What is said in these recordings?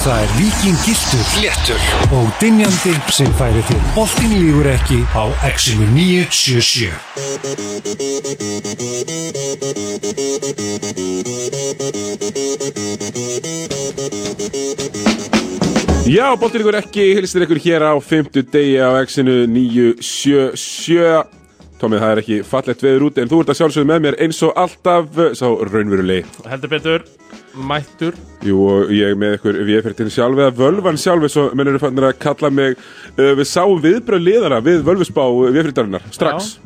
Það er vikingiltur Léttur. Og dynjandi sem færi til. Boltin lígur ekki á Exinu 977 Já, boltir ykkur ekki, hilstir ykkur hér á 50 degi á X-inu 977 Tómið, það er ekki fallegt veður úti en þú ert að sjálfsögðu með mér eins og alltaf uh, sá raunverulegi. Heldur betur, mættur. Jú, og ég með ykkur við fyrir til sjálf eða völvan sjálf eins og menn eru fannir að kalla mig uh, Við sáum viðbröð liðana við völvusbá viðfyrirdarinnar strax.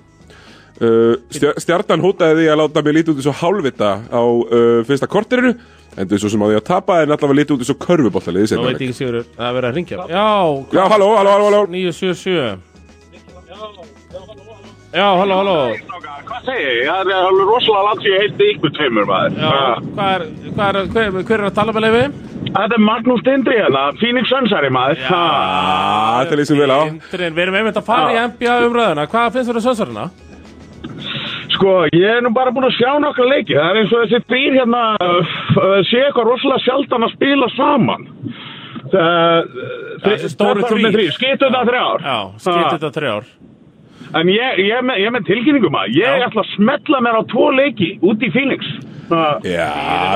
Uh, stjar Stjarnan hótaði því að láta mig lítið út eins og hálfvita á uh, fyrsta korterinu Endur svo sem á því að tapa en allavega lítið út eins og körfuboltaliði Nú seinna veit ég ekki sigur að er verið að ringja Já, Já, halló, halló, halló, halló. 977 Já, halló, halló Hvað segir ég? Það er alveg rosalega langt sem ég heiti ykkur tveimur maður. Já, hvað er, hvað er, hver, hver er að tala með leifi? Þetta er Magnús Dindri hérna, Phoenix Sunsari maður. Já. Ah, þetta lýsum vel á Indrin, Við erum einmitt að fara í Já. NBA umræðuna Hvað finnst þér að sönsarina? Sko, ég er nú bara búin að sjá nokkra leiki. Það er eins og þessi þrýr hérna uh, sé eitthvað rosalega sjaldan að spila saman. Það, þessi stóru þrír. Skýttu þetta þrjár. Já, skipt þetta þrjár En ég, ég, með, ég með tilkynningum að ég Já. ætla að smetla mér á tvo leiki út í Phoenix. Uh, Já,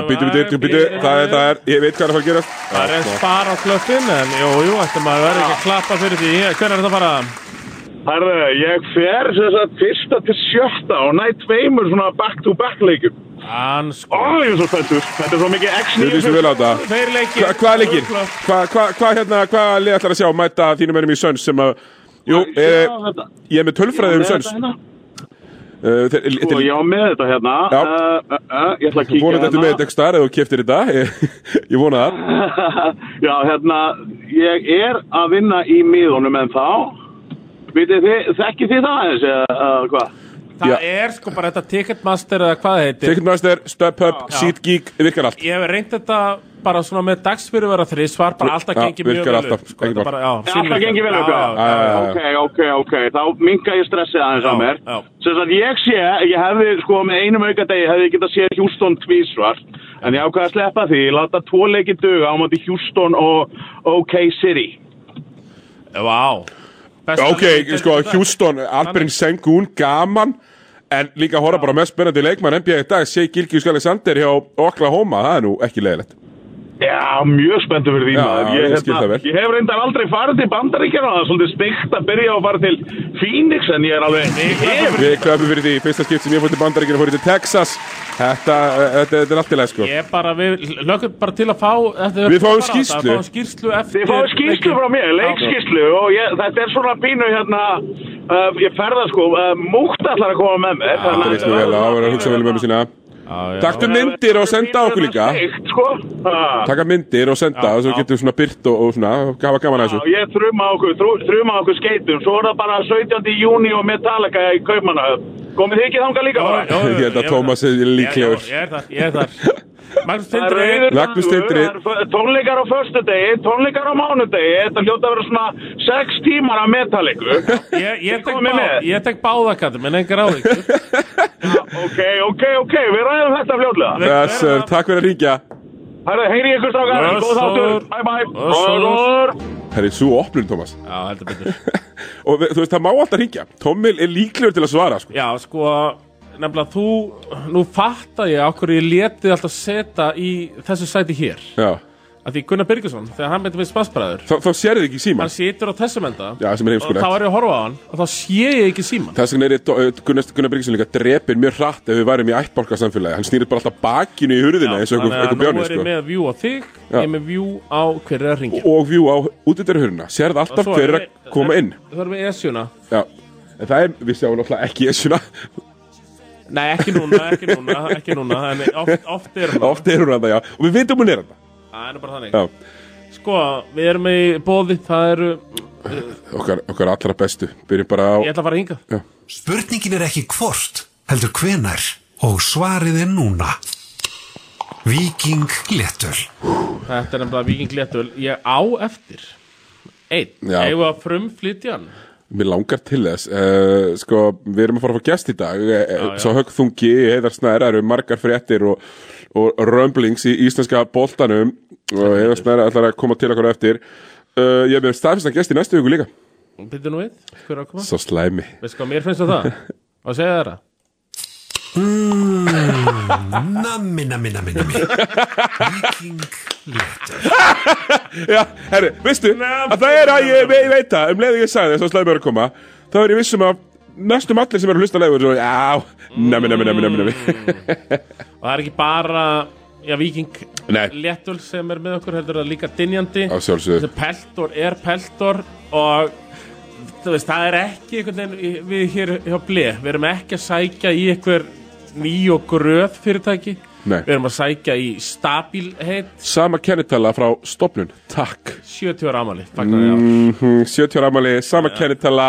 byttu, byttu, byttu, það er, það er, ég veit hvað er að fara að gerast Það er spara á klöppin En jú, jú, ættum maður verður ekki að klappa fyrir því Hver er þetta að fara? Herðu, ég fer sem sagt fyrsta til sjötta og næ tveimur svona back-to-back leikum. Hann Ó, sko ég er svo spenntur. Þetta er svo mikið X9. Við lýsum vel á þetta Tveir leikir Hva, Hvað leikir? Hvað hva, hva, hérna, hvað lið ætlar að sjá mæta þínum ennum í Söns sem að Jú, eh, ég er með tölfræði um Söns Hérna. uh, þeir- Sko, ég á með þetta hérna. Uh, uh, uh, ég ætla að kíkja vonandi þetta með þetta ekki starf eða þú keftir þetta Ég, ég vona það Já, hérna, ég er að vinna í miðunum en þá. Vitið þið, þekkið þið það eins eða uh, hvað? Það Já. er sko bara þetta Ticketmaster eða hvað það heitir Ticketmaster, StubHub, Já. SeatGeek, virkar allt Ég hef reynd þetta bara svona með dagsfyrirvara þrísvar bara alltaf gengið mjög virkar vel alltaf, upp, sko, ekki þetta mál. bara, það gengir vel upp. Ok, ok, ok, þá minga ég stressið aðeins á mér. Sem sagt, ég sé, ég hefði, sko, með einum aukadegi hefði ég getað séð Houston tvísvar, en ég ákvaði að sleppa því, láta tvo leiki duga á móti Houston og OK City. Vá Besta Ok, sko. Houston, Alperin Sengun, gaman En líka að horfa bara mest spennandi leikmann NBA í dag Shea Gilgius Alexander hjá Oklahoma. Það er nú ekki leiðilegt Já, mjög spenntur fyrir því Já, maður. ég Ég, skil það vel. ég hef reyndar aldrei farið til bandaríkjana, það er svolítið steikt að byrja að fara til Phoenix, en ég er alveg... Ég Við klöfum fyrir því, fyrsta skipt sem ég fór til bandaríkina fór ég til Texas Þetta, þetta, þetta er leið sko Ég bara, við lögum bara til að fá eftir, Við fáum skýrslu. Við fáum skýrslu eftir Þið fáið skýrslu frá mér, leikskýrslu og ég, þetta er svona pínu hérna, uh, ég ferða sko, uh, múkt ætlar að koma með mér. Já, já. Taktu myndir og senda okkur líka sko. Taka myndir og senda Já, og svo já. getur við svona byrt og, og svona Gafa gaman að Já, þessu ég þrjuma okkur, þrjuma okkur skeitum, svo er það bara 17. júni og Metallica í Kaupmannahöfn. Komið þið ekki þangað líka bara? Já, já, Ég held að er Tómas er líklegur. Já, já, Ég er þar, ég er þar er Tindri tónleikar á föstu degi, tónleikar á mánudegi, þetta hljóta að vera svona 6 tímar af Metallica. Ég, ég, tek Komið bá, með. ég tek báða kattum, en engar áðvíkur ok, ok, ok, við ræðum þetta fljótlega. Þessur, takk fyrir að ringja Herra, heyri ykkur strákar, góð þáttur, bye bye. Össur. Herri, svo opnum Tómas Já, heldur betur. Og við- þú veist, það má alltaf ringja Tómil er líklegur til að svara sko. Já, sko, nefnilega þú Nú fatta ég á hverju ég letið alltaf setja í þessu sæti hér. Já að Því Gunnar Birgisson, þegar hann myndi með spansbræður Þá, þá sérðu ekki síman Hann situr á þessum enda. Já, sem er Og heimskulegt þá er ég að horfa á hann Og þá sé ég ekki síman Þess vegna er ég, uh, Gunnar, Gunnar Bryggson líka drepir mjög hratt ef við værum í ættbálka samfélagi Hann snýrir bara alltaf bakinu í hurðina eins og einhver- einhver Nú er ég sko. með view á þig Já. Ég er með view á hver er að ringja Og vjú á útidurhurðina Sérðu alltaf hver er að koma inn. Það er með esjuna. Já. En það er, við sjáum náttúrulega ekki esjuna. Nei, ekki núna, ekki núna, ekki núna. En oft, oft er hann Oft er hún að það, já. Og við vitum hún er að Það er nú bara þannig. Já. Sko, við erum í bóði Það eru, Okkar, okkar allra bestu. Byrjum bara á ég ætla að fara hingað. Spurningin er ekki hvort, heldur hvenar og svarið er núna. Viking Léttöl. Þetta er nefnilega Viking Léttul Ég á eftir. Einn, Já. eigum við að frumflytja hann? Mér langar til þess. Uh, Sko, við erum að fara að fá gest í dag. Uh, já. Svo högþungi, heiðar snæður Það eru margar fréttir og, og rumblings í íslenska boltanum. Og Heiðar Snæri ætlar að koma til okkur á eftir. Uh, Ég er með staðfistan gest í næstu viku líka. Býttu nú við, hver er að koma? Svo slæmi. Veistu hvað mér finnst um það? Og segja þér það? Nammi, nammi, nammi, nammi. Viking léttur. Já, herri, veistu að það er að ég, veit það um leiði ég sagði þess að slæmi er að koma þá er ég vissum að næstum allir sem eru að hlusta leiður svo, já, nami, nami, nami, nami, nami. Og það er ekki bara Já, Viking. Léttul sem er með okkur heldur það líka Á sjálfsögðu. Þessi peltor er peltor Og veist, það er ekki veginn Við hér hjá ble Við erum ekki að sækja í einhver ný og gröð fyrirtæki Nei. Við erum að sækja í stabilheit Sama kennitala frá stopnun, takk 70 ára amali Fagnar mm. mm -hmm, 70 ára amali, sama kennitala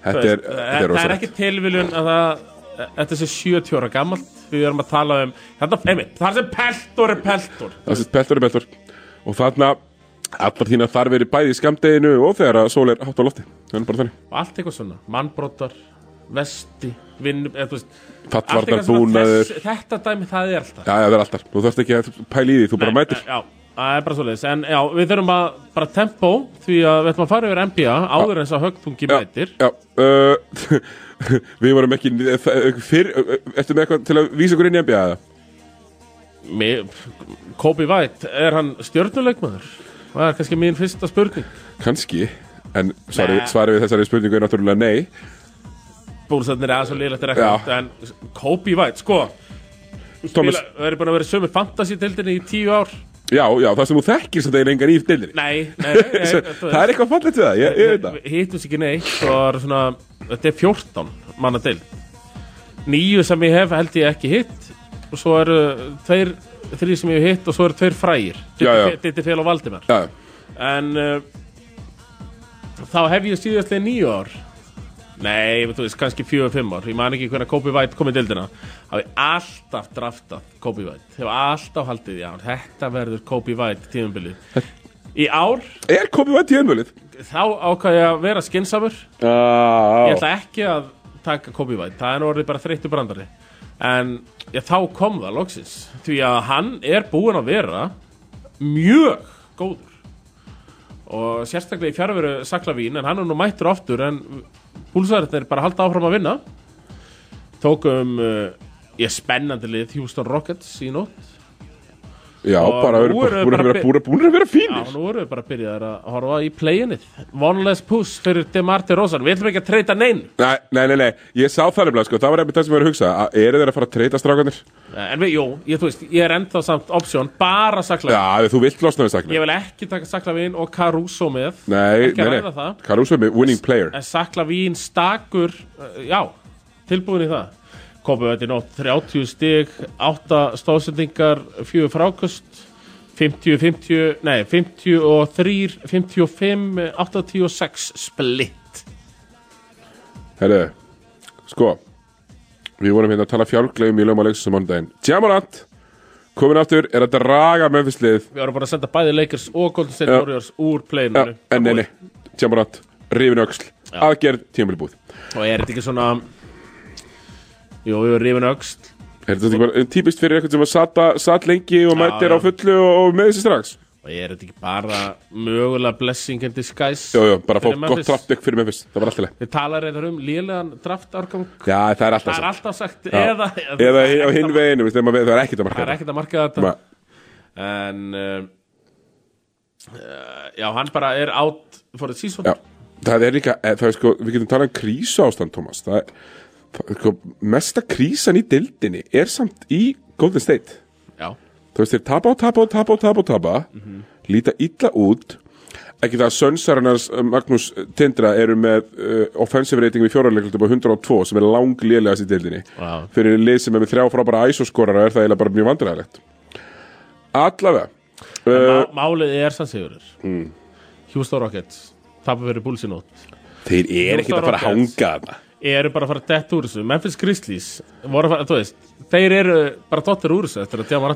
Þetta er, þetta er Það er ekki tilviljun að það Þetta sé 70 ára gammalt Við erum að tala um það sem peltor er peltor. Það sést peltor er peltor. Og þarna, allar þína þarf verið bæði í skamdeginu og þegar að sól er hátt á lofti. Og allt eitthvað svona. Mannbrotar, vesti allt Fattvarnar, búnaður þetta dæmi það er alltaf. Já, já, það er alltaf. Þú þarfst ekki að pæla í því, þú bara mætir. já, það er bara svoleiðis. En já, við þurfum að bara tempo því að við ætlum að fara yfir NBA áður eins að högtungi Já, mætir. já uh, Við vorum ekki uh, fyrr, uh, Ertu með eitthvað til að vísa okkur inn í NBA Kobe White, er hann stjörnuleikmaður? Það er kannski mín fyrsta spurning. Kanski En svari, svari við þessari spurningu er náttúrulega nei. Búlsarnir er liðlegt er ekkert en Kobe White, sko Thomas, Spila- Það er búin að vera í sömu fantasy-dildinni í tíu ár já, já, það sem þú þekkir sem það er engan í deildinni. Nei, nei, nei, Það er eitthvað fallegt við það, ég, ég veit það. Hittum sér ekki neitt og svona, þetta er 14 manna til nýju sem ég hef held ég ekki hitt og svo eru tveir þrý sem ég hef hitt og svo eru tveir frægir. Ditti Fél og Valdimar. Já, en uh, þá hef ég síðastlega nýju ár nei, þú veist, kannski fjögur, fimm ár. Ég man ekki hvernig Kobe White kom í dildina hafi alltaf draftað Kobe White hefur alltaf haldið, já, þetta verður Kobe White tímabilið. Í ár, er vænt í ennvölið þá ákvað ég að vera skinsamur Ég Já, ætla ekki að taka Kobe White Það er orðið bara þreyttu brandari. En já, þá kom það loksins. Því að hann er búinn að vera Mjög góður. Og sérstaklega í fjárveru Saklavín En hann er nú mættur oftur En búlsæðarinn er bara að halda áfram að vinna. Tókum uh, Ég spennandi lið Houston Rockets í nótt já Og bara búin að vera vera Já, fínir nú erum við bara að byrja að horfa í playinið. One less push fyrir Demar DeRozan Við ætlum ekki að treyta neinn Nei, nei, nei, nei, ég sá það nefnilega, sko, það var einmitt það sem ég var að hugsa. Eru þeir að fara að treyta strákanir? En við, jú, ég, veist, ég er ennþá samt option bara Saklavin Já, þú vilt losna við sakna Ég vil ekki taka Saklavin og Caruso með. Nei, nei, nei, Caruso er með winning player. En Saklavin stakur uh, Já, tilbúin í það Í nótt 30 stig 8 stóðsendingar 4 frákust 50, 50, nei 53, 55 86 splitt Herru, sko Við vorum hérna að tala fjálglegum í leiksins á mánudaginn. Jamorant, komin aftur, er að draga Memphis-lið Við vorum bara að senda bæði Lakers og Golden State. Warriors úr playinu en nei, nei, Jamorant, rifin öxl. Aðgerð, tímabili búið. Og er þetta ekki svona Jú, við erum rifin öxt Er þetta ekki bara típist fyrir eitthvað sem að sata, sat lengi og mætir já. á fullu og, og með þessi strax? Og er þetta ekki bara mögulega blessing in disguise Jú, jú, bara fá gott Memphis. draftdeck fyrir Memphis. Það var alltaf leið Þið talar reyndar um lélegan draftárgang Já, það er alltaf Það er sagt. alltaf sagt. Eða, Eða það á hinn veginu, það er ekkert að Það marka er ekkert að marka þetta. En uh, Já, hann bara er out for the season. Já, það er líka, eh, það er sko, við getum talað um krísu ástand, Thomas. Það er, það mesta krísan í dildinni er samt í Golden State. Já. Þú veist, þeir tapa og tapa og tapa og tapa tapa. Líta illa út. Ekki það að Sönnsarannars Magnús Tindra eru með uh, offensive rating við fjórarleiklum upp á 102 sem er langlélegast í dildinni Já. Fyrir lið sem er með þrjá frábæra ISO-skorara er það eiginlega bara mjög vandræðilegt Allavega uh, Má, Málið er sann sigurður. Hmm. Houston Rockets Tapar í nótt. Þeir eru ekkert að fara að hanga þarna Eru bara að fara dett úr þessu. Memphis Grizzlies voru að fara, þú veist Þeir eru bara dottir úr þessu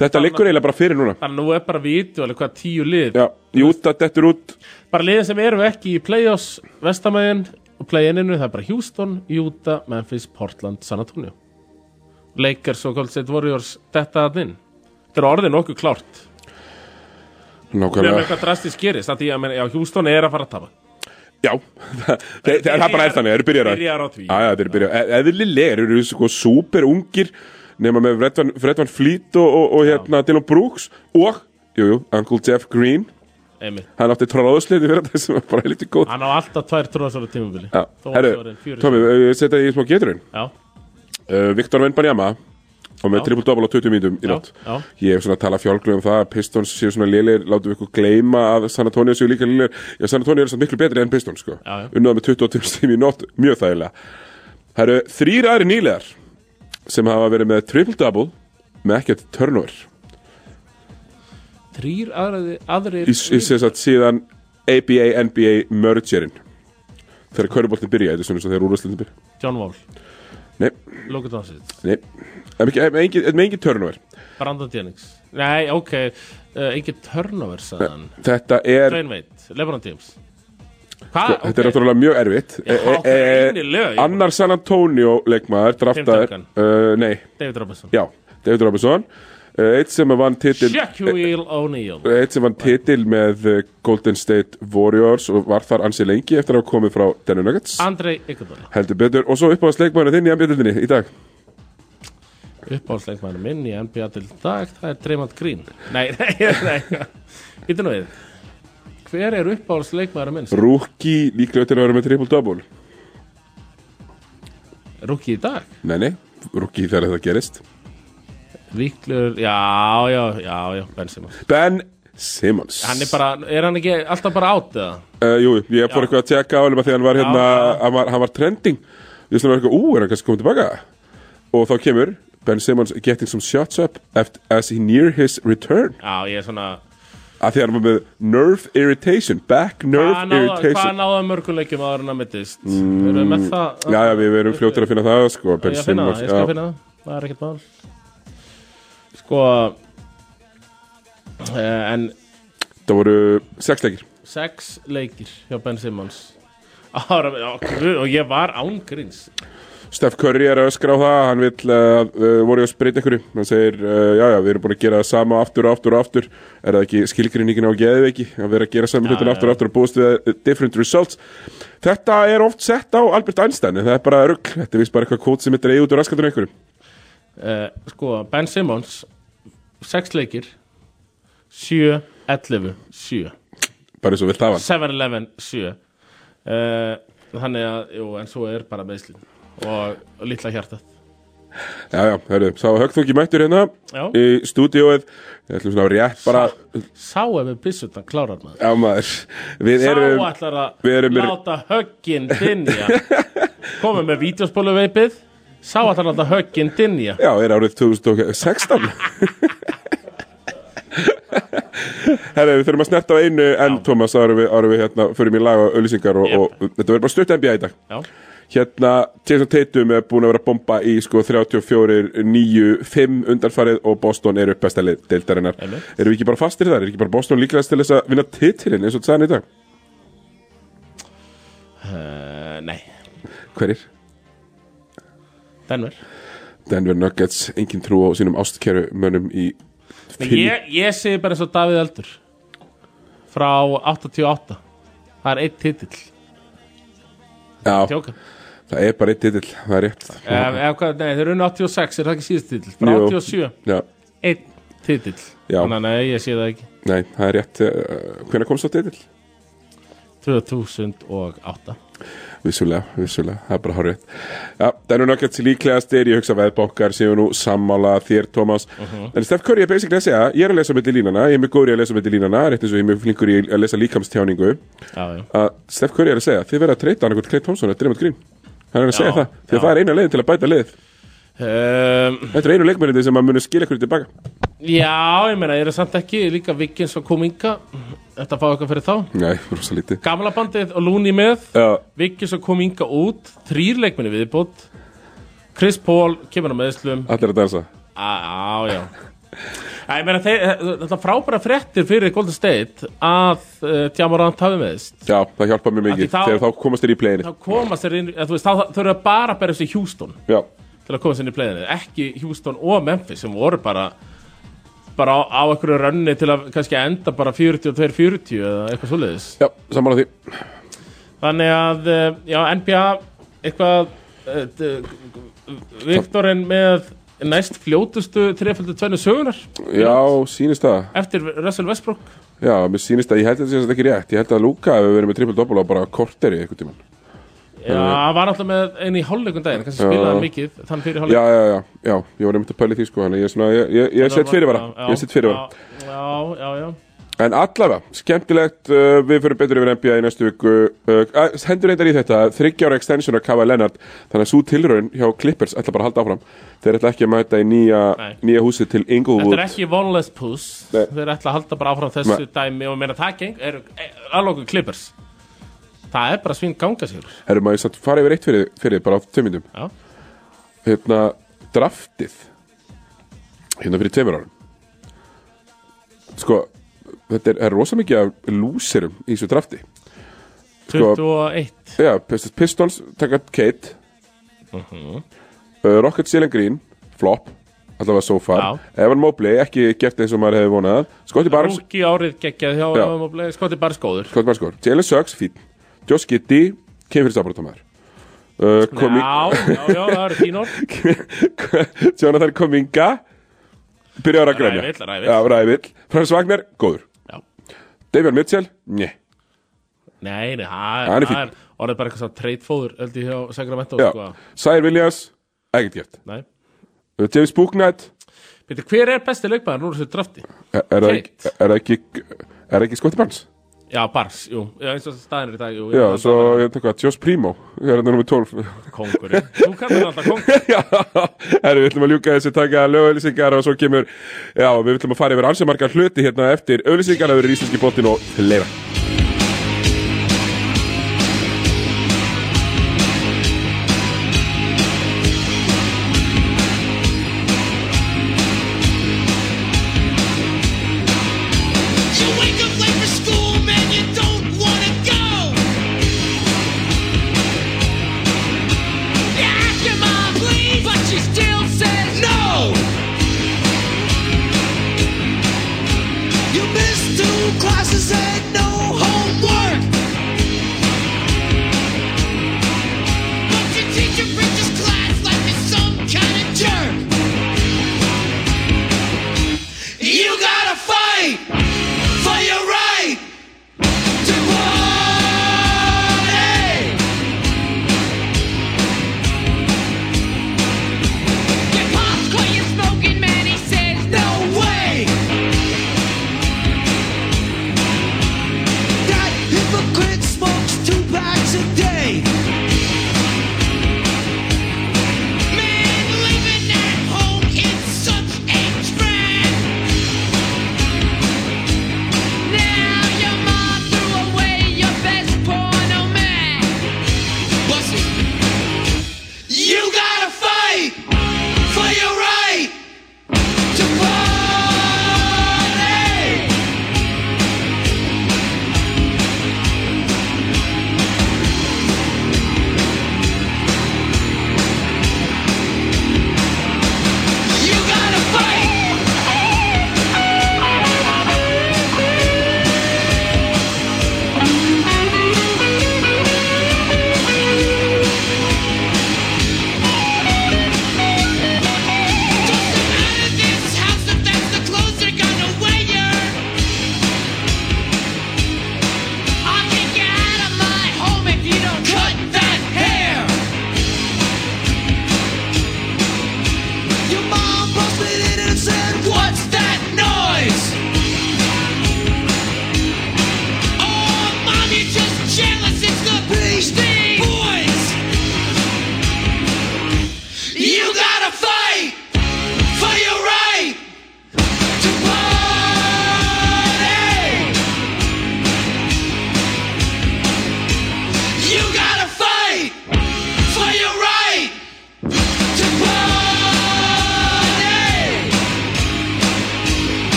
Þetta liggur eiginlega bara fyrir núna. Þannig að nú er bara vídeo alveg hvað tíu lið. Já, Júta dettur út. bara liðin sem eru ekki í playoffs vestamæðin og play-ininu það er bara Houston, Utah, Memphis, Portland San Antonio. Lakers og Golden State Warriors þetta að inn. Þetta er orðið nokkuð klárt. Nákvæmlega. Eitthvað drastisk gerist að því að Houston er að fara að tapa Já, það, það, það bara er þannig, þeir eru byrjar að Byrjar á því. Já, já, þeir eru byrjar Eðlilega, þeir eru sko super ungir nema með Fred Van, Fred Van Fleet og, og, og hérna Dylan Brooks og, jú, jú, Uncle Jeff Green. Einmitt. hann átti tróðsliði fyrir þetta sem var bara helviti góð Hann á alltaf tvær tróðsvara tímubili Já, Þó herru, það. Tómi, setja í smá geturinn. Já, uh, Viktor Venbanjama og með Já. triple double á 20 mínutum í já. ég hef svona að tala fjálglega um það að Pistons séu svona lélir, látum við ykkur gleyma að San Antonio séu líka lélir já, San Antonio er samt miklu betri enn Pistons sko. Unnaða með 22 stími í nótt, mjög þægilega. Það eru þrýr aðri nýlegar sem hafa verið með triple double með ekkert turnover. Þrýr aðri, aðrir í, í sagt síðan ABA, NBA mergerinn. Þegar kauruboltin byrja, þetta er svona eins og þegar úrvæslutin byrja John Wall, nei, Luka Doncic nei, það er ekki- með engin, turnover. Brandon Jennings. Nei, ok, uh, engin turnover sagðan þetta er Dwayne Wade, LeBron James. Hvað? Þetta er náttúrulega mjög erfitt. Já, greinilega, ég- Annar San Antonio leikmaður draftaður uh, Nei, David Robinson. Já, David Robinson Eitt sem vann titil Shaquille O'Neal. Eitt sem vann titil með Golden State Warriors og var þar ansi lengi eftir að hafa komið frá Denver Nuggets. Andrei Iguodala. Heldur betur. Og svo uppáðast leikmaður þinn í NBA-dildinni í dag. Uppáhaldsleikmaður minn í NBA til dag það er Draymond Green. Nei, nei, nei. Býtu nú við. Hver er uppáhaldsleikmaður minn? Rookie líklega til að vera með triple-double. Rúki í dag? Nei, nei, rookie þegar þetta gerist Víklur, já, já, já, já Ben Simmons Ben Simmons Hann er bara, er hann ekki alltaf bara átt eða? Uh, jú, ég fór eitthvað að tjekka á hann því hann var hérna, Já. hann var, hann var trending Ég var eitthvað, ú, er hann kannski komið tilbaka Og þá kemur Ben Simmons getting some shots up as he near his return Já, ég er svona Af því hann var með nerve irritation Back nerve Hvað náða, hvað irritation náða mörguleikjum áður en að mittist? Mm. Erum við með það? Já, já, við verum fljótir að finna það sko, Ben Ég að finna það, ég skal já. finna það Það er ekkert mál Sko uh, En Það voru sex leikir. Sex leikir hjá Ben Simmons. Og ég var ángríns Steph Curry er að öskra á það Hann vill að uh, voru að spreita ykkur Hann segir, uh, já, já, við erum búin að gera það sama aftur og aftur og aftur. Er það ekki skilgrinningin á geðveiki Að vera að gera saman hlutin aftur og aftur og búist við different results? Þetta er oft sett á Albert Einstein Það er bara rugg, þetta er vist bara eitthvað kót sem er dreigð út úr raskatunum einhverjum uh, Sko, Ben Simmons Sex leikir. 7, 11, 7 Bara eins og vilt hafa hann 7-11, 7 uh, Þannig að, jú, en svo er bara meðslinn og, og litla hjartað. Já, já, hörru, sá högþungi mættur hérna Já. Í stúdíóið. Við ætlum svona rétt bara Sá ef við byssutan klárar maður. Já, maður. Við Sá erum ætlar við að erum láta högginn dinja Komum með vídeospólu Sá að láta högginn dinja Já, er árið 2016 Herri, við þurfum að snerta á einu en Thomas, árum við, árum við hérna förum í lag og auðlýsingar og, Jep. og þetta verður bara stutt NBA í dag Já, Hérna, Jason Tatum er búin að vera að bomba í sko 34, 9, 5 undanfarið og Boston er upp bestælið deildarinnar. Erum við ekki bara fastir þar? Er ekki bara Boston líklegast til þess að vinna titilinn eins og þetta hann í dag? uh, nei, Hverjir? Denver. Denver Nuggets, engin trú á sínum ástkeru mönnum í ég, ég segi bara eins og Davíð Eldur. Frá 88 Það er eitt titill. Já, Tjóka það er bara eitt titill, það er rétt. Ef, ef, hvað- Nei, þeir eru unni 86, er það ekki síðast titill? Frá Jú. 87, Já, eitt titill. Já. Þannig að nei, ég sé það ekki. Nei, það er rétt. Uh, Hvenær komst það titill? 2008 Vissulega, vissulega, það er bara hár rétt Já, Denver Nuggets líklegast er ég hugsa veðbókar séu nú sammála þér, Thomas. En Steph Curry er basically að segja ég er að lesa með línana, ég er mjög góður í að lesa með línana rétt eins og ég er mjög flinkur í að lesa líkamstjáningu. Já, já. Að Steph Curry er að segja þið verða að treyta eitthvað Clay Thompson eða Draymond Green. Hann er að segja það, því að það er eina leiðin til að bæta leið um, Þetta er einu leikmennið sem að munu skilja hverju tilbaka. Já, ég meina, ég er samt ekki líka Vikins og Kuminga. Þetta fá eitthvað fyrir þá? Nei, rosa lítið. Gamla bandið og Looney með. Já, Vikins og Kuminga út. Þrýr leikminni viðbútt Chris Paul kemur á meðslum allir að dansa. Á, já. Já, ég meina, þeir, þetta er frábæra fréttir fyrir Golden State að uh, Tjamorant hafi meðist Já, það hjálpa mér mikið þegar þá komast þér í pleginu þá komast þeir inn, þú veist, þá eru bara að berja sig Houston. Já, til að komast inn í playinu, ekki Houston og Memphis sem voru bara bara á, á einhverju rönni til að kannski enda bara 42-40 eða eitthvað svoleiðis. Já, saman á því. Þannig að, eh, já, NBA eitthvað eh, Viktorinn með næst fljótustu trefaldu tvennu sögunar Já, sýnist það. Eftir Russell Westbrook. Já, mér sýnist að ég held að sem sagt ekki rétt. Ég held að Luka hefur verið með triple double á bara korteri eitthvað tímann Já, hann var alltaf með einu í hálfleikum daginn kannski Já. spilaði hann mikið þann fyrir Já, hálfleik. Já, já, já, ég var nefnt að pæli því sko Þannig ég ég, ég, ég set fyrir bara Ég set fyrir bara Já, já, já. En allavega, skemmtilegt, uh, við fyrir betur yfir NBA í næstu viku uh, uh, Hendur reyndar í þetta, þryggjára extension af Kava Leonard Þannig að svo tilraun hjá Clippers ætla bara að halda áfram. Þeir ætla ekki að mæta í nýja, nýja húsi til Þetta Inglewood er ekki vonless puss. Þeir ætla að halda bara áfram þessu Nei. dæmi og meina það geng er alveg klippers Það er bara svinn ganga sér Herrum að ég satt fara yfir eitt fyrir, fyrir bara á tveimindum Já, Hérna, draftið. Hérna fyrir tveimur árum. Sko, þetta er, er rosa mikið af lúserum í þessu drafti. Sko- 21 Já, Pistons- Pistons taka Kate. Mhm. uh, Rockets Jalen Green Flop, allavega so far. Já. Evan Mobley, ekki gert eins og maður hefði vonað. Scotty Barnes, Skotti Barnes skor Jalen Suggs, fín Josh Giddey, kemur fyrir sábaratamæður uh, Komi Já, já, já, það eru þín orð Jonathan Kominga Byrjar að grænja Rævill, rævill. Rævill Frans Wagner, góður. Já. David Mitchell, njö Nei, nei, Hann er er orðið bara eitthvað svona treytfóður held ég hjá Sacramento sko. Sire Williams, ekkert gert. Nei. Uh, James Booknight hver er besti leikmaður núr þessu drafti? Er, það ekki, er ekki ekki Scotty Barnes? Já, Bars, jú, já, eins og staðin er í dag jú, Já, svo ég tek hvað, Josh Primo Er þetta nummer 12 Kóngurinn, þú kallar alltaf kóngur Já, herru, við ætlum að ljúka þessu taka lögauðlýsingar og svo kemur Já, við ætlum að fara yfir ansi margar hluti hérna eftir auðlýsingar Það verður íslenski bóttin og fleira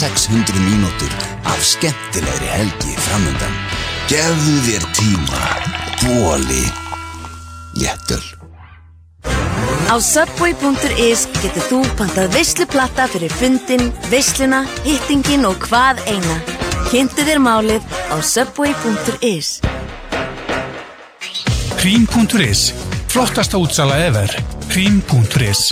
3600 mínútur af skemmtilegri helgi framöndan Gefðu þér tíma Bóli Léttöl. Á Subway.is getur þú pantað veisluplatta fyrir fundin, veisluna, hittingin og hvað eina. Kynntu þér málið á Subway.is. Krím.is Flottasta útsala efer Krím.is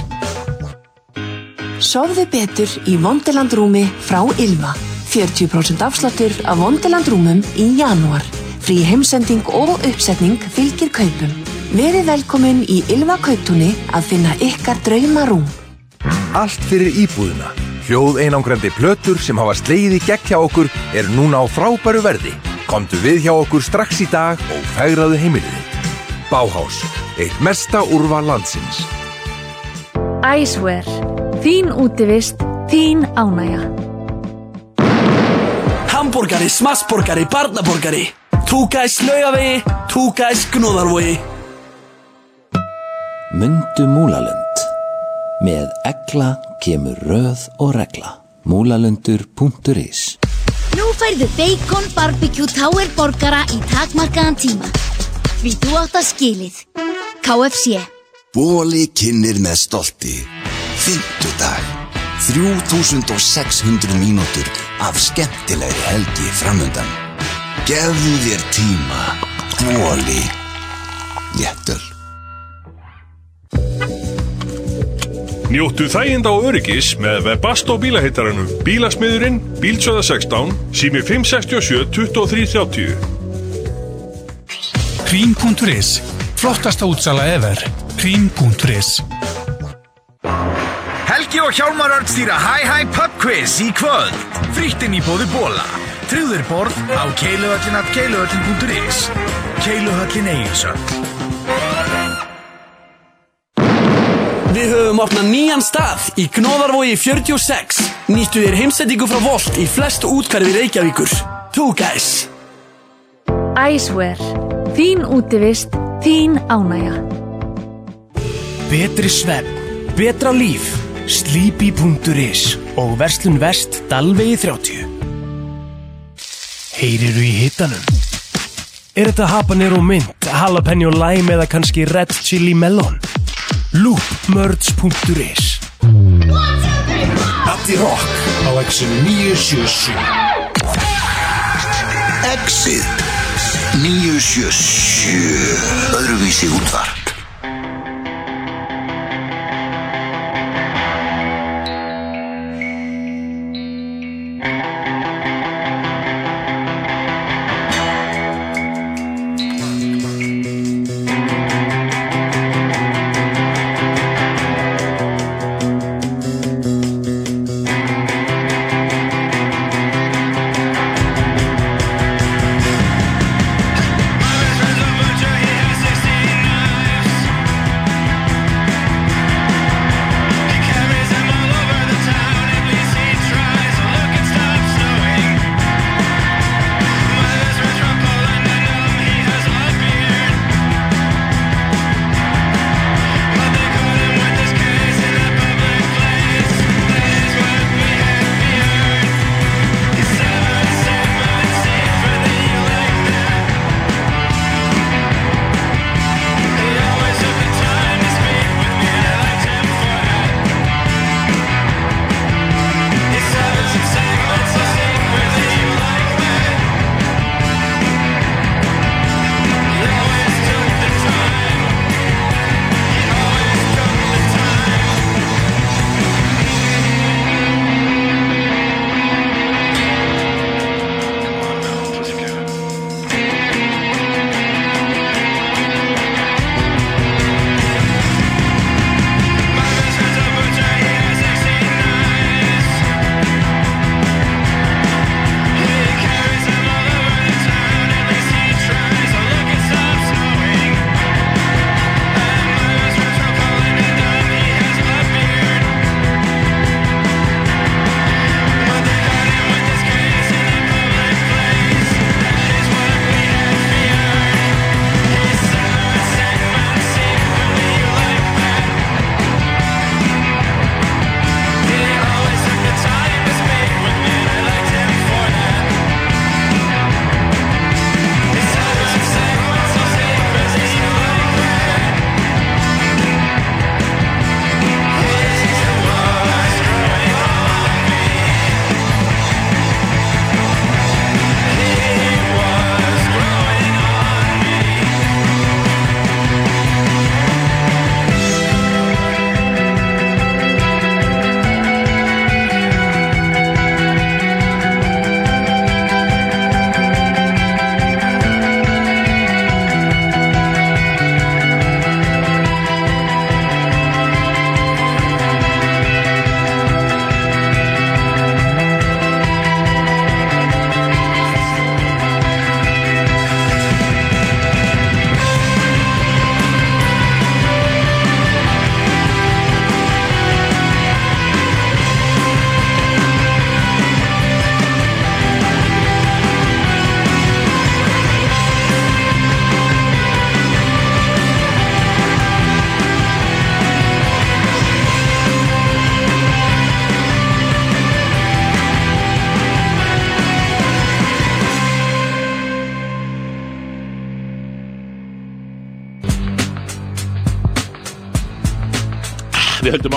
Sofðu betur í Vondelandrúmi frá Ylva. 40% afsláttur af Vondelandrúmum í janúar. Frí heimsending og uppsetning fylgir kaupum. Verið velkomin í Ylva kauptúni að finna ykkar drauma rúm. Allt fyrir íbúðina. Hljóð einangrandi plötur sem hafa slegið í gegn hjá okkur er núna á frábæru verði. Komdu við hjá okkur strax í dag og fægraðu heimilið þitt. Báhás, eitt mesta úrval landsins. Æsver, þín útivist, þín ánægja. Hamborgari, smassborgari, barnaborgari Túkæs laugavegi, túkæs gnúðarvogi Mundu Múlalund. Með egla kemur röð og regla. Múlalundur.is Nú færðu bacon barbecue tower borgara í takmarkaðan tíma. Því þú átt að skilið. KFC. Bóli kynir með stolti Fymtudag 3600 mínútur af skemmtilegri helgi framöndan Gefðu þér tíma Bóli Léttöl. Njóttu þæginda og öryggis með Webasto bílaheitarannum. Bílasmiðurinn, bílsöða 16, sími 567 2330. Krím.is Flottasta útsala efer Krím.is Helgi og Hjálmar Örn stýra Hi Hi Pub Quiz í kvöld. Fríttinn í bóði bóla. Trúður borð á keiluhöllin at keiluhöllin.is. Keiluhöllin Egilsöld. Við höfum opnað nýjan stað í Gnóðarvogi 46 Nýttu þér heimsendingu frá Volt í flestu útkvarfi Reykjavíkur Túkæs Æsver, þín útivist, þín ánægja. Betri svefn, betra líf, sleepy.is og verslun vest Dalvegi 30. Heyriru í hitanum? Er þetta habanero mint, jalapeno lime eða kannski red chili melon? Loopmerds.is Addi Rock á Exxon 977 Exit 977 Öðruvísi útvarp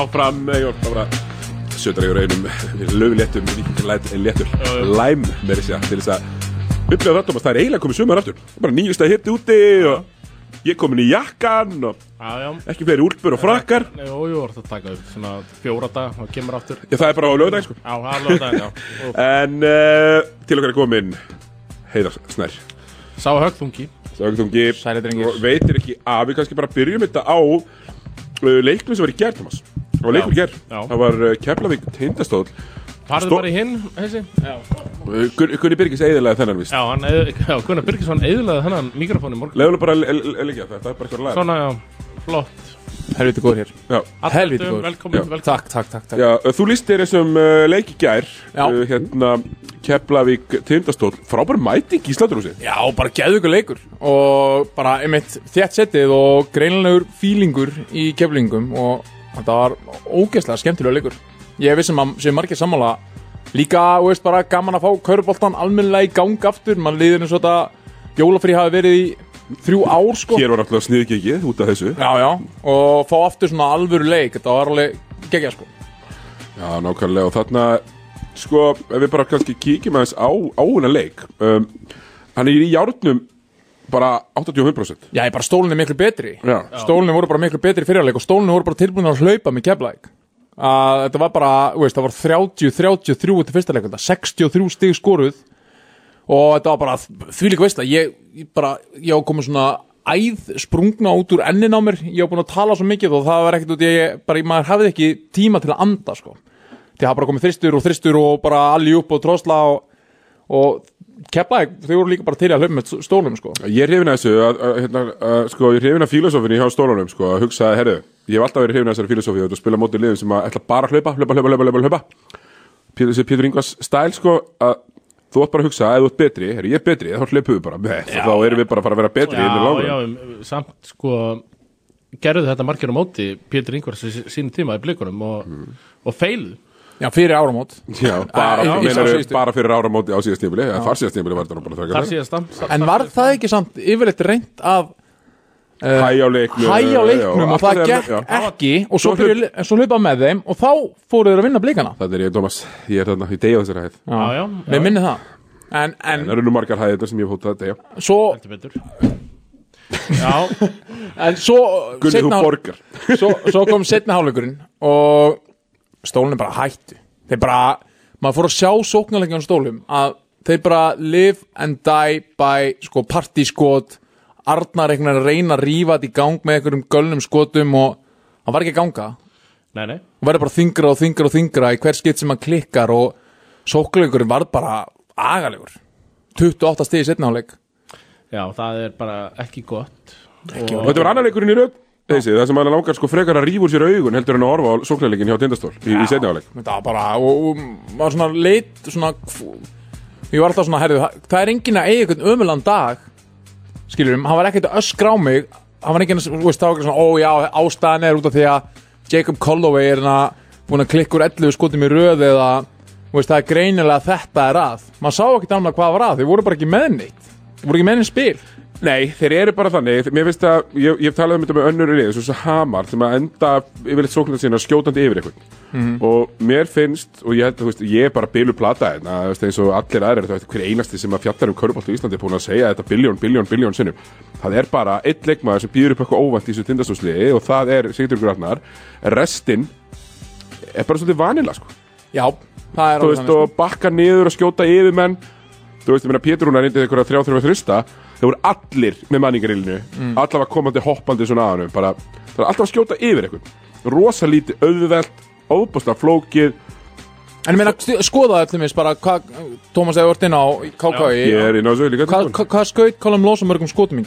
áfram eh, Ég var bara Sötar yfir einum Löfléttum Léttur Læm með þess að Til þess að Upplifa það Thomas. Það er eiginlega komið sumar aftur. Bara nýjust að hitti úti Og ég komin í jakkan Og Já, já. ekki fleiri úlpur og frakkar. Nei, Jú, það taka upp svona fjóra dag og kemur aftur. Já, það er bara á lögðæg sko. Já, það er lögðæg, já. En uh, til okkar er komin Heiðar Snær. Sá högþungi Sá högþungi Sæli drengir. Veitir ekki að við kannski bara byrjum þetta á uh, Leiknum sem var í gær, Thomas Það var leikur Já. Það var uh, Keflavík tindastóll. Farðu Stó- bara í hinn, þessi Já, Uh, Gun- Gunni Birgis eiðilega þennan víst. Já hann, eð- já Gunnar Birgisson eðlaði þennan mikrofóni morgun. Leifum bara að leggja það, það er bara eitthvað lag. Svona, já, flott. Helviti góður hér. Já. Helviti Velkomin, góður. velkomin, velkomin. Takk, takk, takk, takk. Já, uh, þú líst þér þessum uh, leik í gær Já. uh, Hérna Keflavík tindastóll. Frábær mæting í Sláturhúsi Já, bara geðu ykkur leikur. Og bara einmitt þétt settið og greinlegur fílingur í keflingum og þetta var ógeðslega skemmtilega leikur. Ég vissum að sé margir sammála. Líka, veist, bara gaman að fá kauruboltan almennilega í gang aftur, mann liður eins og þetta jólafrí hafi verið í þrjú ár sko. Hér var náttúrulega sniðgekið út af þessu. Já, já, og fá aftur svona alvöru leik, þetta var alveg geggja sko. Já, nákvæmlega. Og þarna sko, ef við bara kannski kíkjum aðeins á áuna leik. Um, hann er í járnum bara 85% Já, ég bara stólinni miklu betri. Já. Stólinni voru bara miklu betri í fyrirleik og stólinni voru bara tilbúin að hlaupa með keflæk að þetta var bara, þú veist, það var 30, 33 til fyrsta leik, 63 stig skoruð. Og þetta var bara því líka veist það, ég, ég bara ég á komið svona æð sprungna út úr ennin á mér, ég á búin að tala svo mikið og það var ekkert út, í- ég, bara, maður hafði ekki tíma til að anda, sko. Því það bara komið þristur og þristur og bara alli upp og trósla og, og keflæk, þau voru líka bara til að hlaupa með stólum, sko. Ég er hrifin að þessu að, að, hérna, að, sko, ég er hrifin að filosófinni hjá stólunum sko, að hugsa að, herru, ég hef alltaf verið hrifin að þessari filosófi að spila mótið liðum sem að ætla bara að hlaupa, hlaupa, hlaupa, hlaupa, hlaupa, þessi Pétur Ingvars stæl, sko, að þú átt bara að hugsa að ef þú ert betri, herru, ég er betri, þá hlaupum við bara, Nei, þá erum við bara að fara að vera betri Já, já, samt sko gerðu þetta margir á móti Pétur Ingvars í sínu tíma í blikunum og, og feiluðu Já, fyrir áramót. Já, bara, Í- í meinar, síðustu- bara fyrir áramóti á síðast tímuli, eða þar síðast tímuli var þetta nú bara Þar síðast En var það ekki samt yfirleitt reynt að uh, Hæ á leiknum, Hæ á já, leiknum og alltaf það gekk já. ekki og svo, en svo hlaupa með þeim og þá fóru þeir að vinna blikana. Þetta er ég, Thomas, ég er þarna, ég degi á þessari hæð. Já, já, Við minni það. En, en Það eru nú margar hæðir sem ég hef hótað að degja svo Já, En svo Gunni, þú seinna- borgar. svo, svo kom setna hálfleikurinn og stólinn bara hættu. Þeir bara, maður fór að sjá sóknarleikjan stólum að þeir bara live and die by sko partískot Arnar einhvern veginn að reyna að rífa þetta í gang með einhverjum gölnum skotum og hann var ekki að ganga. Nei, nei. Og verður bara þingra og þingra og þingra í hver skitt sem hann klikkar og sóknarleikurinn var bara agalegur. 28 stegi setna hálfleik. Já, það er bara ekki gott. Og þetta var annar leikurinn í röð þessi, það sem hann langar sko frekar að rífa úr sér augun heldur en að horfa á sóknarleikin hjá Tindastól í, í setni áleik þetta var bara og, og maður svona leit svona ég var alltaf svona, herðu, það er enginn að eiga einhvern ömulan dag skilurum, hann var ekkert að öskra á mig hann var enginn að, þú veist, það var ekki svona ó já, ástæðan er út af því að Jacob Holloway er hérna búin að klikka úr 11 skotum í röð eða, veist, það er greinilega þetta er að. Maður sá ekkert annað hvað var að, þeir voru bara ekki með neitt þeir voru ekki með neitt spil Nei, þeir eru bara þannig, mér finnst að ég, ég hef talað um þetta með önnur lið, svo Hamar sem að enda yfirleitt sóknar sína skjótandi yfir eitthvað Mhm. og mér finnst, og ég held að þú veist, ég er bara bilu plata hérna, veist, eins og allir aðrir þú veist, hver einasti sem að fjallar um körbátt í Íslandi er búin að segja þetta biljón, biljón, biljón sinnum. Það er bara einn leikmaður sem býður upp eitthvað óvænt í þessu tindastúsliði og það er Sigurður Gratnar restin er bara svolítið vanila sko. Já, það er þú veist, þannig, sko. og bakka niður og skjóta yfir menn. Þú veist, ég meina Pétur hún er reyndið einhverja þrjá þrjá þrista þeir voru allir með manningarilinu Mm. allavega komandi hoppandi svona að hann bara, það er alltaf að skjóta yfir eitthvað rosa lítið, auðvelt, óbúslega flókið. En ég meina, skoða allir mis bara hvað, Tómas hefur vart inn á KKI ég er inn á þessu líka Hvað hva, hva skaut Colin Lawson mörgum skotum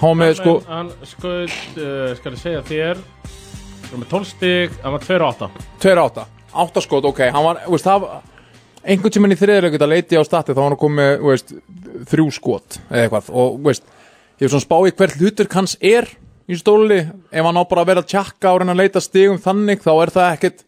var með sko Hann skaut, uh, skal ég segja þér Hann var með 12 stig, hann var 2-8 2-8 8 skot, ok. Hann var, veist, það var einhvern tímann í þriðilegur að leiti á stati þá var hann að koma með, veist, þrjú skot eða eitthvað. Og, veist, ég hef svona spáið hvert hlutur hans er í stóli. Ef hann á bara að vera að tjakka og reyna að leita stigum þannig þá er það ekkert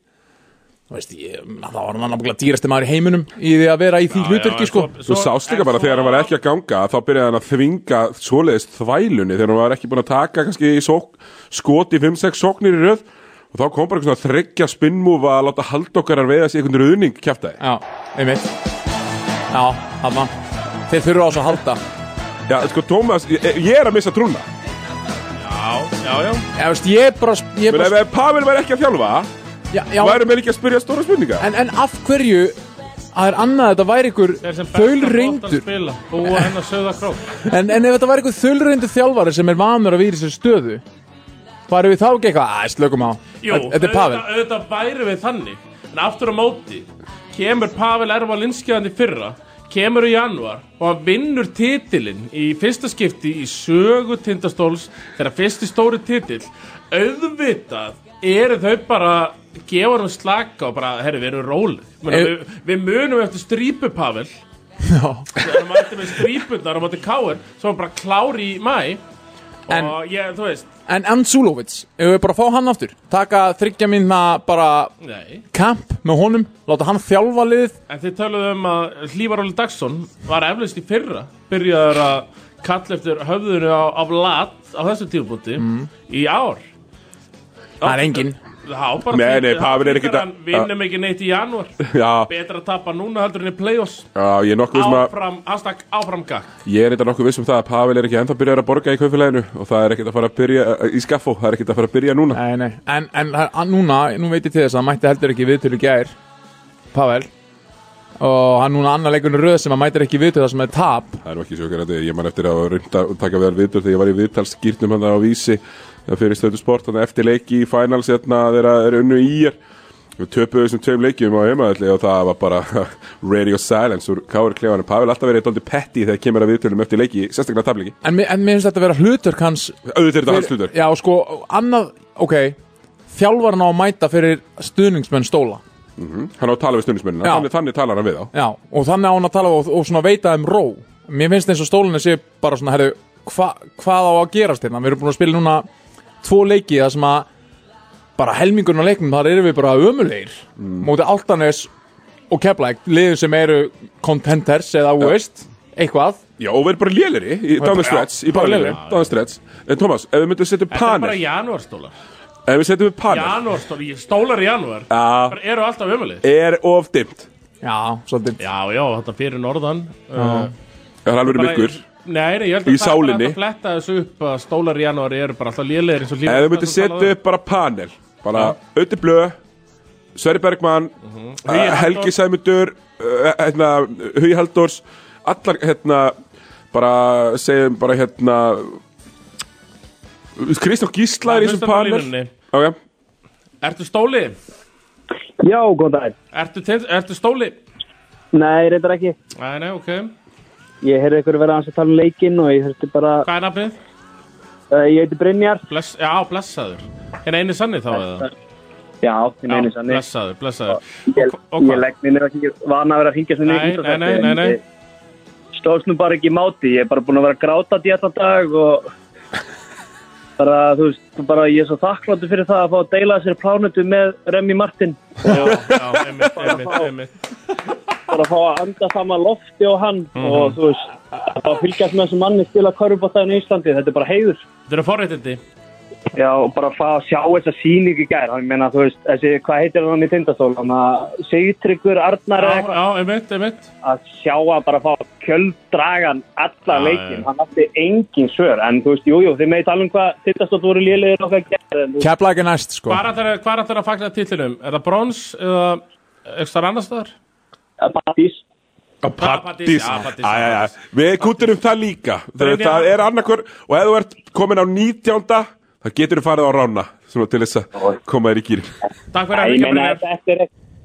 veist, ég, þá var hann náttúrulega dýrasti maður í heiminum í því að vera í því hluturki sko. Þú sást líka bara þegar hann var ekki að ganga þá byrjaði hann að þvinga svoleiðist þvælunni þegar hann var ekki búin að taka kannski sók, skot í 5-6 sóknir í röð og þá kom bara eitthvað svona þryggja spinnmúfa að láta haldokkarar veiða sig einhvern ruðning kjaftaði Já, einmitt. Já, þarna. Þeir þurfa á þessu að halda. Já, sko, Tómas, ég, ég er að missa trúna. Já, já, já. Já, veist, ég er bara Ég er Men bara ef Pavel væri ekki að þjálfa Já, já. væri mér ekki að spyrja stóra spurninga? En, en af hverju að er annað að þetta væri ykkur Þeir sem besta bótt að þaulreyndur spila Búa henn að sögða krók en, en ef þetta væri ykkur þaulreyndur þjálfari sem er vanur að vera í þessu stöðu Varum við þá ekki eitthvað, að slökum á. Jú, Þetta er Pavel. auðvitað, auðvitað væri við þannig. En aftur á móti Kemur Pavel Erva Linskiðandi fyrra Kemur í januar Og hann vinnur titilinn Í fyrsta skipti í sögu tindastóls Þegar fyrsti stóri titil Auðvitað eru þau bara Gefa hann slaka og bara Herri, við erum róleg. Mena, Ef- við, við munum eftir strípu Pavel. Já. Þegar hann mætti með strípundar og móti káir Svo hann bara klári í mæ Og En- ég, þú veist. En Ansulovic, ef við bara fá hann aftur? Taka þryggja minna bara Nei. Camp með honum Láta hann þjálfa liðið? En þið töluðu um að Hlífar Óli Dagsson var eflaust í fyrra byrjaður að kalla eftir höfðunu á, á lat á þessu tífbúti Mm. í ár. Það er engin Já, bara Nei, nei, fyrir- Pavel er ekkert að- hann vinnum ekki neitt í janúar. Já, Betra að tapa núna heldur en í play-offs. Já, ég er nokkuð vissum að Áfram, hashtag áfram gag Ég er eitthvað nokkuð vissum það að Pavel er ekki ennþá byrjað að borga í kaupfélaginu og það er ekkert að fara að byrja í skaffó, það er ekkert að fara að byrja núna. Nei, nei, en, en núna, nú veit ég til þess að mætti heldur ekki viðtölu í gær Pavel. Og hann núna annar leikunni röð sem hann mætir ekki viðtölu það sem er tap. Það er ekki svo að ég man eftir að reynda að taka vel viðtöl þegar ég var í viðtalsskýrnum hann á vísi fyrir stöðu sport, þannig eftir leiki í finals hérna þegar það er unnu í er. Við töpuðu þessum tveim leikjum á heimaðalli og það var bara radio silence úr Kári Klefanum, Pavel alltaf verið dóldi petty þegar kemur að viðtölum eftir leiki, sérstaklega tabliki En, en mér finnst þetta að vera hlutur hans Auðvitað er þetta hans hlutur. Já, sko, annað, ok Þjálfarinn á að mæta fyrir stuðningsmenn stóla. Hann á að tala við stundismennina, Já. þannig, þannig talar hann við á Já, og þannig á hann að tala og, og svona veita um ró. Mér finnst eins og stólinni sé bara svona, herru, hva, hvað á að gerast hérna? Við erum búin að spila núna tvo leiki það sem að bara helmingurinn á leiknum, þar erum við bara ömulegir mm. Móti Altanes og Keflæk, liðum sem eru contenters eða, þú veist, eitthvað. Já, og við erum bara léleri í stretch, í stretch. En Thomas, ef við myndum setja upp Þetta er bara janúarstólar. Ef við setjum upp panel Janúarstólar, stólar í janúar. Já. Bara eru alltaf ömulið Er of dimmt. Já, svolítið Já, já, þetta fyrir norðan Já. uh, Er hann verið bara- myggur? Nei, nei, ég held að það er að fletta þessu upp að stólar í janúari eru bara alltaf lélegir eins og lífið Ef við myndum setja upp bara panel Bara Ötti Blö Sverri Bergmann Hugi uh, Halldór. Helgi Sæmundur uh, hérna, Hugi Haldórs Allar hérna Bara segjum bara hérna Kristján Gísla er í þessum panel línunni. Ok Ertu stóli? Já, góðan daginn. Ertu, ertu stóli? Nei, reyndar ekki. Nei, nei, ok Ég heyrði ykkur vera aðeins að tala um leikinn og ég þurfti bara... Hvað er nafnið? Uh, ég heiti Brynjar. Bless, já, blessaður En eini sanni þá eða? Já, ég meini sannig. Blessaður, blessaður Ég, ég legg mér ekki vana að vera að hringja svona Nei, nei, nei, nei, nei. Stóðst nú bara ekki í máti. Ég er bara búin að vera að gráta í allan dag og... Bara, þú veist, bara ég er svo þakkláttur fyrir það að fá að deila þessari plánutu með Remi Martin. Já, já, einmitt, einmitt, einmitt Bara að fá að anda saman lofti á hann Mhm. og þú veist, að fylgjast með þessum manni spila körfubáttaðin í Íslandi. Þetta er bara heiður. Þetta eru forréttindi Já, og bara að fá að sjá þessa síning í gær, hann meina, þú veist, þessi, hvað heitir hann í tindastól, hann að Sigtryggur Arnar eða Já, eitthvað, já, einmitt, einmitt að sjá að bara fá kjölddragan alla Já, leikin, já. hann átti engin svör, en þú veist, jú, jú, þið meði tala um hvað tindastóll voru lélegir og hvað gerði, er næst, sko Hvað er þetta að fagna titlinum? Er það brons eða ekstra annar staðar? Patís æ, æ. Við kúturum það líka. Það, það er annarkur Og ef þú ert komin á 19. Það getur þú farið á rána Svona til þess að koma þér í gýrin Takk ég meina, ef þetta er,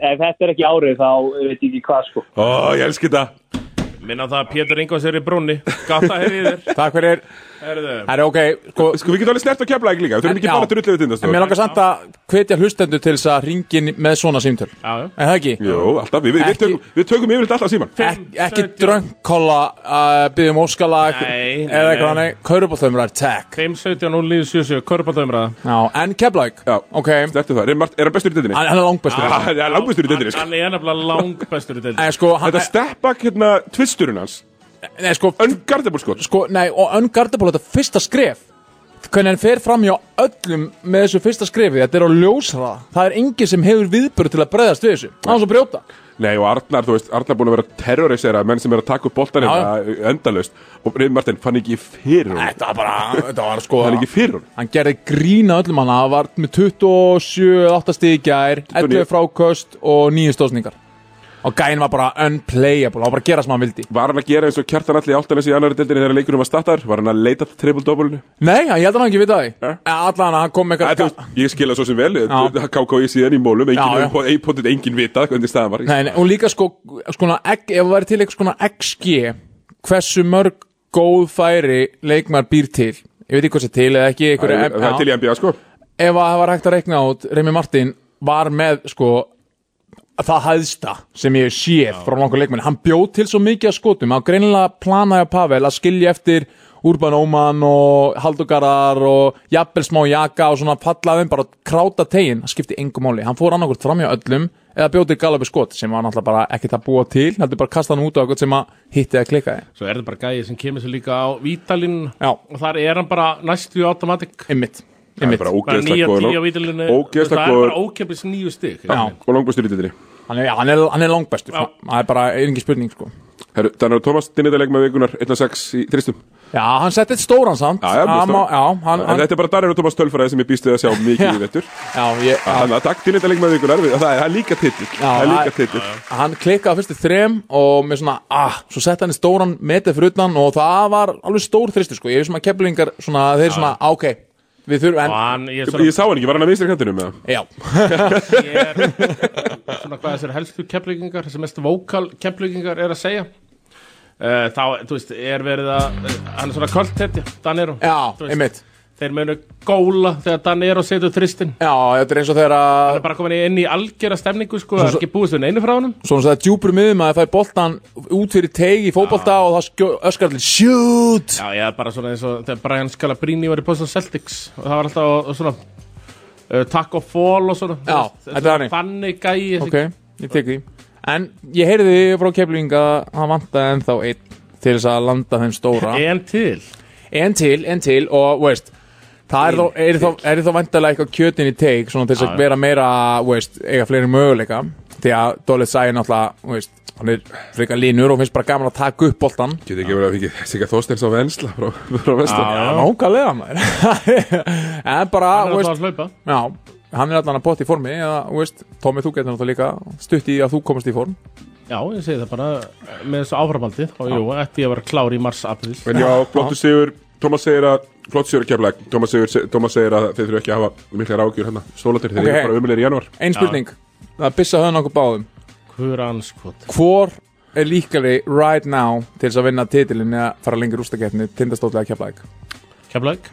ef þetta er ekki árið, þá veit ég ekki hvað, sko. Ó, ég elski þetta. Minna það að Pétur Ingvars er í brúnni. Gátt að hefði þér Takk fyrir Herðu. Það er ok Sko, sko við getum alveg snert að kepla ekki líka Við þurfum ekki Já. bara að drullu við tindastóð En mér langar samt að hvetja hlustendur til þess að ringin með svona símtöl. Já, já. En það ekki? Jú, alltaf, við, við, við, tökum, við tökum yfirleitt alltaf síman Ek, ekki dröngkolla uh, byggjum óskalag Nei, nei, eða eitthvað nei. hannig Kaurubáþumrar, tech 5-17 og 9-7-7 Körbáttaumræða Já, en Keflæk Já, ok. Snertu það, er, Mart- er hann bestur í dindinni? Hann hann er langbestur Ah, Hann er langbestur í dindinni sko. Hann er nefnilega langbestur í deildinni. En sko, hann Þetta stepback hérna tvisturinn hans Nei, sko Unguardable skot Sko, nei, og Unguardable, þetta fyrsta skref. Hvernig hann fer fram hjá öllum með þessu fyrsta skrifi, þetta er á ljósra. Það er enginn sem hefur viðbörð til að breyðast við þessu, það er svo brjóta. Nei og Arnar, þú veist, Arnar búin að vera terrorisera menn sem er að taka upp boltan hérna endalaust. Og Reyð Martin fann ekki fyrir hún Þetta var bara, þetta var sko Fann ekki fyrir hún Hann gerði grína öllum hann, hann var með 27-8 stig í gær 11 fráköst og 9 stóðsningar og gæinn var bara unplayable, hann var bara að gera sem hann vildi Var hann að gera eins og kjartan allir í áltanes í annari deildinni þegar leikunum var startar? Var hann að leita til triple-double-inu? Nei, ég held að hann ekki vita því Allan að hann kom eitthvað Ég skilja svo sem vel. KKI síðan í mólum já. engin, vitað hvernig staðan var Nei, og líka sko, skona, egg, ef það væri til eitthvað svona XG hversu mörg góð færi leikmar býr til ég veit ekki hvað sé til eða ekki Það er- það til í NBA sko ef að það var hægt að reikna át Remi Martin var með sko það hæðsta sem ég séð frá langar leikmenni, hann bjóð til svo mikið að skotum. Að greinilega planaði að Pavel að skilja eftir Urban Óman og Haldugarar og jafnvel smá jaka og svona fallaðum bara kráta tegin, það skipti engum máli. Hann fór annarkvort framjá öllum eða bjóð til Galabi skot sem var náttúrulega bara ekkert að búa til heldur bara kasta hann út á eitthvað sem að hitti að klika Svo er þetta bara gæði sem kemur sér líka á Vítalinn Já. og þar er hann bara næstu í automatic. Einmitt, Það er bara er ókeflis nýju stig. Já. Og langbæstur í dittinni hann er, já, langbestur. Það er bara einhver spurning sko. Þannig að Thomas Dinnidaleg með vikunar 1-6 í þristum Já, hann setti eitt stóran samt. Já, já, Hann já, hann, En hann, þetta er bara Darren og Thomas Tölfræði sem ég býst við að sjá mikið í vettur já, ég, Þannig að takk Dinnidaleg með vikunar Það er það er líka Já, er titill. hann klikkaði fyrstu þrem og með svona, ah, svo setti hann í stóran metið fyrir utan og það var alveg stór þristur sko, ég er svona keplingar svona, þeir svona, ah, ok við þurfum, en, hann, ég Ég, svona, ég sá hann ekki, var hann að vinstri kantinu með það? já. Ég er svona hvað þessir helstu kepplíkingar þessi mest vókal kepplíkingar er að segja. Uh, þá, þú veist, er verið að hann er svona kvöldtetja, Danero. Já, einmitt þeir munu góla þegar Danero setur þristin já, þetta er eins og þegar hann að er bara komin inn í algjera stemningu sko, það er ekki búist við neinu frá honum. Svona það er djúpur miðum að það fær boltan út fyrir teig í fótbolta og það öskar allir shoot! Já, ég er bara svona eins og þegar Brian Scalabrine var í Boston Celtics. Og það var alltaf og, og svona uh, takk og fall og svona. Já, þetta er þannig. Þannig gæi ok, ég tek því. En ég heyrði frá kepling að hann til en til, en til og veist það er þó, er þó, er þó vantarlega eitthvað kjötin í teik svona til þess að vera meira veist, eiga fleiri möguleika. Því að Dólið sæði náttúrulega veist, hann er frekar línur og finnst bara gaman að taka upp boltan Getur ekki verið að fikið Sigga Þorsteins á vensla frá, frá vestan Já, nákvæmlega maður. En bara, Hann er veist, alltaf að hlaupa. Já, hann er allan að potta í formi eða, veist, Tómi, þú getur náttúrulega líka stutt í að þú komast í form. Já, ég segi það bara með þessu áframaldið og jú, ætti ég að vera klár í mars-april En já, flottu sigur Thomas segir að Flott sigur keflag Thomas segir, Thomas segir að þeir þurfa ekki að hafa mikla rákjur hérna. Stólatir, þeir Ok. eru bara umulir í januar ein spurning, það er byssa höfðan okkur báðum. Hver anskot hvor er líkari right now til þess að vinna titilin eða fara lengur úrstakeppni tindastóðlega keflæk Keflæk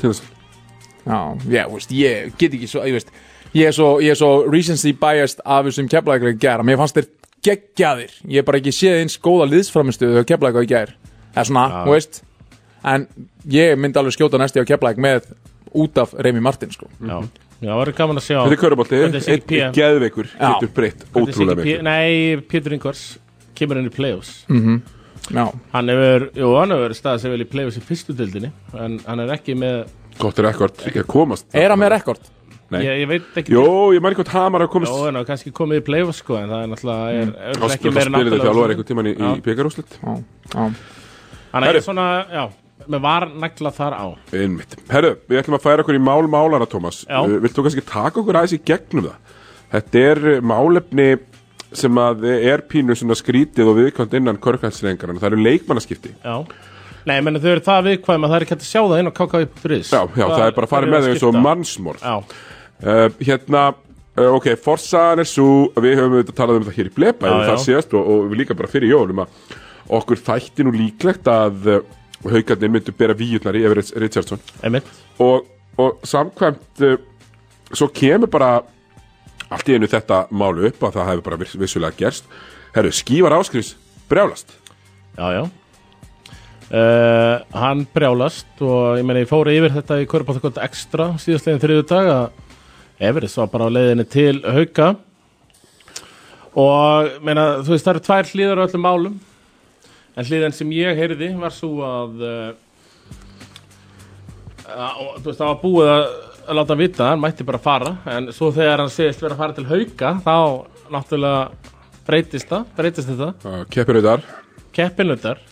Tindastóll. Já, já, veist, ég get ekki svo, ég veist Ég er svo, ég er svo recency biased af þessum keflæklega gera Mér fannst þeir geggjaðir. Ég hef bara ekki séð eins góða liðsframistuðu og ég ger Það er svona, Já. þú veist. En ég myndi alveg skjóta næsti á keflæk með út af Reymi Martin, sko. Já, já, það verður gaman að sjá Þetta er körubolti, Hvernig Siggi P- einn geðveikur getur breytt ótrúlega mikið Nei, Pétur Ingvars kemur inn í play-offs. Mm Já, Hann hefur, jú, hann hefur staðið sig vel í play-offs í fyrstu dildinni en hann er ekki með Gott er ekkert, ekki að komast er hann með rekord? Nei. ég, ég veit ekki. Jó, ég mær eitthvað hamar að komast Jó, hann hefur kannski komið í play-offs sko en það er náttúrulega er, er, Þá ekki meira það náttúrulega þjálfur einhvern tímann í, Já. í byggarúslit Hann Herru. er svona, já, með var negla þar á Einmitt. Herru, við ætlum að færa okkur í mál málana, Tómas. Já. Uh, Vilt þú kannski taka okkur aðeins í gegnum það? Þetta er uh, málefni sem að er pínu svona skrítið og viðkvæmt innan körkhalsrengarna. Það eru leikmannaskipti. Já Nei, menn þau eru það viðkvæm að það er ekki hægt að sjá það inn á KKV.is Já, já, það er bara að fara með þau eins og mannsmorð. Já, Uh, hérna, uh, ok, forsaðan er svo, við höfum auðvitað talað um þetta hér í blepa, Já, já, það séast og, og við líka bara fyrir jólum að okkur þætti nú líklegt að uh, haugarnir myndu bera víutnar í Everett Richardson. og, og samkvæmt uh, svo kemur bara allt í einu þetta málu upp að það hefur bara viss, vissulega gerst. Herru, skívar áskrifs brjálast. Já, já. Uh, Hann brjálast og ég meina ég fór yfir þetta í Körbáþakot Extra síðastlegin þriðu dag að Everest var bara á leiðinni til Hauka. Og meina, þú veist það eru tvær hlýðar á öllum málum en hlýðan sem ég heyrði var svo að uh, Já, og þú veist, það var búið að, að láta hann vita, hann mætti bara fara. En svo þegar hann segist vera að fara til hauka þá náttúrulega breytist það, breytist þetta. Keppinautar. Keppinautar.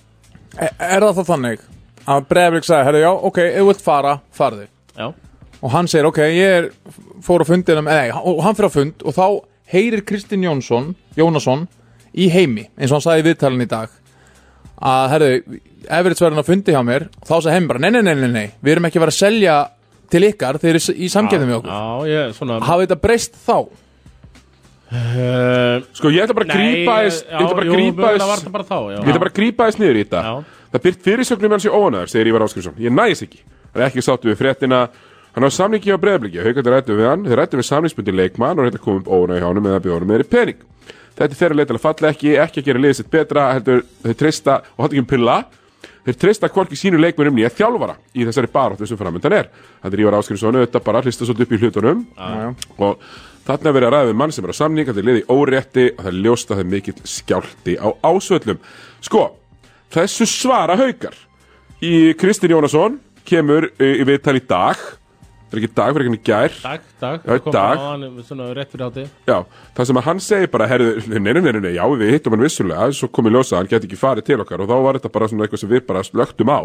Er, er það þá þannig að Breivik sagði, herru, já, ok, ef þú vilt fara, farði Já. og hann segir, ok, ég er, fór á fundinum nei, og hann fyrir á fund og þá heyrir Kristinn Jónsson, Jónasson í heimi, eins og hann sagði í viðtalin í dag að, herru, Everett verður hann að fundi hjá mér og þá sagði heim bara, nei, nei, nei, nei, nei við erum ekki að vera að selja til ykkar þeir eru í samkefnum við okkur. Já, ég, svona hafði þetta breyst þá? Uh, Sko ég ætla bara að Nei, grípa þess já, Ég ætla bara að jú, grípa mögulega þess var þetta bara þá, já. Ég ætla bara að grípa þess niður í þetta. Það byrt fyrirsögnum hans í óanæður segir Ívar Áskrinsson Ég næs ekki. Það er ekki sáttu við fréttina. Hann á samningi á breyðbliki Haukandi rættu við hann. Þeir rættu við samningsbundi leikmann og reynda komum upp óanæður hjá honum eða bjóðum meðri pening Þetta er þeirra leitalega falla ekki Ekki að gera liðið sitt betra heldur Þeir treysta og hatt ekki um pilla Þeir treysta hvorki sínu leikmennum nýja þjálfara í þessari baráttu sem framöndan er. Þetta er Ívar Áskrinsson, auðvitað bara hlista svolítið upp í hlutunum og þarna er verið að ræða við mann sem er á samning, þetta er liði órétti og það er ljóst að það er mikill skjálti á ásvöllum. Sko, þessu svara haukar í Kristinn Jónasson kemur uh, í viðtal í dag, er ekki dag fyrir ekki gær, Dag, dag, Já, dag. hann svona rétt fyrir hátti Já, það sem að hann segir bara, herðu, nei, nei, nei, nei, nei, já, við hittum hann vissulega, svo kom í ljósa hann geti ekki farið til okkar og þá var þetta bara svona eitthvað sem við bara slögtum á.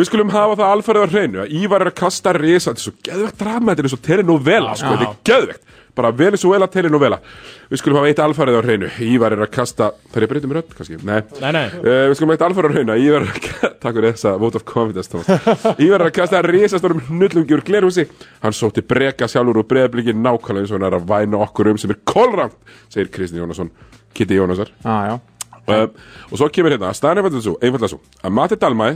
Við skulum hafa það alfarið á hreinu að Ívar er að kasta risa, þetta er svo geðvegt drama, þetta er svo telenovela, sko, þetta er geðvegt. Bara Venezuela telenovela. Við skulum hafa eitt alfarið á hreinu, Ívar er að kasta, það er að breyta um rödd, kannski, nei. Nei, nei. Uh, við skulum hafa eitt alfarið á hreinu, að Ívar er að, takk fyrir þessa vote of confidence, Thomas. Ívar er að kasta risastórum hnullungi úr glerhúsi. Hann sótti breka sjálfur úr breðabliki nákvæmlega eins og hann er að væna okkur um sem er kolrangt, segir Kristinn Jónasson, Kitty Jónasar. Ah, já. Uh, og svo kemur hérna, staðan er einfallega svo að Mati Dalmæ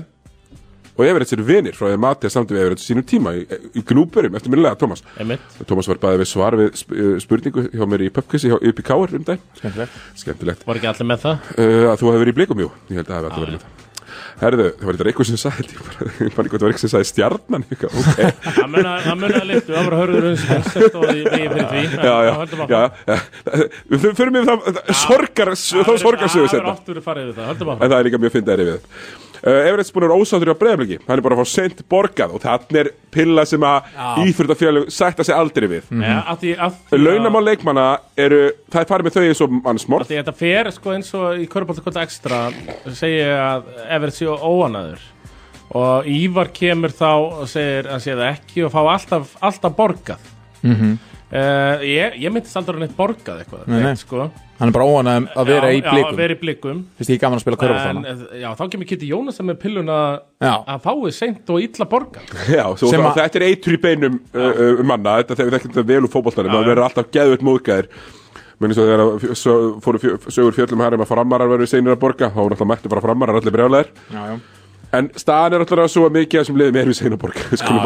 og Everett sér vinir frá því að Mati að samtum við Everett sínum tíma í, í gnúburum eftir minnilega Thomas. Einmitt. Thomas var bæðið við svar við uh, spurningu hjá mér í pubquizi hjá upp í Káar um dag Skemmtilegt. Skemmtilegt. Var ekki allir með það? uh, að þú hefur verið í blikum, jú. Ég held að það hefur alltaf verið með það. Herðu, það var þetta eitthvað sem sagði ég man ekki hvað það var eitthvað sem sagði stjarnan eitthvað, ok. Það munna- það munna að listu, það var hörður uns sem stóð í vegi fyrir því. Já, já, já, já. Við fyrir mig það sorgar, þá sorgarsögu Það er setna oft verið farið við það, En það er líka mjög fyndið við uh, Everett búin að vera ósáttur á breyðabliki Hann er bara að fá sent borgað Og þannig er pilla sem að Já. íþróttafélög sætta sig aldrei við. Já, af því- af því að- Launamál leikmanna eru Það er farið með þau eins og mannsmorð Því þetta fer sko eins og í Körbáltakvölda Extra segja að Everett sé óanaður og Ívar kemur þá og segir að sé það ekki og fá alltaf, alltaf borgað. Mhm. Uh, ég, ég myndist aldrei neitt borgað eitthvað Nei, nei. sko. Hann er bara óanægum að vera Já, í já, blikum. að vera í blikum. Fyrst ég gaman að spila körfa En, eh, Já, þá kemur Kitty Jónas með pilluna Já. að fáið seint og illa borgað. Já, svo Sem það, að- þetta er eitur í beinum uh, uh, manna Þetta þegar þetta vel úr fótboltanum. Já, Það já. verður alltaf geðveitt móðgæðir. Menni svo þegar að fóru fjö- sögur fjöllum hærum að framarar verður seinir að borga þá voru alltaf mættu bara framarar allir brjálæðir. Já, já. En staðan er alltaf svo að mikið er að borga. Við skulum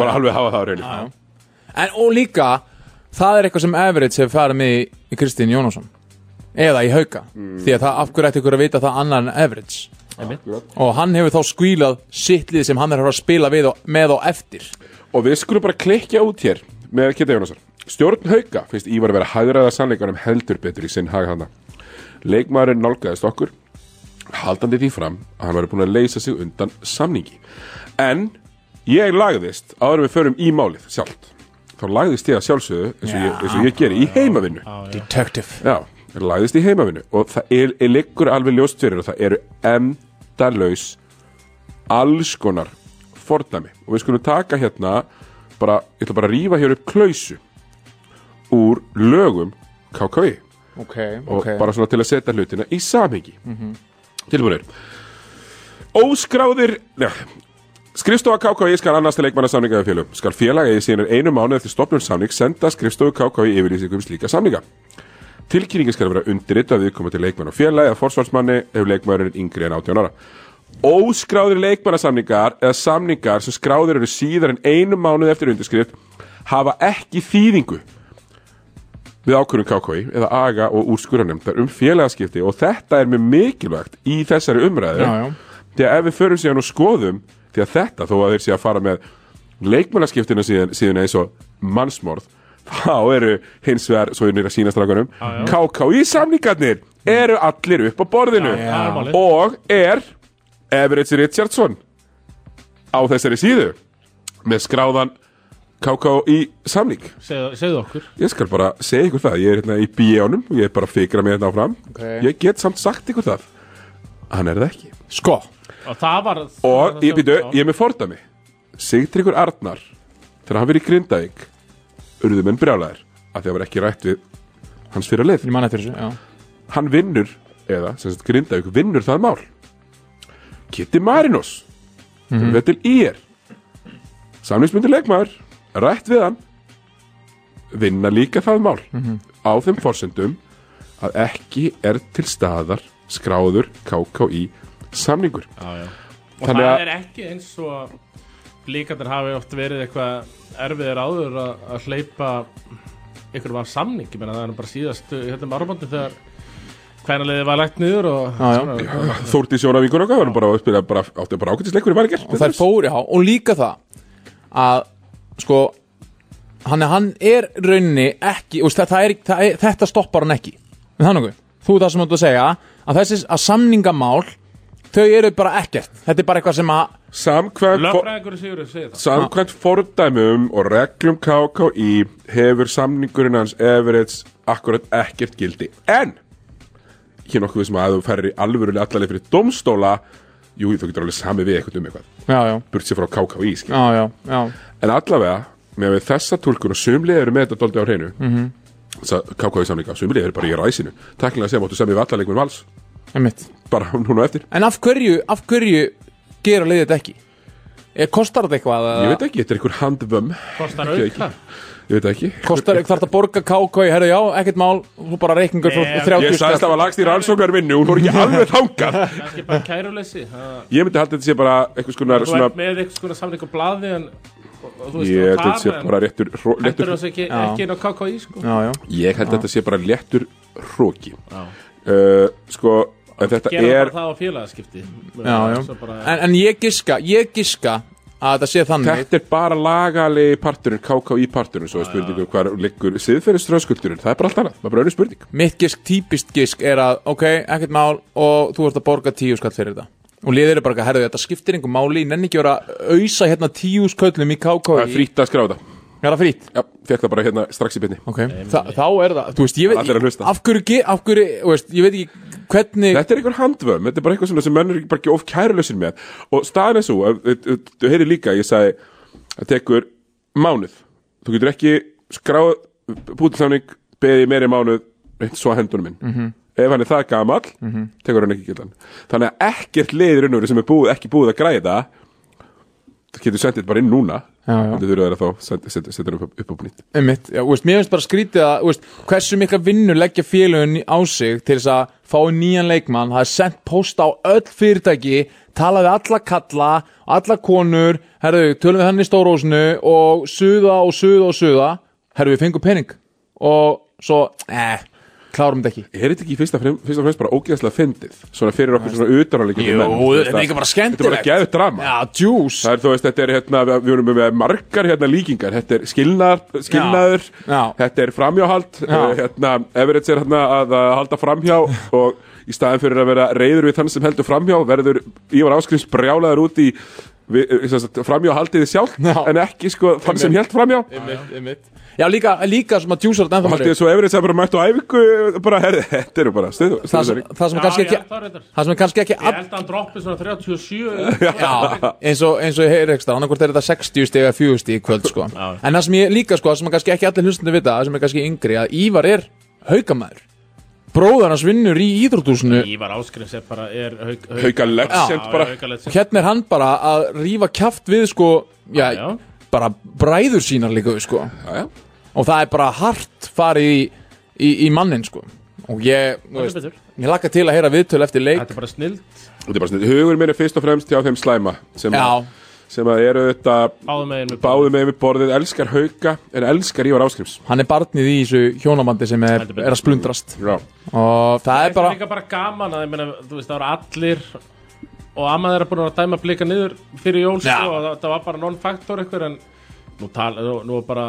Það á er eitthvað sem Everett hefur farið með í, Kristín Jónasson. Eða í Hauka. Því að það af hverju ætti ykkur að vita það annar en Everett Og hann hefur þá skvílað sitt lið sem hann er að spila við og, með og eftir. Og við skulum bara klikja út hér með Kitta Jónasson. Stjórn Hauka finnst Ívar að vera hægraða sannleikanum heldur betur í sinn haga hana. Leikmaðurinn nálgæðist okkur, haldandi því fram að hann væri búin að leysa sig undan samningi. En ég lagðist, áður við förum í málið sjálft, þá lagðist ég að sjálfsögðu eins og, ég, eins og ég geri í heimavinnu. Detective. Já, lagðist í heimavinnu og það er, er liggur alveg ljóst fyrir og það eru endalaus alls konar fordæmi. Og við skulum taka hérna bara, ég ætla bara að rífa hér upp klausu úr lögum KKI Ok, og ok. bara svona til að setja hlutina í samhengi. Mhm. tilbúinir óskráðir ja, skrifstofa KKI skal annars til leikmanna samninga við félögum. Skal félag eigi síðan einu mánu eftir stopnum samning senda skrifstofu KKI yfirlýsingum um slíka samninga. Tilkynningi skal vera undirritað við koma til leikmann og félag eða forsvarsmanni ef leikmannurinn er yngri en 18 ára. Óskráðir leikmannasamningar eða samningar sem skráðir eru síðar en einu mánuð eftir undirskrift hafa ekki þýðingu við ákvörðum KKI eða aga og úrskurðarnemndar um félagaskipti og þetta er mjög mikilvægt í þessari umræðu. Já, já. að ef við förum síðan og skoðum því að þetta þó að þeir sé að fara með leikmannaskiptina síðan, síðan eins og mannsmorð þá eru hins vegar, svo er nýra sínastrákunum já. KKI samningarnir eru allir upp á borðinu. Já, já. Og er Everett Richardson á þessari síðu með skráðan KK í samning. Segðu, segðu okkur. Ég skal bara segja ykkur það, ég er hérna í bíjónum og ég er bara að fikra mig hérna áfram. Ok. Ég get samt sagt ykkur það Hann er það ekki. Sko. Og það var Og ég býtu, ég er með fordæmi. Sigtryggur Arnar Þegar hann verið í Grindavík Urðu menn brjálæðir að því að var ekki rætt við hans fyrir eftir þessu, já. Hann vinnur, eða sem sagt Grindavík vinnur það mál. Kitty Marinos mm. -hmm. til IR Samlingsmyndir leikmaður Rætt við hann Vinna líka það mál. Mhm. Á þeim forsendum Að ekki er til staðar Skráður KKI samningur. Já, já. Og Þannig það að- er ekki eins og Blíkandir hafi oft verið eitthvað erfiðir áður að, að hleypa ykkur var samning ég meina það er nú bara síðast hérna með árbandi þegar hvænaliðið var lagt niður og Þórti Sjónavíkur og var bara að spila bara, áttu bara ágætisleikur í Marger og þær fóru, já, og líka það að, sko hann, hann er rauninni ekki það, það er, það er, þetta stoppar hann ekki. Það þú er það sem þú ert að segja að þessi að samningamál þau eru bara ekkert, þetta er bara eitthvað sem að Samkvæmt Samkvæmt fordæmum og reglum KKI hefur samningurinn hans Everett akkurat ekkert gildi. En ekki nokkuð sem að þú færir í alvörulega allarleið fyrir domstóla jú, þú getur alveg sami við eitthvað um eitthvað. Burt sér frá KKI já, já, já. En allavega með við þessa tólkun og sumlið eru með þetta dóldi á hreinu Mhm. þess að KKI samninga, sumlið eru bara í ræsinu. Takkilega sem áttu sem við allarleikum vals. Einmitt. Bara núna eftir. En af hverju, af hverju gera liðið þetta ekki? Er, kostar þetta eitthvað að, ég veit ekki, þetta er einhver handvömm. Kostar auka? ég veit ekki. Kostar eitthvað þarf að borga KK herru já, ekkert mál, þú bara reikningur frá 30 Ég sagðist að það var lagst í rannsóknar vinnu Hún voru ekki alveg þangað. Kannski bara kæruleysi Ég myndi halda þetta sé bara eitthvað skonar þú svona ert með eitthvað svona samning og blaði en Ég held að þetta sé bara réttur léttur- þessu ekki, inn á KKI sko. Já, já. Ég held að þetta sé bara léttur hróki Já. uh, Sko en Þetta Gera er bara það á félagaskipti. Já, já. Bara- En, en ég giska, ég giska að þetta sé þannig. Þetta er bara lagali parturinn KKI parturinn Svo er spurningum hvar liggur siðferðiströskuldurinn Það er bara allt annað, það er bara önnur spurning. Mitt gisk, típist gisk er að ok, ekkert mál og þú ert að borga tíu skall fyrir þetta og liðir eru bara að herðu þetta skiptir einhver máli, nenni ekki vera að ausa hérna tíu sköllum í KK Það er frýtt að skráða Er það frýtt? Já, fekk það bara hérna strax í byrni Ok, Þa, þá er það, þú veist, ég veit hlusta. af hverju, ge- af hverju, þú veist, ég veit ekki hvernig Þetta er einhver handvömm, þetta er bara eitthvað sem menn er bara ekki of kærulössin með og staðan er svo, þú heyrir líka ég sagði, það tekur mánuð, þú getur ekki skráð bútilsamning beðið í meiri mánuð svo að hendunum minn Mhm. ef hann er það gamall, Mhm. tekur hann ekki gildan þannig að ekkert leiður innur sem er búið, ekki búið að græða það það getur sendið bara inn núna. Já. þetta þurfa þeirra þá að setja- hann upp, upp á nýtt. Einmitt, já, þú veist, mér finnst bara skrítið að þú veist, hversu mikla vinnu leggja félögun á sig til þess að fá nýjan leikmann. Það er sendt post á öll fyrirtæki tala við alla kalla alla konur, herru, tölum við hann í stórósinu og suða og suða og suða, herru, við fengum pening. Og svo, eh klárum þetta ekki. Er þetta ekki fyrst og fremst, bara ógeðslega fyndið? Svona fyrir okkur svona Jú, þetta er líka bara Þetta er skemmtilegt. bara geðut drama. Já, djús. Það er þú veist, þetta er hérna, við erum með margar hérna líkingar. Þetta er skilnaður, skilnaður. Já. Þetta er framhjáhald. Já. uh, hérna, Everett er hérna að, að halda framhjá og í staðin fyrir að vera reyður við þann sem heldur framhjá verður Ívar Áskrims brjálaður út í eh, sem sagt, framhjáhaldið sjálf en ekki sko þann sem held framhjá. Já, líka, líka sem að djúsar þetta og ennþá haldið svo Everett sem bara mættu á æfingu bara, herði, þetta eru bara stuð, það sem, það sem er kannski ekki það það sem er kannski ekki Ég held að hann droppi svona 37 Já, eins og, eins og ég heyri ekstra annarkvort er þetta 60 stig eða 40 stig í kvöld sko. en það sem ég líka sko, sem er kannski ekki allir hlustandi vita, það sem er kannski yngri að Ívar er haukamæður bróðar hans vinnur í íþróttúsinu Ívar Áskrims er bara er og hérna er hann bara að rífa kjaft við sko, já, Já, já. bara bræður sínar líka við sko. Já, já. Og það er bara hart farið í, í, í mannin sko. Og ég, þú veist, betur. ég laka til að heyra viðtöl eftir leik. Þetta er bara snild. Þetta er bara svona, hugur minn er fyrst og fremst hjá þeim slæma sem, Já. að, sem að eru þetta báðu með við borðið, elskar hauka en elskar Ívar Áskrims hann er barnið í þessu hjónamandi sem er, er að splundrast. Já. og það er bara líka bara gaman að ég meina, þú veist, það voru allir og amma þeirra búin að dæma blika niður fyrir jól Já. sko, og það, það var bara non-faktor eitthvað en nú, tal, nú, nú var bara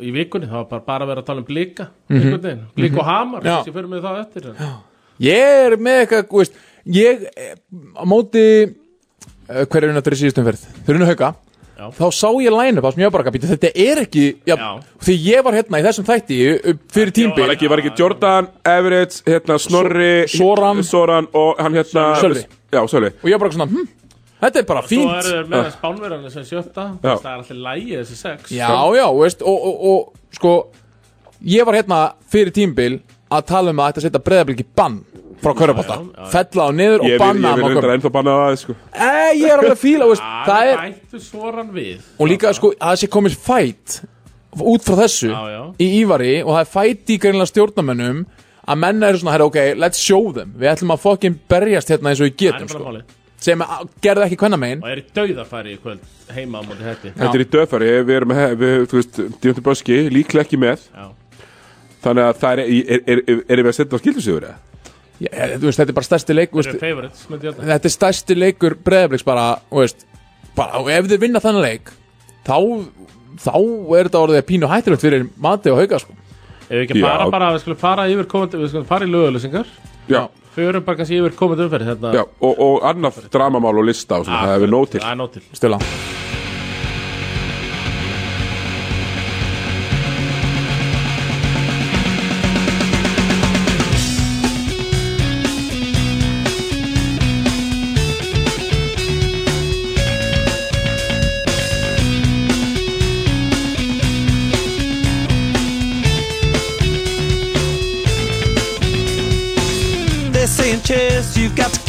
í vikunni, það var bara, bara að vera að tala um blika Mhm. einhvern veginn, blika og hamar Já. þess ég fyrir mig það eftir en, Ég er með eitthvað, þú veist Ég, eh, á móti uh, Hver er unna fyrir síðustum ferð? Unna hauka þá sá ég line-up að býta þetta er ekki já, því ég var hérna í þessum þætti uh, fyrir tímbil Var ekki, var ekki Jordan, Everett, hérna Snorri Soran. Soran og hann hérna Sölvi. Já, Sölvi og ég var bara svona, hm, þetta er bara Svo fínt. eru þeir með spánverðan sem sjötta. Það er alltaf lægi þessi sex. Já, já, veist, og, og, og sko ég var hérna fyrir tímbil að tala um að þetta setja breyðabliki bann frá Körbátta, fella á niður og banna ég vil Körbátta ennþá banna það, sko. Eh, ég er alveg fíla, veist, það er og líka sko að það sé komið fætt út frá þessu Já, já. í Ívari og það er fætt í greinlega stjórnamönnum að menna eru svona, ok, let's show them. Við ætlum að fokkin berjast hérna eins og við getum sko. Sem gerðu ekki hvenna megin Og er í dauðafæri í kvöld heima á móti hætti Þetta er í döðfæri, við erum með, við, þú veist, Djóntur Böski, líklega ekki með Já. Þannig að það er, er, er, er, erum við að setja á skildusíður eða? Já, þú veist, þetta er bara stærsti leik þú Þeir veist, eru favorites, myndi ég halda. þetta er stærsti leikur breðabliks bara, veist bara, og ef þeir vinna þannig leik þá, þá er þetta orðið pínu hættilegt fyrir mati og hauga sko. Ef við ekki Já. fara bara, við skulum fara yfir komandi, við skulum fara í lögulesingar Já, Förum bara kannski yfir komandi umferð hérna. Já og, og annað dramamál og lista og svona, það er við nóg til. Það er nóg til. Stila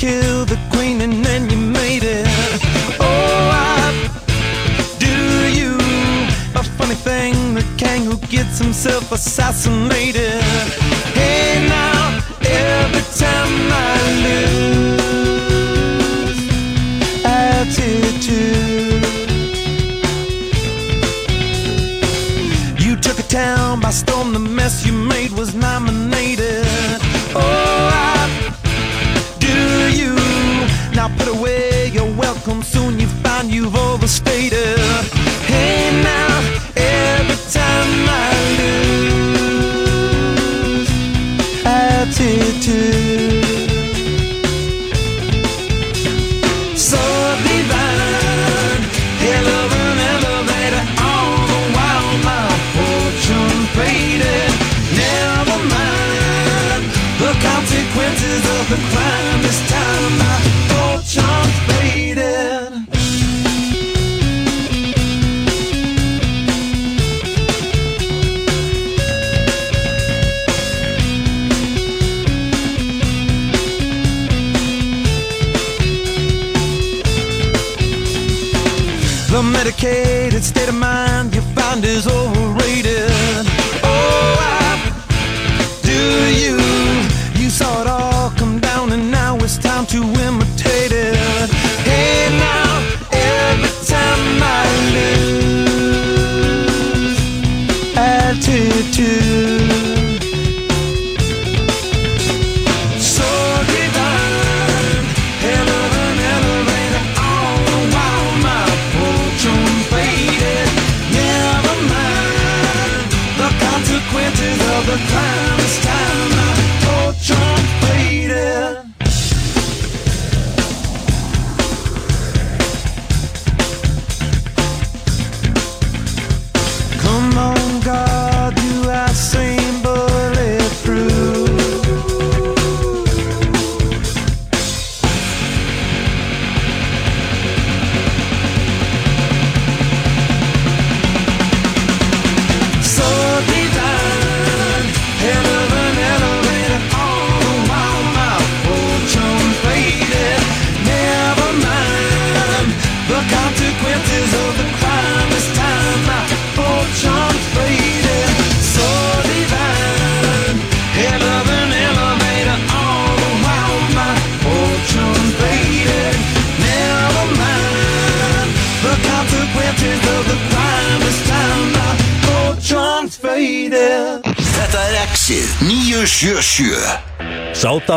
kill the queen and then you made it. Oh, I do you. A funny thing, the king who gets himself assassinated. Hey, now, every time I lose attitude. You took a town by storm, the mess you made overstated. Hey, now every time I lose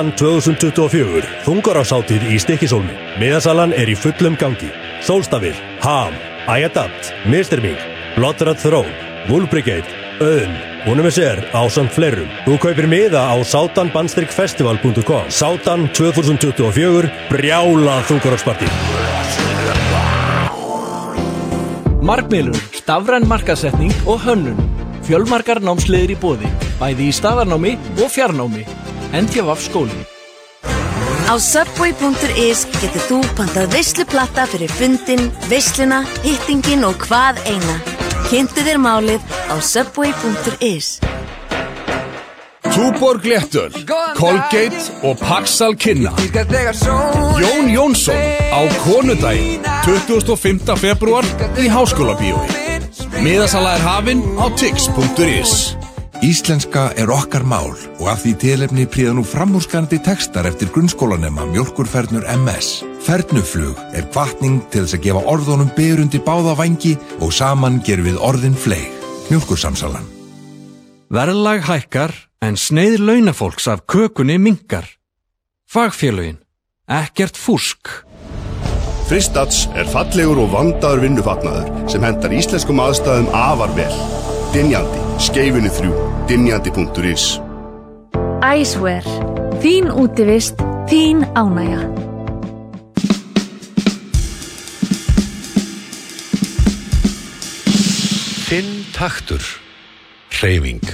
Sátan 2024, þungarásáttíð í Stikkisólmi. Miðasalan er í fullum gangi. Sólstafir, Ham, iAdapt, Mr. Ming, Bloodrat Throne, Wool Brigade, Öðn, Unum SR á samt fleirum. Þú kaupir miða á sátanbandstrykfestival.com Sátan 2024, brjála þungaráspartí. Markmiðlun, stafræn markasetning og hönnun. Fjölmarkar námsleiðir í bóði, bæði í staðarnámi og fjarnámi. NTVAF skóli. Á subway.is getur þú pantað veisluplatta fyrir fundin, veisluna, hittingin og hvað eina. Kynntu þér málið á subway.is. Túborg Léttöl, Colgate og Paxal Kinna Jón Jónsson á Konudaginn 25. februar í Háskóla bíói Miðasala er hafinn á tix.is Íslenska er okkar mál og af því tilefni príða nú framúrskarandi textar eftir grunnskólanema mjölkurfernur MS. Fernuflug er kvartning til þess að gefa orðunum beirundi báða vangi og saman gerum við orðin fleig. Mjölkursamsalan. Verðlag hækkar en sneið launafólks af kökunni minkar. Fagfélögin. Ekkert fúsk. Fristats er fallegur og vandaður vinnufatnaður sem hendar íslenskum aðstæðum afar vel. Dinjandi, skeifinni þrjú, dinjandi.is Æsver. Þín útivist, þín ánægja. Þinn taktur. Hreyfing.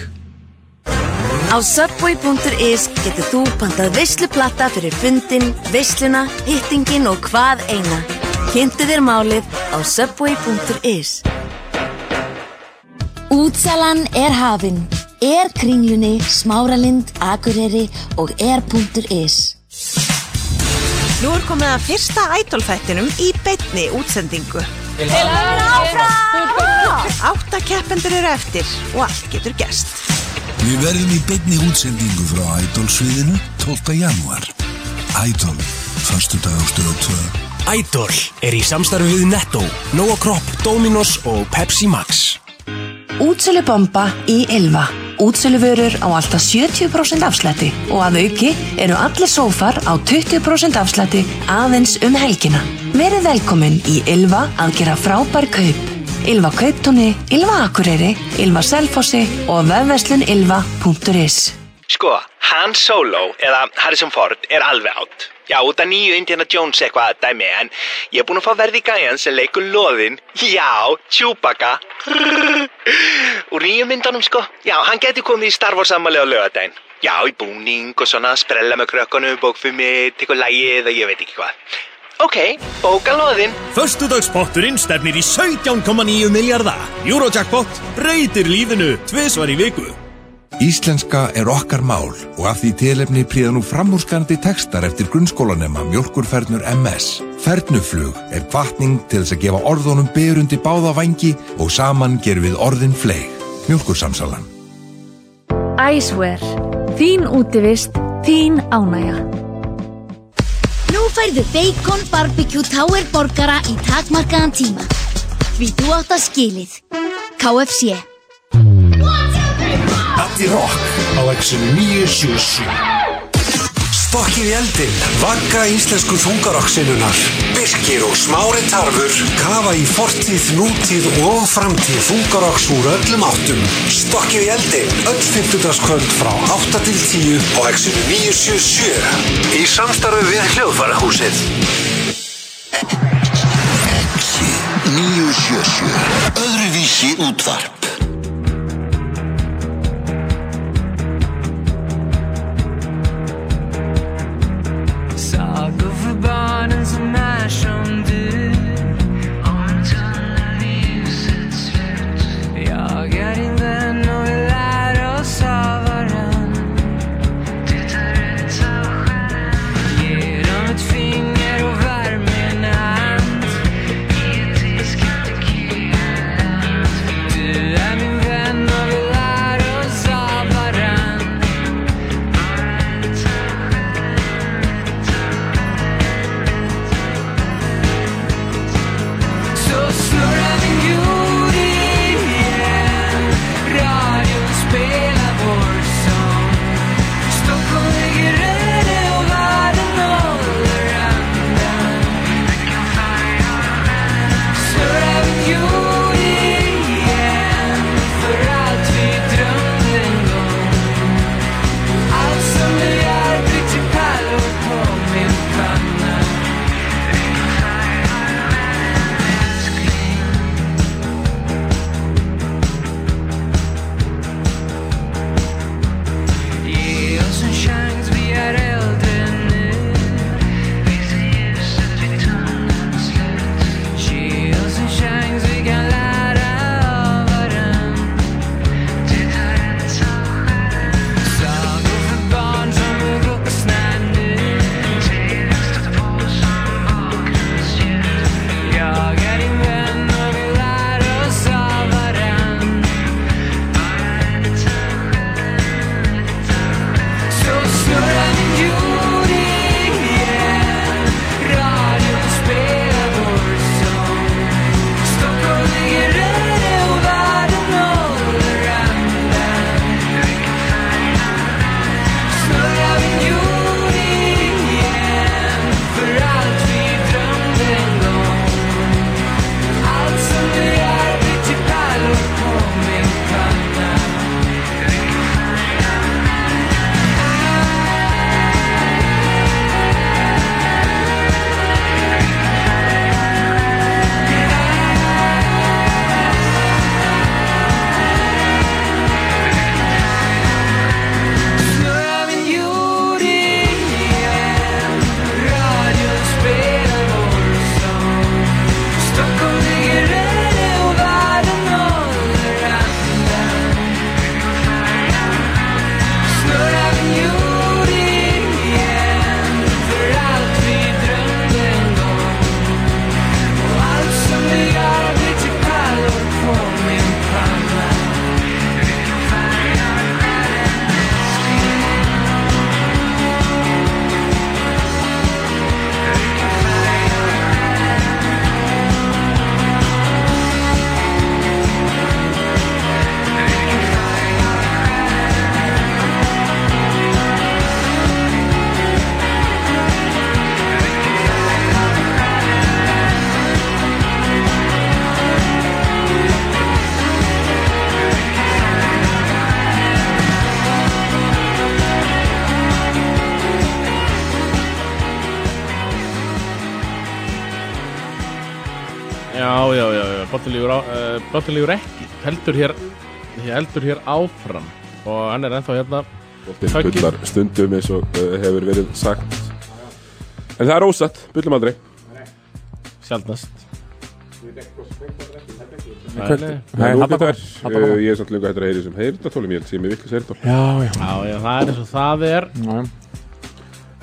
Á subway.is getur þú pantað veisluplatta fyrir fundin, veisluna, hittingin og hvað eina. Kynntu þér málið á subway.is. Útsalan er hafin. Er kringlunni, smáralind, akureyri og er.is. Nú er komið að fyrsta ædolfættinum í beinni útsendingu. Til áfram! Átta keppendur eru eftir og allt getur gerst. Við verðum í beinni útsendingu frá Idol-sviðinu 12. janúar. Idol, förstu dag á stöðu 2. Idol er í samstarfi við Netto, Nóa Kropp, Dominos og Pepsi Max. Útsölu bomba í Ylva. Útsölu vörur á alltaf 70% afslætti og að auki eru allir sófar á 20% afslætti aðeins um helgina. Verið velkomin í Ylva að gera frábær kaup. Ylva Kauptúni, Ylva Akureyri, Ylva Selfossi og vefverslunylva.is Sko, Han Solo eða Harrison Ford er alveg átt. Já, út af nýju Indiana Jones eitthvað að dæmi, en ég er búinn að fá verði gæjan sem leikur loðin. Já, Chewbacca. Úr nýju myndunum, sko. Já, hann geti komið í Star Wars ammali á lögadaginn. Já, í búning og svona, sprella með krökkunum, bókfumi, tikka lægið og ég veit ekki hvað. Ok, bóka loðin. Föstudagspotturinn stefnir í 17,9 miljardar. Eurojackpot breytir lífinu tvisvar í viku. Íslenska er okkar mál og af því tilefni príða nú framúrskarandi textar eftir grunnskólanema mjölkurfernur MS. Fernuflug er kvartning til þess að gefa orðunum beirundi báða vangi og saman gerum við orðin fleig. Mjölkursamsalan. Æsver. Þín útivist, þín ánægja. Nú færðu Bacon Barbecue Tower borgara í takmarkaðan tíma. Því þú átt að skilið. KFC. Addi Rock á Exxon 977 Stokkið í eldinn, vagga íslensku þungarokksinunar. Birkir og smári tarfur kafa í fortíð, nútíð og framtíð þungarokks úr öllum áttum. Stokkið í eldinn, öll 50. kvöld frá 8 til 10 á Exxon 977 í samstarfi við hljóðvarahúsið. Exi 977 Öðruvísi útvarp naszą dnię. Bottilífur ekki heldur hér, heldur hér áfram. Og hann er ennþá hérna. Bullar stundum eins og uh, hefur verið sagt. En það er ósatt, bullum aldrei. Sjaldnast. Nei, þær uh, Ég er samt lengur hættur að heyri sem heyrnatólum Ég held sem ég viklis heyrnatól já, já, já, það er eins og það er.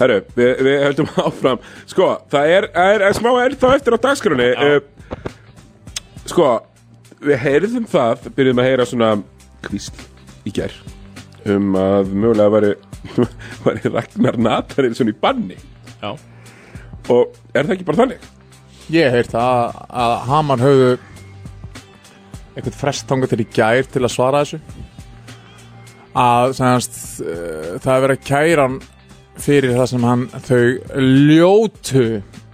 Herru, við, við höldum áfram. Sko, það er, er, er smá er þá eftir á dagskránni. Uh, Sko, við heyrðum það Byrjuðum að heyra svona kvísl í gær Um að mögulega væri Væri Ragnar Natarinn svona í banni. Já. Og er það ekki bara þannig? Ég hef heyrt að, að Hamar höfðu eitthvað frest þangað til í gær til að svara þessu. Að semast, uh, það er verið að kæra fyrir það sem hann þau ljótu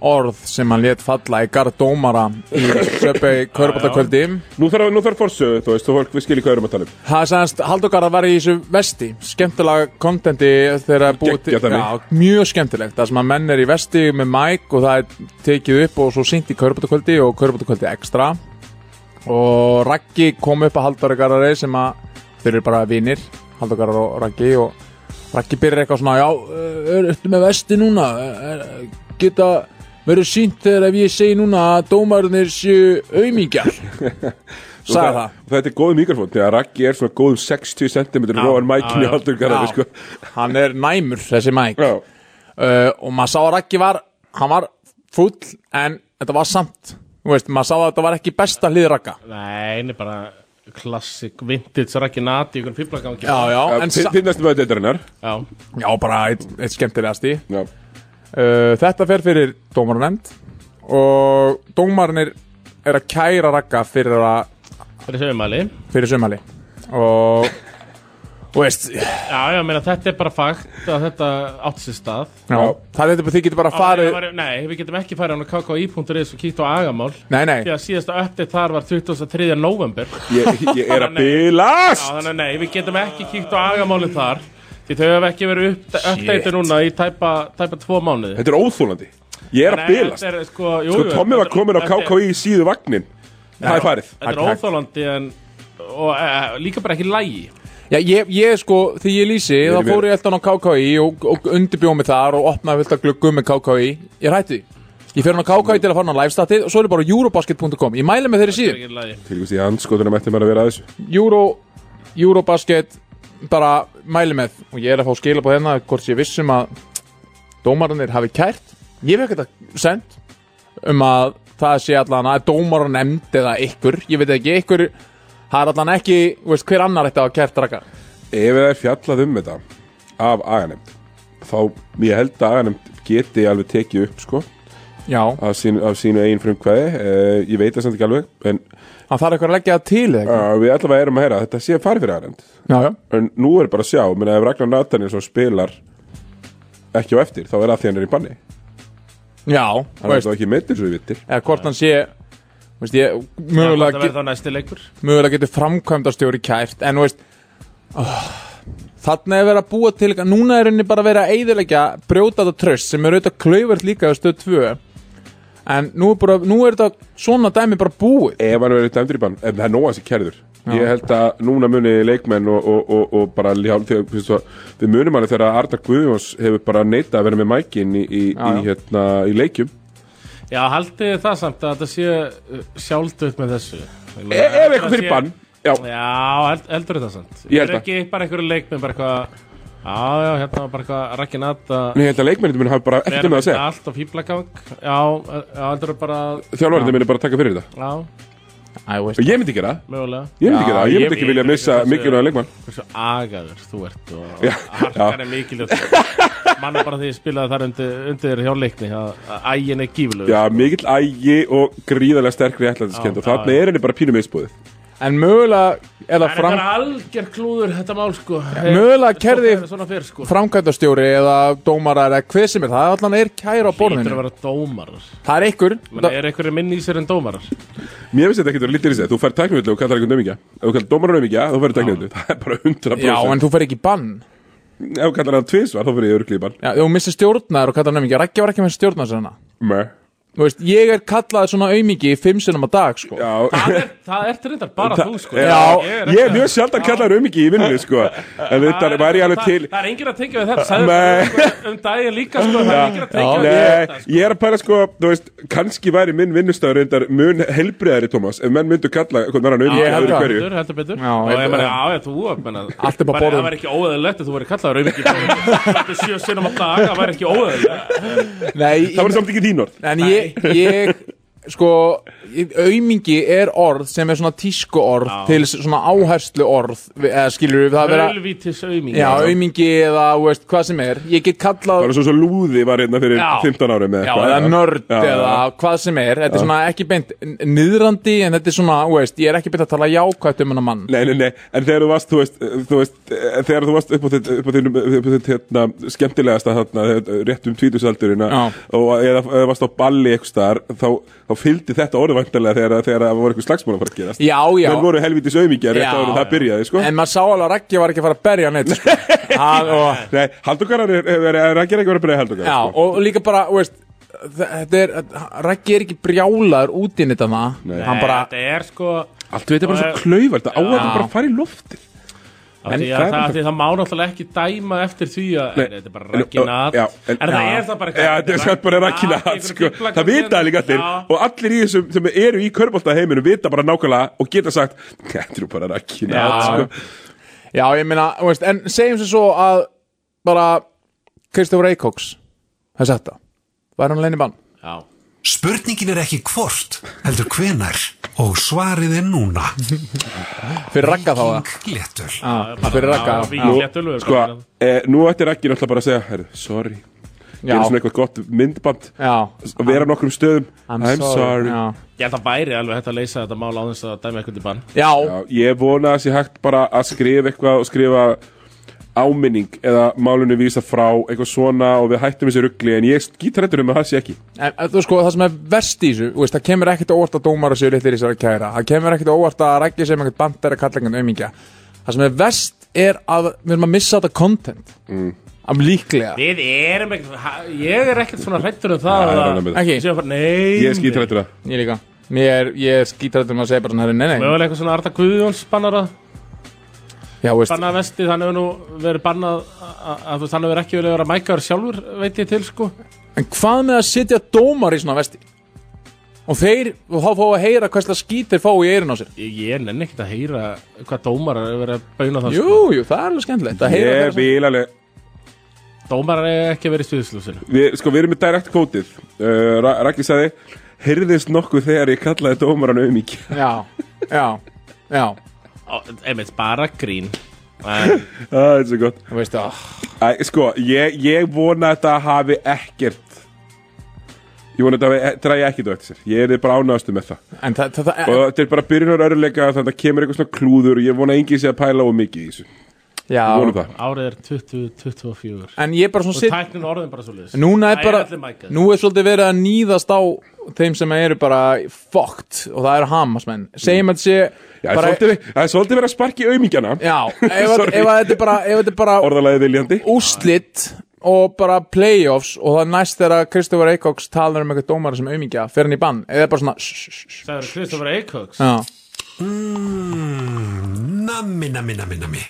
orð sem hann let falla í garð dómara í söpbi körbáttakvöldi Nú þarf, nú þarf forsöðu, þú veist, þú fólk við skiljum hvað erum að tala um. Það er semast, Haldur Garðar var í þessu vesti skemmtilega kontenti þegar það búið já, mjög skemmtilegt það sem að menn er í vesti með mæk og það er tekið upp og svo syngt í körbáttakvöldi og körbáttakvöldi ekstra. Og Raggi kom upp að Garðari sem að þeir eru bara vinir Haldur Garðar og Raggi og Raggi byrjar eitthvað svona já, er, Er- er- verður sínt þegar ef ég segi núna að dómarnir séu auðmíkjar sagði það. og Þetta er góð mikrofón, þegar Raggi er svona góðum 60 cm róan mækinn í já, haldur garðari, já. sko. Hann er næmur þessi mæk. Uh, og maður sá að Raggi var hann var full en þetta var samt Þú veist, maður sá að þetta var ekki besta hlið Ragga. Nei, er bara klassik vintage Raggi Nati ykkur fýblagangi Já, já, en Finnast með deildarinnar. Já. Já, bara eitt, eitt skemmtilegasti. Já. Uh, Þetta fer fyrir dómarnefnd og dómarnir er að kæra Ragga fyrir að Fyrir sögumæli fyrir sömali og og veist Já, já, meina þetta er bara fakt að þetta átti sér stað. Já, það er þetta þið getur bara farið ég var- Nei, við getum ekki farið á kki.is og kíkt á agamál. Nei, nei. Því að síðasta update þar var 23. november Ég, ég er að bilast! Já, þannig að nei, við getum ekki kíkt á agamálið þar Því þau hefur ekki verið upp, update núna í tæpa, tæpa tvo mánuði. Þetta er óþólandi Ég er að Nei, bilast. þetta er, sko, jú, Sko, Tommi var komin á er- KKI síðu vagnin. Það er farið. Þetta er óþólandi en og, e, líka bara ekki lægi. Já, ég, ég sko, því ég lýsi, Ég þá í fór ég alltaf á KKI og, og undirbjóð mig þar og opnaði fullt að gluggum með KKI. Ég rætti því. Ég fer hann á KKI til að fara hann á livestatið og svo er ég bara eurobasket.com. Ég mæli með þeirri síðu. Til hvist ég anskotunum eftir maður að vera að þessu. Euro, Eurobasket, bara mæli með. Og ég er að fá skila på hérna hvort ég vissum að dómarannir hafi kært. Ég fekk þetta sendt um að það sé allan að dómarann nefnd eða ykkur, ég veit ekki, ykkur, það er allan ekki, veist, hver annar þetta að kært raka. Ef það er fjallað um þetta af aganemnd þá ég held að aganemnd geti alveg tekið upp sko af, sín, af sínu eigin frumkvæði uh, ég veit það samt ekki alveg en Það þarf eitthvað að leggja það til eða ekki? uh, við allavega erum að heyra að þetta sé farið fyrir já. en nú er bara að sjá menn ef Ragnar Nathaniel svo spilar ekki á eftir þá er það því hann er í banni. Já, hann er þá ekki meittir svo við vittir eða hvort hann sé veist ég, mögulega, leikur. mögulega getur framkvæmdastjóri kæft en þú veist oh, þarna er verið að búa til eitthvað- núna er henni bara verið að eyðilegja brjóta þetta tröst sem er auðvitað klaufert líka á stöð 2 en nú er, bara, nú er þetta svona dæmi bara búið. Ef hann verður dæmdur í bann en það er nóga sér kærður. Ég held að núna muni leikmenn og, og, og, og bara ljá, þegar, við munum alveg þegar Arnar Guðjóns hefur bara neitað að vera með mækin í, í, Já, í, hérna, í leikjum. Já, haldið það samt að þetta sé uh, sjálfdögt með þessu? E- ef eitthvað fyrir bann, já. Já, held, heldur þetta samt. Ég held Er ekki bara einhverju leikminn bara eitthvað Já, já, hérna var bara eitthvað rakkin að ég held að leikmennir muni hafa bara ekkert um það að segja. Allt á fýblagang Já, það bara þjálfarnir muni bara taka fyrir þetta. Já, og ég myndi gera það. Mögulega. Ég myndi gera það, ég myndi ekki vilja missa mikilvæga leikmann. Hversu agaður þú ert og já. er mikilvægt. Manna bara því ég spilaði þar undir, undir hjá leikni að að ægin er gífurlegur. Já, mikill ægi og gríðarlega sterkri ætlandiskend Já, og þarna er henni bara pínum misbúðið en mögulega er það Það fram, er algjör klúður þetta mál sko. Mögulega kerði sko. framkvæmdastjóri eða dómara eða hver sem er það allan er kæra á Hlýtur að borðinu vera dómarar. Það er ykkur Men er einhverju minni í sér en dómarar? mér finnst þetta ekki að lítið í sig þú fær tæknivillu og kallar eitthvað nömingja ef þú kallar dómarar nömingja, þú fær tæknivillu það er bara 100% já en þú fer ekki í bann. Ef þú kallar hann tvisvar, þá fyrir ég bann. Já, þú missir stjórnar og kallar nefningja Rækki var ekki með stjórnar svona Meh. Þú veist, ég er kallað svona aumingi fimm sinnum á dag, sko. Já, Það er, það er reyndar bara Það- þú sko. Já, er ég er ekki- mjög sjaldan kallar um ekki í vinnunni sko. En þetta var ég alveg til Það er enginn að tengja við þetta sko, um daginn líka sko. Það er enginn að tengja við Nei, þetta sko. ég er að pæla sko, þú veist, kannski væri minn vinnustöður reyndar mun helbriðari, Tómas, ef menn myndu kalla hvernig hann öðru heldur betur, heldur betur. Það væri ekki óeðalegt að þú væri kallaður er sjö sinnum á dag Það væri ekki óeðalegt ég, sko, aumingi er orð sem er svona tísku orð Já. til svona áherslu orð eða skilur við það að vera Ölvítis auðmingi Já, aumingi eða, þú veist, hvað sem er Ég get kallað Það var svo svo lúði var hérna fyrir Já. 15 árum eða Já, eitthvað. eða nörd Já, já. eða hvað sem er Þetta er Já. svona ekki beint niðrandi en þetta er svona, þú veist, ég er ekki beint að tala jákvæmt um hennar mann Nei, nei, nei, en þegar þú varst, þú veist, þú veist þegar þú varst upp á þitt, upp á þitt, upp á þitt hérna, skemmtilegasta þarna, rétt um tvítusaldurina Já. og eða, eða varst á balli eitthvað staðar, þá, þá fylgdi þetta orðvæntalega þegar, þegar það voru eitthvað slagsmál að fara að gerast. Já, já. Menn voru helvítis auðmíkja rétt Já, áður en það byrjaði, sko. En maður sá alveg að Raggi var ekki að fara að berja neitt sko. Hann og Nei, Haldugarar er, er, er, er ekki að vera byrjaði Haldugarar, Já, sko. og líka bara, þú veist Þetta er, Raggi er ekki brjálaður út í þetta Hann bara, Þetta er sko Allt við þetta er bara svo klauvar, þetta á að þetta bara að fara í loftið. En það að er það, því það má náttúrulega ekki dæma eftir því að þetta er bara rakkinat En en- það Já. er það bara er rakkinat, sko. Það vita það líka allir. Og allir í þessum sem eru í körbólta heiminum vita bara nákvæmlega og geta sagt, þetta er bara rakkinat, Já. sko. já, ég meina, En segjum sér svo að bara Kristofur Eikoks Það sagt það Var hann leini bann? Já Spurningin er ekki hvort, heldur hvenar og svarið er núna. Fyrir Ragga þá það. Já, fyrir Ragga. Víkléttul Sko, eh, nú ætti Raggi náttúrulega bara að segja, herru, sorry. Já. Gera svona eitthvað gott myndband Já. og vera nokkrum stöðum. I'm I'm, sorry. sorry. Já. Ég held að væri alveg hægt að leysa þetta mál á þess að dæma eitthvað í bann Já, Já, ég vona að sé hægt bara að skrifa eitthvað og skrifa áminning eða málunni vísa frá eitthvað svona og við hættum þessi ruggli en ég skýtar þetta um að það sé ekki. En en þú sko, það sem er verst í þessu þú veist, Það kemur ekkert óvart að dómar séu litlir í að kæra. Það kemur ekkert óvart að rækja sem einhvern bandar að kalla einhvern aumingja. Það sem er verst er að við erum að missa þetta content. Mm. Am líklega. Við erum ekkert, ég er ekkert svona hrættur um það Já, ég er að- ánægður með það. Ekki? Ég skýtar er, ég er skítar um að segja bara svona Nei, nei Bannað vesti, þannig hefur nú verið bannað að- að að þú hann hefur ekki verið að vera mækaður sjálfur, veit ég til sko. En hvað með að sitja dómar í svona vesti? Og þeir, fá að heyra hvað slags skít þeir fá í eirinn á sér. Ég, ég nenni ekkert að heyra hvað dómarar hefur verið að bauna það Jú, sko. jú, það er alveg skemmtilegt að heyra Ég þeirra vil alveg Dómarar hefur ekki verið í stuðslúsinu við, Sko, við erum með direct quoteið uh, Raggi sagði Heyrðist nokkuð þegar ég kallaði dómaran um Já, já, já Einmitt, bara grín. En- Það er svo gott. Þú veist það Æ, Sko, ég, ég vona að þetta hafi ekkert Ég vona að þetta hafi- dragi ekkert á eftir sér. Ég er bara ánægastu með það. En það, það, það Og þetta er bara byrjunar örleika Þannig að það kemur eitthvað svona klúður og Ég vona að enginn sé að pæla á mikið í þessu Já. Árið er 2024 En ég er bara svona Og tæknin orðin bara svo liðs Núna er bara, nú er svolítið verið að nýðast á þeim sem eru bara fucked og það eru hamasmenn. Segjum að þetta sé Já, bara, svolítið, það er svolítið verið að sparki aumingjana Já, ef, að, að þetta er bara, ef þetta er bara Orðalagið viljandi. úslit og bara playoffs og það er næst þegar Kristoffer Eikoks talar um eitthvað dómara sem aumingja fer hann í bann, eða bara svona. Það er Kristoffer Eikoks Já, Mm, nammi, nammi, nammi, nammi.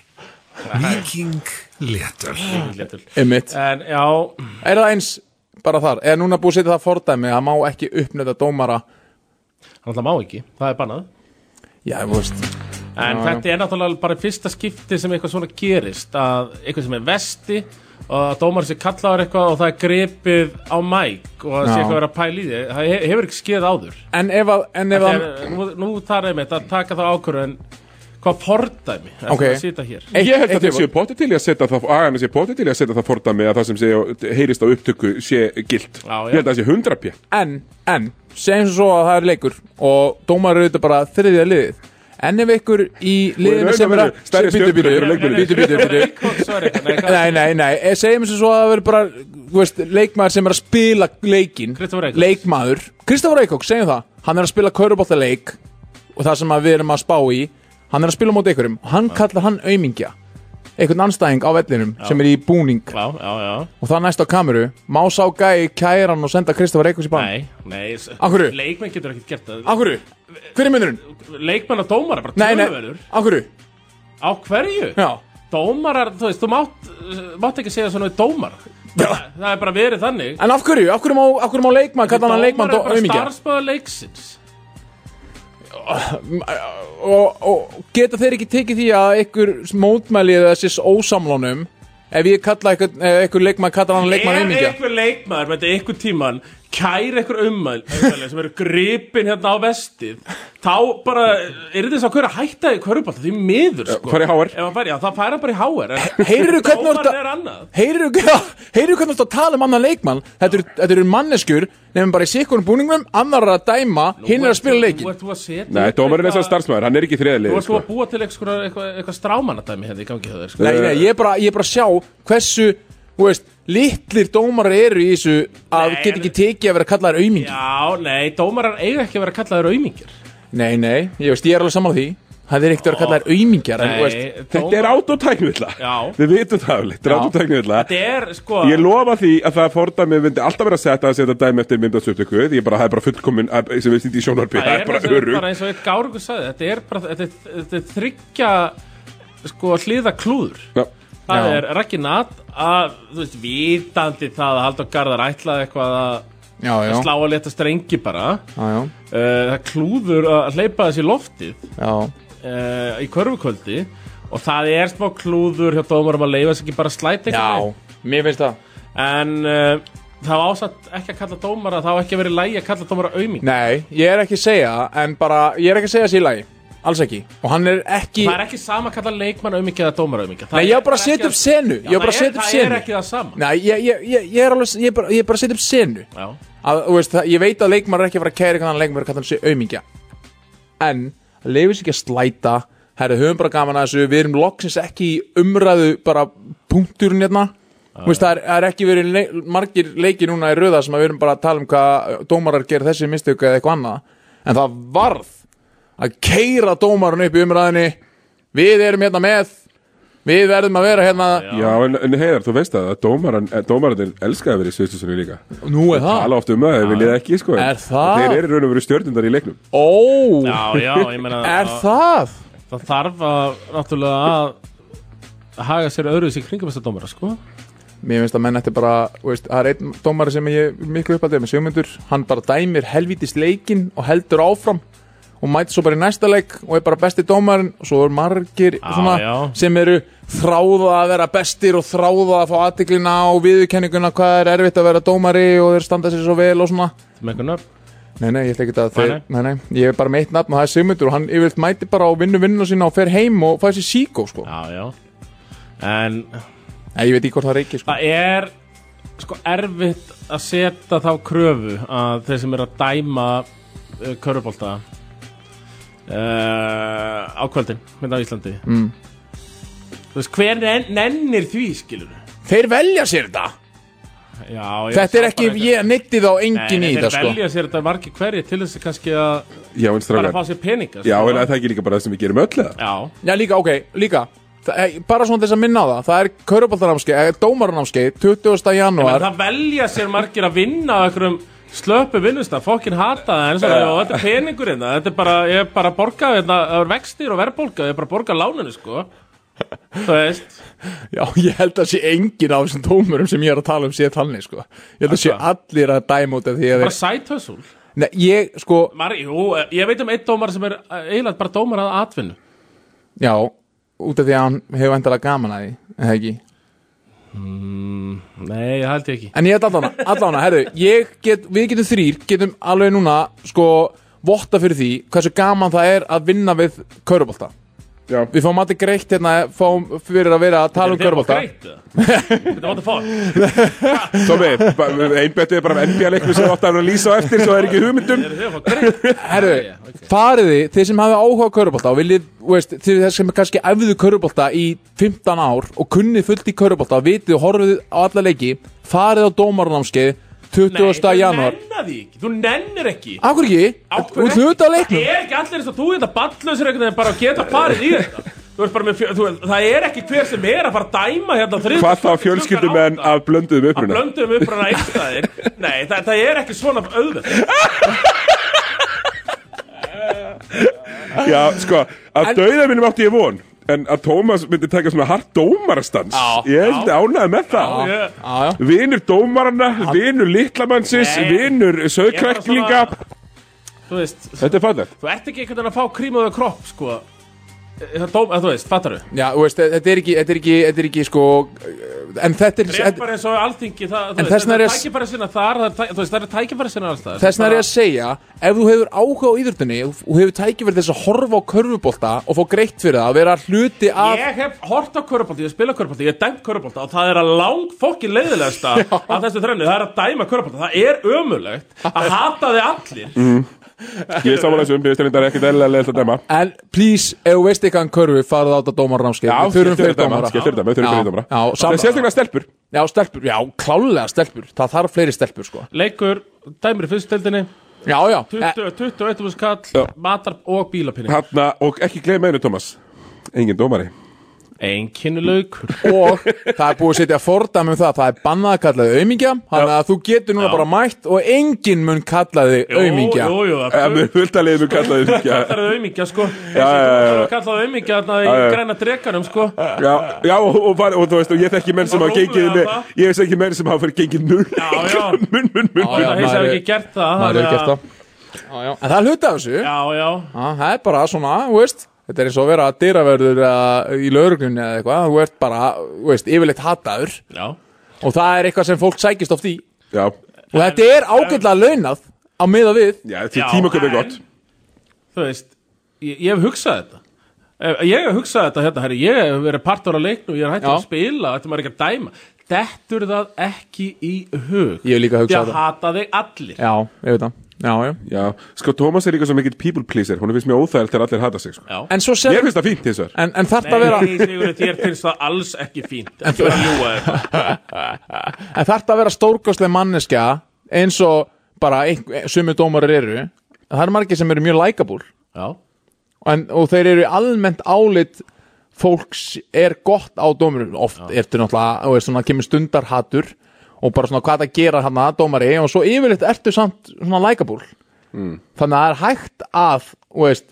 Viking En já, Er það eins bara þar, er núna búið að setja það fordæmi að má ekki uppnöta dómara? Hann alltaf má ekki, það er bannað. Já, þú veist. En Já, þetta er náttúrulega bara fyrsta skipti sem eitthvað svona gerist að eitthvað sem er vesti og að dómar sér kallaður eitthvað og það er grepið á mæk og það sé Já. eitthvað verið að pæla í því. Það he- hefur ekki skeið áður. En ef að, en ef að Þetta nú, nú þarf einmitt að taka það ákvörðu en hvað fordæmi? Er Ok. það að sita hér? Eitt- Ég held að þeir séu potið til að setja það Agan séu potið til að setja það fordæmi að það sem sé, heyrist á upptöku sé gilt. Já, já. Ég held að það sé 100 p. En, en, segjum svo að það er leikur og dómar eru þetta bara þriðja liðið. En ef ykkur í liðinu sem er að var eitthvað, nei, Nei, nei, nei, eh, segjum svo að það verður bara þú veist, leikmaður sem er að spila leikin. Leikmaður, Kristoffer Eikók, segjum það. Hann er að spila kaurubóltaleik og það sem að við erum að spá í Hann er að spila móti ykkurum og hann kallar hann aumingja. Einhvern anstæðing á vellinum sem er í búning. Já, já, já. Og það næst á kameru. Má sá gæi kæra hann og senda Kristoffer Eikos í bann? Nei, nei s- Akkurru? Leikmenn getur ekkert gert það. Akkurru? Hver er myndurinn? Leikmenn og dómarar, bara Nei, nei, töluverður. Akkurru? Á hverju? Já. Dómarar, þú veist, þú mátt, uh, mátt ekki segja svona við dómar það, er bara verið þannig. En af hverju? Af hverju má, af hverju má leikmann kalla hann leikmann Dómar er bara auðmingja? starfsbæða leiksins og, og geta þeir ekki tekið því að ykkur mótmæli eða þessis ósamlánum ef ég kalla ef ykkur leikmann kalla hann leikmann Ef auðmingja einhver með þetta einhver tíman kæri einhver ummæl sem eru gripin hérna á vestið þá bara er þess að hverja hætta í körubalt því miður sko. fara í já, það færa bara í en Heyrðu hvernig þú ert að- er þú tala um annan leikmann. Þetta eru, þetta eru manneskjur nefnum bara í sikkunum búningum annar er að dæma, hinn er að spila leikin þú Nei, dómarinn er svo starfsmæður, hann er ekki Þú þriðalið ert sko að búa til eitthvað, strámanadæmi hérna í gangi þér sko. Nei, nei, ég er bara, ég er bara að sjá hversu, þú veist, litlir dómarar eru í þessu að Nei, geta ekki tekið að vera kallaðar aumingi Já, nei, dómarar eiga ekki að vera kallaður auðmingir Nei, nei, ég veist, ég er alveg saman því. Það er ekkert að vera kallaðar aumingjar en, þú veist, Þetta er autotæknivilla. Já. Við vitum það alveg, þetta er Já. autotæknivilla. Þetta er, sko Ég lofa því að það fordæmi myndi alltaf vera sett að setja dæmi eftir myndasöptöku ég bara, það er bara fullkomin að- sem við stýndi í sjónarbi Það er bara það sem- örug bara eins og eitt gárugur sagði Þetta er bara, þetta er, þetta er þryggja sko hliða klúður Já. Það Já. er Raggi Nat að, þú veist, vitandi það að Haldur Garðar ætlaði eitthvað að Já, já. að slá að leta strengi bara Já, já. Uh, Það klúður að hleypa þessi loftið Já. uh, í körfukvöldi og það er smá klúður hjá dómarum að leifa sig ekki bara slæti Já, mér finnst það En uh, það var ásatt ekki að kalla dómara það var ekki að vera í lægi að kalla dómara auðming Nei, ég er ekki að segja en bara, ég er ekki að segja þessi í lagi Alls ekki. Og hann er ekki Það er ekki sama að kalla leikmann auðming eða dómara auðming Nei, ég var bara að setja upp senu. Ég var bara að setja upp Það senu. er ekki það sama. Nei, ég, ég, ég, ég er alveg, ég er bara, ég er bara að setja upp senu. Já. að, þú veist, það, Ég veit að leikmar er ekki að fara að kæra hvernig leikmar er að kalla hann sig aumingja En, það leifir sér ekki að slæta. Herri, höfum bara gaman að þessu. Við erum loksins ekki í umræðu bara punkturinn hérna. Veist, það er, það er ekki verið le margir leiki núna í röða sem að við erum bara að tala um hvað dómarar gera þessi mistöku eða eitthvað annað. En það varð að keira dómarinn upp í umræðinni við erum hérna með við verðum að vera hérna. Já, en, en heiðar, þú veist það að dómaran, eh, dómararnir elskaði að vera í sviðstussunni líka. Nú er það. Tala oft um það, þeir viljið ekki, sko. En Er það? Þeir eru raun og veru stjórnundar í leiknum. Ó, Já, já, ég meina er það? Það þarf að, náttúrulega að að haga sér öðruðs í kringum þessa dómara, sko. Mér finnst að menn ætti bara, þú veist, það er einn dómari sem ég er miklu uppaldið með Sigmundur, hann bara dæmir helvítist leikinn og heldur áfram og mæti svo bara í næsta leik og er bara besti dómarinn og svo er margir svona, já. sem eru þráða að vera bestir og þráða að fá aðtiklina og viðurkenninguna hvað er erfitt að vera dómari og þeir standa sér svo vel og svona Með einhvern nöfn Nei, nei, ég ætla ekki að þeir, nei, nei, ég er bara með eitt nafn og það er Sigmundur og hann yfirleitt mæti bara og vinnu vinnuna sína og fer heim og fæði sér síkó, sko. Já, já En Nei, ég veit ekki hvort það reykir, sko. Það er sko erfitt að setja þá kröfu að þeir sem eru að dæma uh, körubólta uh, á kvöldin mynda á Íslandi Mm. Þú veist, hver nen nennir því, skilur Þeir velja sér þetta Já, ég Þetta sá er ekki, bara ég neytti þá engin Nei, í nei, þetta, þeir sko. velja sér þetta margir hverju til þess að kannski að Já, en bara strákar fá sér peninga Já, sko. en er það ekki líka bara það sem við gerum öll eða? Já Já, líka, ok, líka það er, Bara svona þess að minna á það Það er kauruboltanámskeið, dómaranámskeið 20. Ég meina, janúar það velja sér margir að vinna á einhverjum slöpu vinnustaf, fokkin hata það en svo, Já. og þetta er peningur hérna þetta er bara, ég er bara að borga hérna, það er vextir og verðbólga, ég er bara að borga láninu sko. Þú veist. Já, ég held að sé engin á þessum dómurum sem ég er að tala um sé þannig, sko. Ég held að sé allir að dæma út af því að bara sæthössul Nei, ég, sko Mari, jú, ég veit um einn dómar sem er eh, eiginlega bara dómar að atvinnu. Já, út af því að hann hefur endalega gaman að því eða ekki mm, Nei, það held ég ekki. En ég held allána, allána, herru Ég get, við getum þrýr, getum alveg núna Sko, votta fyrir því Hversu gaman það er að vinna við Kaurubolta Já. Við fáum allir greitt hérna Fáum fyrir að vera að tala um Kaurubolta Þetta var það fór Tómi, einbættið er bara NBA-leiklu sem átt að lýsa á eftir svo er ekki hugmyndum. Herru, fariði Þið sem hafa áhuga á Kaurubolta Og viljið, þið sem kannski æfðu Kaurubolta í 15 ár Og kunnið fullt í Kaurubolta Vitið og horfið á alla leiki Farið á dómarnámskeið 20. janúar Nei, þú nennar því ekki, þú nennir ekki. Akkur ekki? Þú ert af ekki? leiknum? Það er ekki allir eins og þú þetta ballausir einhvern veginn bara að geta farið í þetta. Þú ert bara með, þú, það er ekki hver sem er að fara að dæma hérna þrið Hvað þá fjölskyldumenn af blönduðum að uppruna? blöndum upprana einstæðir Nei, það, það er ekki svona auðvitað Já, sko, að dauða minnum átti ég von En að Tómas myndi taka svona hart dómarastans. Ég held já. ánægði með það. Já, ég- Já, já Vinur dómarana, vinur litlamannsins. Vinur sögkræklinga Þú veist, Þetta er fallegt. Þú ert ekki einhvern veginn að fá krímaðu kropp, sko dóm, þú veist, fattar þú? Já, þú veist, þetta er ekki, þetta er ekki, þetta er ekki sko En þetta er Rétt bara eins og alþingi það, þú veist, það er tækifæri sinna þar, þú veist, það er tækifæri sinna alls það Þess vegna er ég að segja Ef þú hefur áhuga á íðurtunni og hefur tækifæri þess að horfa á körfubolta og fá greitt fyrir það að vera hluti af Ég hef hort á körubólta, ég spila körubólta, ég hef dæmt körubólta og það er að lang fokkin leiðilegasta af þessu þrennu, það er að dæma körubólta það er ömulegt að hata þið allir mm. Ég er samanlega sem, ég er ekkert eðlilega leiðilt að dæma. En please, ef þú veist eitthvað um körfu farið á þetta dómarnámskeið Já, Við þurfum dæma, dómara. Já. Já, Það er sérstaklega stelpur. Já, stelpur, já, klálega stelpur. Það þarf fleiri stelpur, sko. Leikur, dæmir í fyrstdeldinni Já, já. 20, 21 úr skall, matar og bílapinni Hanna, og ekki gleyma einu, Tómas Engin dómari Einkinnulaukur Og það er búið að setja fordæmi um það. Það er bannað að kalla þig aumingja. Þannig að þú getur núna bara mætt Og enginn mun kalla þig aumingja. Jú, jú, Það er fullt að leiðum kallaði Það mikið er auðmingja, sko. Já, já, já, já. Það kallaði auðmingja þarna í Já, já. græna drekanum, sko. Já, já og, og, og, og þú veist, og ég þekki menn sem hafa gengið með, ég veist ekki menn sem hafa fyrir gengið null. Já, já. Mun, mun, mun, Það að ekki gert það þannig að- það. Já, já. En það er hluti af þessu. Já, já Það er bara svona, þú veist Þetta er eins og að vera dyraverður uh, í lauruglunni eða eitthvað. Þú ert bara, þú veist, yfirleitt hataður. Já. Og það er eitthvað sem fólk sækist oft í. Já. Og þetta er ágætlega launað á miða við. Já, tímaköp er gott. Þú veist, ég, ég hef hugsað þetta. Ég hef hugsað þetta hérna, herri, ég hef verið partur á leiknum, ég er hættur Já. að spila, þetta maður ekki að dæma. Dettur það ekki í hug? Ég hef líka hugsað að þetta. hata þig allir. Já, ég veit það Já, já. Já, sko Tómas er líka svo mikill people pleaser. Hún finnst mjög óþægild þegar allir hata sig sko. Já. En svo sem Mér finnst það fínt þess En, en þarf það að vera Nei, Sigurður, þér finnst það alls ekki fínt. En er að þetta En þarf það að vera stórkostleg manneskja eins og bara sumi dómarar eru. Það eru margir sem eru mjög likeable. Já. En, og þeir eru almennt álit fólks er gott á dómurum. Oft ertu náttúrulega, þú veist, svona kemur stundarhatur og bara svona hvað það gera hann að dómari. Og svo yfirleitt ertu samt svona likeable. Mm. þannig að það er hægt að þú veist,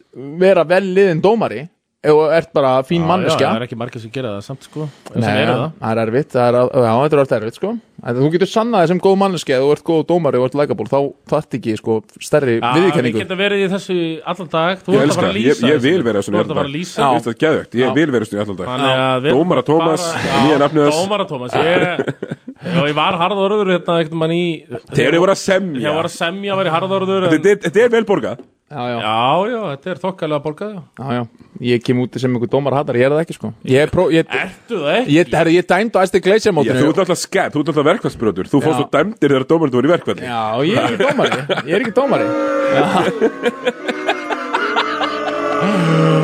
vera vel liðin dómari. Þú ert bara fín Já, manneskja. já, Það er ekki margir sem gera það samt sko. Nei, sem það. það er erfitt, það er, já, þetta er orðið erfitt sko. En þú getur sannað þessum góð manneski ef þú ert góð dómari og ert likeable þá þarft ekki sko, stærri Já, við viðurkenningu. getum verið í þessu allan dag. Þú Ég ert að elska, fara að ég, lýsa ég vil þessu. vera svona að lýsa Ég ég vil vera svona í allan dag Dómara Tómas, Já, Ég, ég var harðorður hérna ekkert mann í Þegar þið voru að semja. Ég var að semja, var ég harðorður Þetta er- þetta er vel borgað Já, já, Já, já, þetta er þokkalega borgað já. já, já. Ég kem úti sem einhver dómar hattar, ég er það ekki sko. Ég er pró, ég, Ertu það ekki? ég, herri, ég dæmd á æsti Glacier Já, mótinu þú ert alltaf skemmt, þú ert alltaf verkvæmsbrotur Þú fórst og dæmdir þegar dómarinn voru í verkvæli Já, ég er ekki dómari Ég er ekki dómari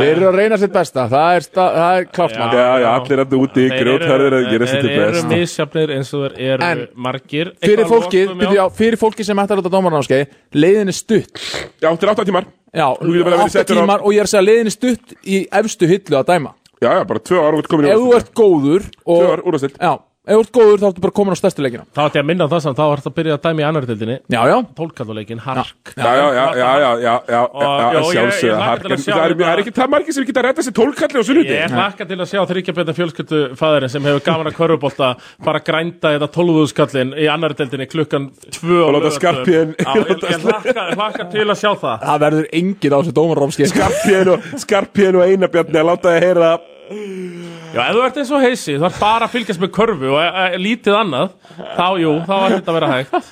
Þeir eru að reyna sitt besta. Það er, er klárt mann Já, já, allir alltaf úti, grjótharðir að gera sér til Þeir eru best misjafnir eins og þeir eru En margir. Fyrir lokum, byrju, já, fyrir fólkið sem ætlar að láta dómarnámskeið Leiðin er stutt. Já, til 8 tímar. Já, Þú getur vel að vera 8 settur á- tímar og ég er að segja leiðin er stutt í efstu hillu að dæma. Já, já, bara tvö ára út komin í Ef þú ert góður og, Tvö ár úrvarsdeild. Já, ef þú ert góður þá ertu bara komin á stærstu leikina. Þá ætti ég að minna það samt, þá var þetta að byrja að dæmi í annar dildinni Já, já. Tólkalluleikin, hark. Já, já, já, já, já, já, já, já, já, sjálfsögða að sjá Það er er ekki það margir sem geta að redda sér tólkalli á sunnundi Ég hlakka til að sjá þryggjabenda fjölskyldufæðurinn sem hefur gaman að körfubólta bara grænda þetta tólfuðuskallin í annar deildinni klukkan tvö Og láta Já, ég, hlakka, til að sjá það. Það verður engin á þessu dómarnámskeið Skarpjén og, Einabjarni að láta þið heyra Já, ef þú ert eins og heisi, þú ert bara að fylgjast með körfu og e, e, lítið annað þá, jú, þá var þetta að vera hægt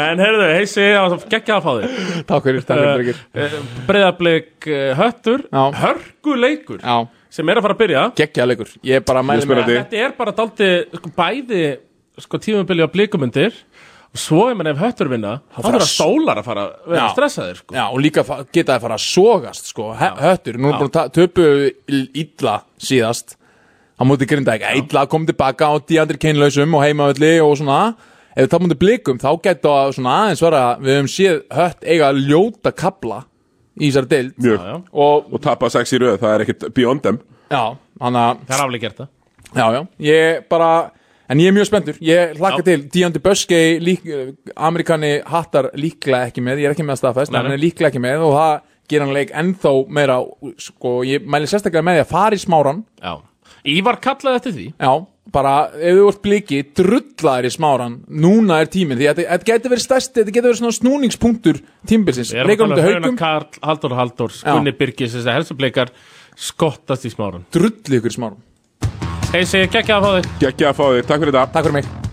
En heyrðu, heisi, geggja að fá þig Takk fyrir, takk fyrir, drengir. Breiðablik höttur, Já. hörguleikur Já, sem er að fara að byrja geggja leikur Ég er bara að mæli Mjög spennandi. Þetta er bara daldi, sko, bæði sko, tímabili á blikumundir og svo ef mann hef höttur vinna þá þarf það sólar að fara að vera já, stressaðir sko. já, og líka geta það að fara að sógast sko, höttur, nú erum við búin að töpu ílla síðast. Hann múti grindæk, ílla kom tilbaka á díandri kynlausum og heimaölli og svona. Ef við tapum til blikum þá geta svona aðeins vera, við hefum séð hött eiga ljóta kabla í þessari deild. Já, og, og tapa sex í rauð, það er ekkert beyond them. Já, hann að það er afleggjert það. Já, já, ég bara en ég er mjög spenntur, ég hlakka til. Díandi Böskei, lík, eh, amerikani hattar líklega ekki með, ég er ekki með að staðfæst en hann er líklega ekki með og það ger hann leik ennþá meira sko, ég mæli sérstaklega með því að fara í smáran Já, Ívar kallaði þetta því. Já, bara ef þú vart bliki drullaður í smáran, núna er tímin því að þetta getur verið stærst, þetta getur verið svona snúningspunktur tímbilsins Haldur Haldur, Gunni Birkis þessar helstubleikar skottast í smáran Drull ykkur smáran Heisi, geggja að fá þig. Geggja að fá þig, takk fyrir það Takk fyrir mig.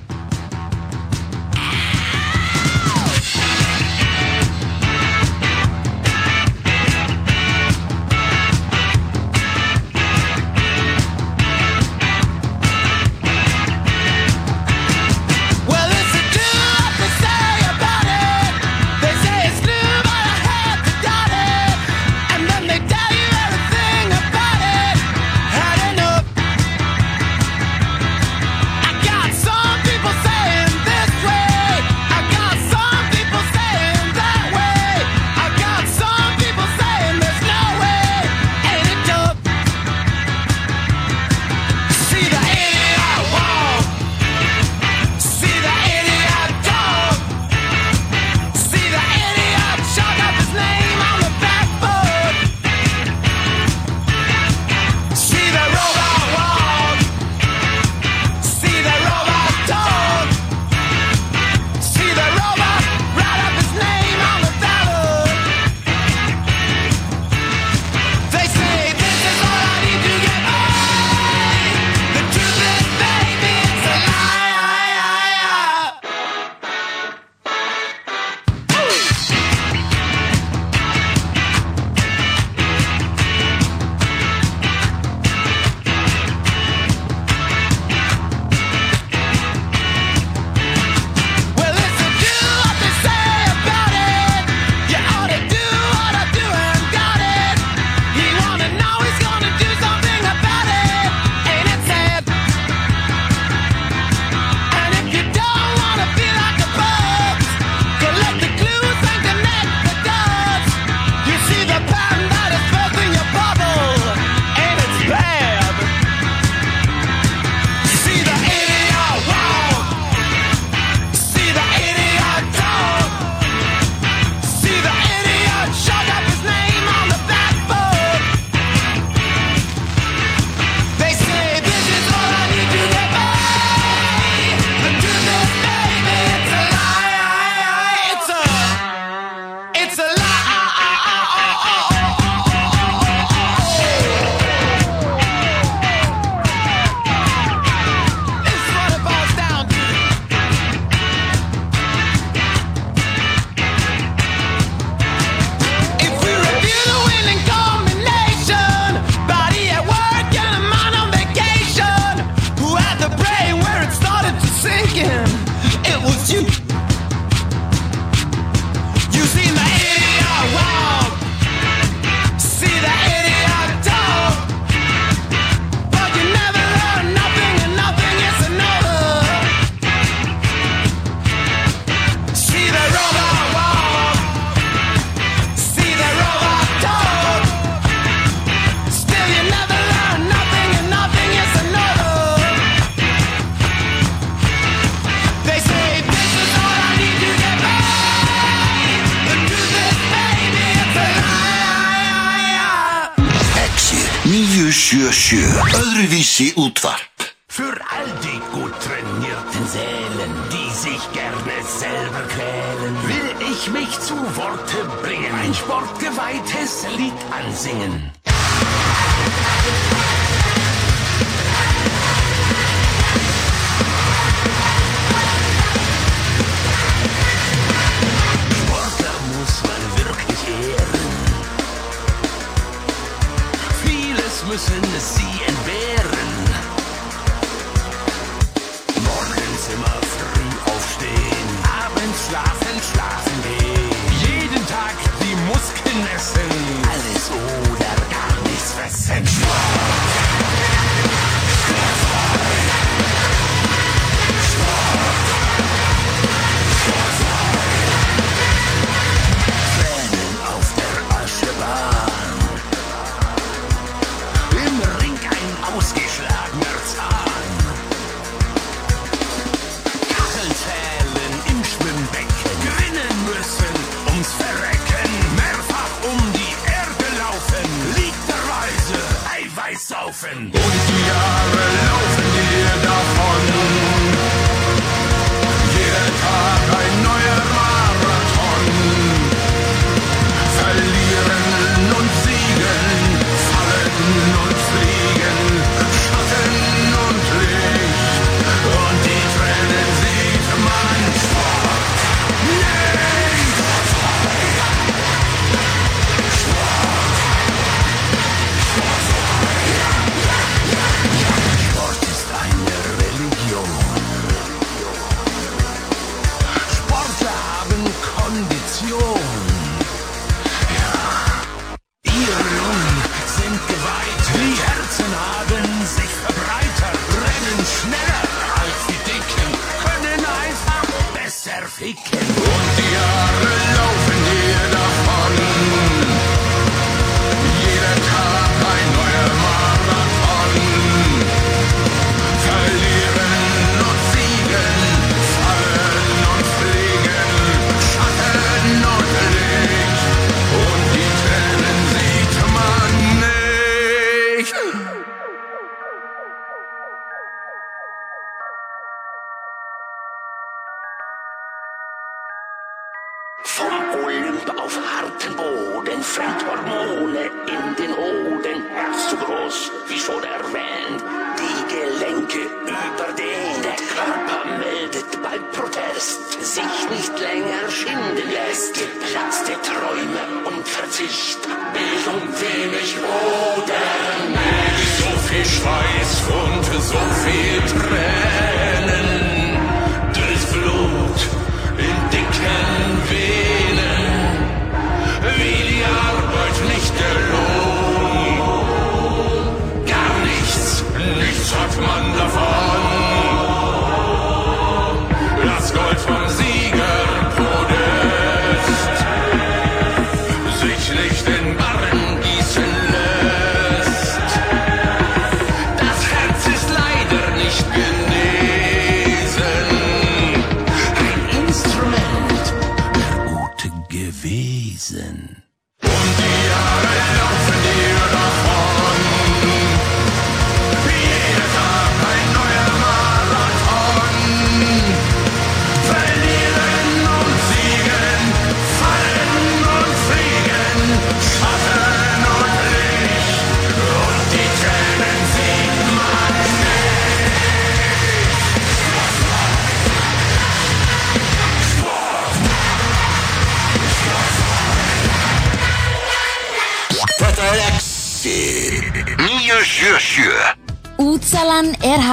will ich mich zu Worte bringen. Ein sportgeweihtes Lied ansingen.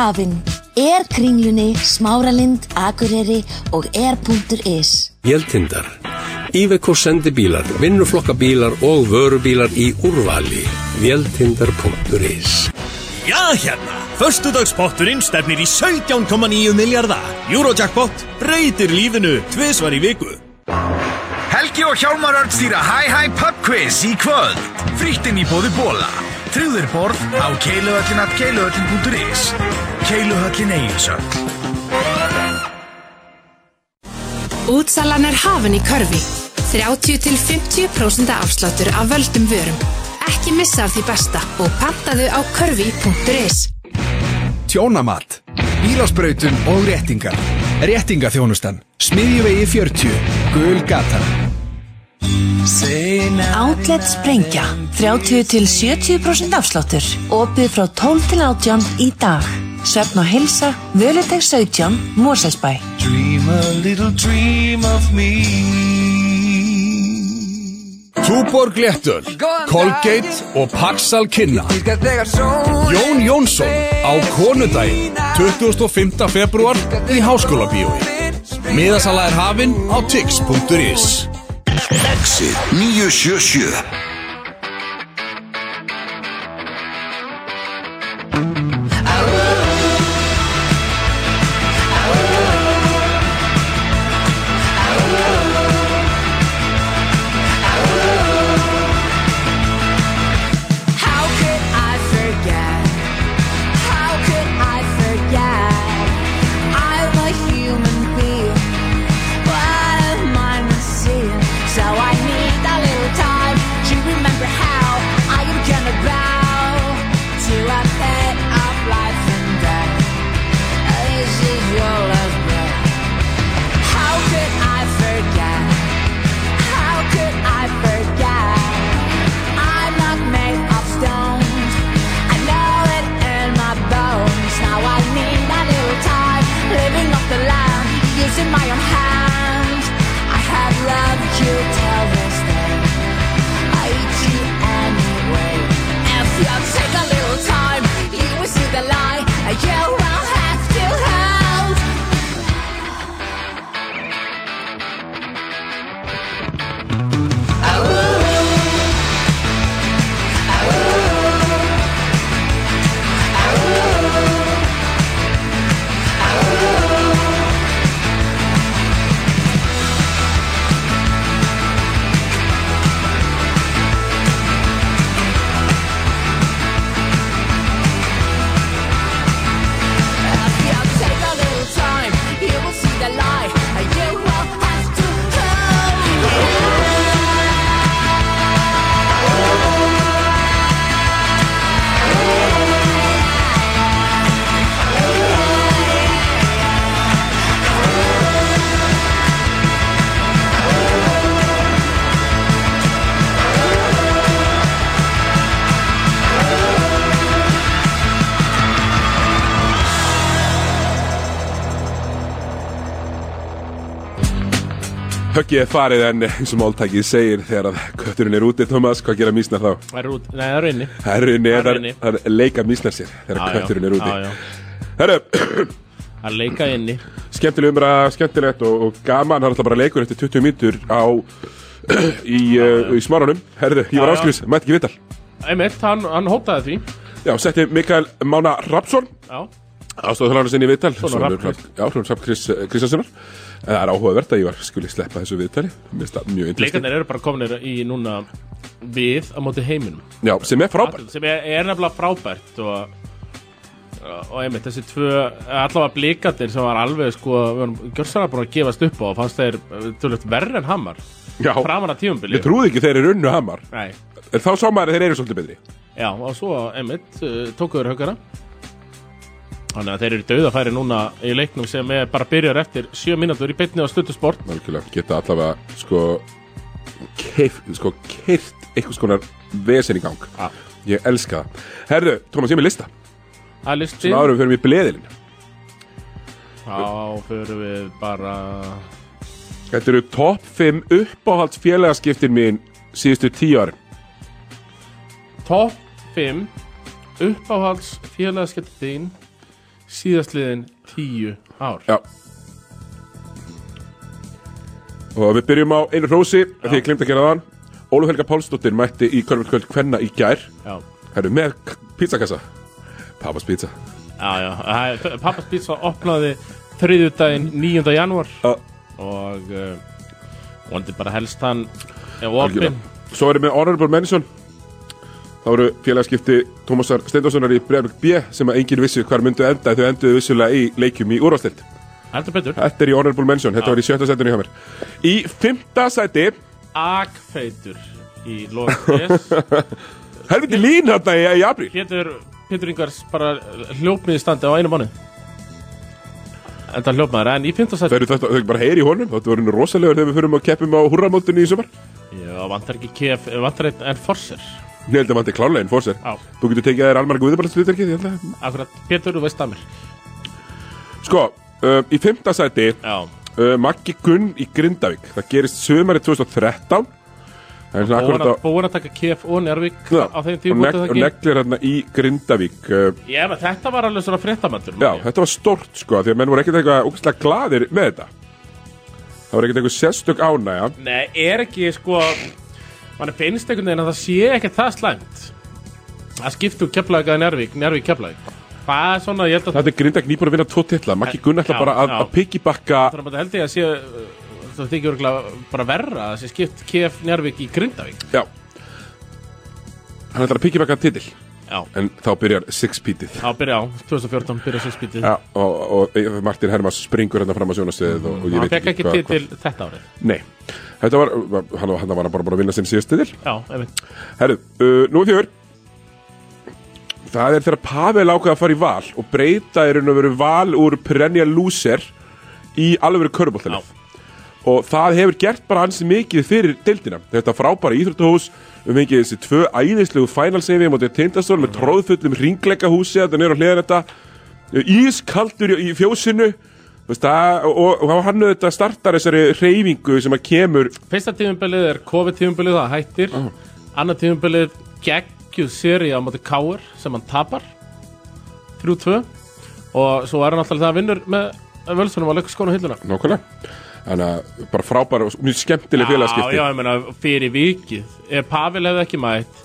Útsalan er kringlunni, smáralind, akureyri og er.is. Véltindar. Iveco sendibílar, vinnuflokkabílar og vörubílar í úrvali. Véltindar.is Já, hérna! Föstudagspotturinn stefnir í 17,9 miljardar. Eurojackpot breytir lífinu tvisvar í viku. Helgi og Hjálmar Örn stýra Hi Hi Pub Quiz í kvöld Frýttin í bóði bóla Trúður borð á keiluhöllin at keiluhöllin.is Keiluhöllin Egilsöld Útsalan er hafin í körfi. 30-50% afsláttur af völdum vörum. Ekki missa af því besta og pantaðu á körfi.is. Tjónamat, bílásbrautun og réttingar Réttingaþjónustan, smiðjuvegi 40, gul gata Outlet Sprengja 30 til 70% afsláttur. Opið frá 12 til 18 í dag. Svefn og hilsa, Völuteg 17, Moselsbæ Dream a little dream of me. Túborg Léttöl, Colgate og Paxal Kinna. Jón Jónsson á Konudaginn 25. februar í Háskóla Bíói Miðasala er hafinn á tix.is Exit. 977 How Höggið er farið en eins og máltækið segir þegar að kötturinn er úti, Thomas, hvað gera mísnar þá? Það er út, nei það er inni Það er inni, Það er það inni. er- það er leika mísnar sér þegar Já, já. kötturinn er úti. Já, já. Herru, Að leika inni. skemmtileg umræða, skemmtilegt og, og gaman, það er alltaf bara leikur eftir 20 mítur á í, uh, í smáranum. Herru, ég var Já, já. áskrifis, mætti ekki vital Einmitt, hann, hann hótaði því. Já, setti Mikael Mána Rapsson Já. Aðstofþjóðlarinn sinni í Já, svona Kristjánssonar Það er áhugavert að ég var skuli sleppa þessu viðtali. Leikarnir eru bara kominir í núna við á móti heiminum. Já, sem er frábært. Sem er, er nefnilega frábært og, og einmitt þessi tvö allavega blikandir sem var alveg sko, gjörsanlega búin að gefast upp á og fannst þeir tölvöld verri en Hammar Já. framan að tíumbili Ég trúði ekki þeir eru unnu hamar. Nei. En þá sá maður að þeir eru svolítið betri. Já, og svo einmitt uh, tókuður haugara Þannig að þeir eru dauðafæri núna í leiknum sem er bara byrjar eftir 7 mínútur í beinni á stötu sport. Algjörlega, geta allavega sko keif, sko, keirt einhvers konar vesen í gang. Ja. Ég elska það. Herðu, Tómas, ég er með lista. Það er listi. Svona árum fyrir við bleðilinn Þá förum við bara Þetta eru topp 5 uppáhalds félagaskiptin mín síðustu 10 árin. Topp 5 uppáhalds félagaskiptin síðastliðin 10 ár. Já. Og við byrjum á einu rósi Því ég glemt að gera þann Óluf Helga Pálsdóttir mætti í Körfjöldkvöld Kvenna í gær. Herru, með pizzakassa. Papas pizza. Pappas Pizza opnaði þriðjudaginn 9. janúar. Já. og uh, vonandi bara helst hann er Algjörlega. Svo erum við Honorable Mention Það voru félagskipti Tómasar Steindorssonar í Breiðablik B sem að enginn vissi hvar myndu enda þau enduðu vissulega í leikjum í úrvastild Þetta er í Honorable Mention, þetta Já. var í sjötta setinu hjá mér. Í fymta seti Akfeitur í Lóðis Helviti lín hérna í, í apríl. Pétur, Pétur Ingvars bara hljópnið í standi á einu mánu Enda hljópmaður en í 15 Það eru þetta, þau bara heyri í honum Þetta voru rosalegur þegar við förum að keppum á húrramóttunni í sumar. Já, vantar ekki kef, vantar einn en forser Ég held að mann til klárlega en fór sér Já. Þú getur tekið þér almarga viðbæðarslutverkið ég held að. Akkurat, Pétur, þú veist að mér. Sko, uh, í fymta sæti uh, Maggi Gunn í Grindavík. Það gerist sömari 2013 Það er svona Búin að, búin að taka kef og Njárvík Já, á þeim og, tíma neg og neglir hérna í Grindavík uh, Já, menn þetta var alveg svona fréttamandur Já, þetta var stort sko Því að menn voru ekkert eitthvað ógæslega glaðir með þetta. Það var ekkert eitthvað sérstök ánægja. Nei, er ekki sko mann finnst einhvern veginn að það sé ekki það slæmt. Að skipta úr Keflavík að Njárvík, Njárvík Keflavík. Það er svona, ég held að Þetta er Grindavík nýbúin að vinna tvo titla. Maggi Gunn ætla bara að, að piggybakka Það er bara held ég að sé uh, það þykir örgulega bara verra að sé skipt Kef Njárvík í Grindavík. Já. Hann ætlar að piggybakka titil Já. En þá byrjar Six-pítið Já, byrja á, 2014 byrja Já, og, og, og Martin Hermas springur hérna fram á sjónastöðið og, og ég Hann veit fekk ekki hvað- til, til þetta árið. Nei, þetta var, hann, hann var bara búin að vinna sinn síðast titil Já, einmitt. Herru, uh, nú er fjögur. Það er þegar Pavel ákveða að fara í val og breyta raun og veru val úr perennial loser í alveg köruboltalið og það hefur gert bara ansi mikið fyrir deildina. Þetta frábæra íþróttahús um mikið þessi tvö æðislegu fænalsefi mútið tindastól með tróðfullum ringleikahúsi þetta nýra á hliðan þetta. Ískaldur í, fjósinu. Veist, það, og, og hann auðvitað startar þessari reyfingu sem að kemur Fyrsta tímumbilið er COVID-tímumbilið, það hættir. Uh. Annar tímumbilið geggjuð seri á móti Káur sem hann tapar. 3-2 og svo er hann alltaf það að vinnur með völsunum á leikskónu hilluna. Nákvæmlega Þannig að bara frábær og mjög skemmtileg félagskipti. Já, já, ég meina, fyrir vikið. Ef Pavel hefði ekki mætt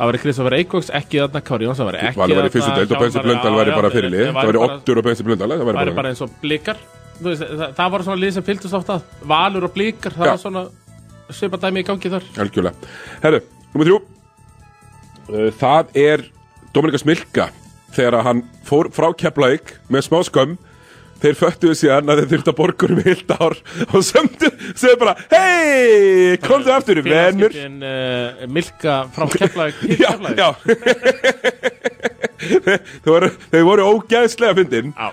Það væri Kristoffer Eikóks ekki þarna Kári Jónsson væri ekki Valur var í fyrstu deild og Bensi Blöndal væri bara fyrir lið. Það væri Ottur og Bensi Blöndal Það væri bara eins og veist, það, það var svona lið sem fylgdust ofta Valur og blikar, það var svona Svipa dæmi í gangi þar. Algjörlega. Herru, nummer þrjú. Uh, Það er Dominika Smilka Þegar hann fór frá Keflavík Með smá skömm Þeir föttuðu síðan að þeir þurftu að borga um heilt ár Og sömdu, segðu bara Hei, komdu aftur, Félagskiptin uh, Milka frá Keflavík til Já, Keflavík. já. Þeir voru, þeir voru ógæðslega fyndin. Já.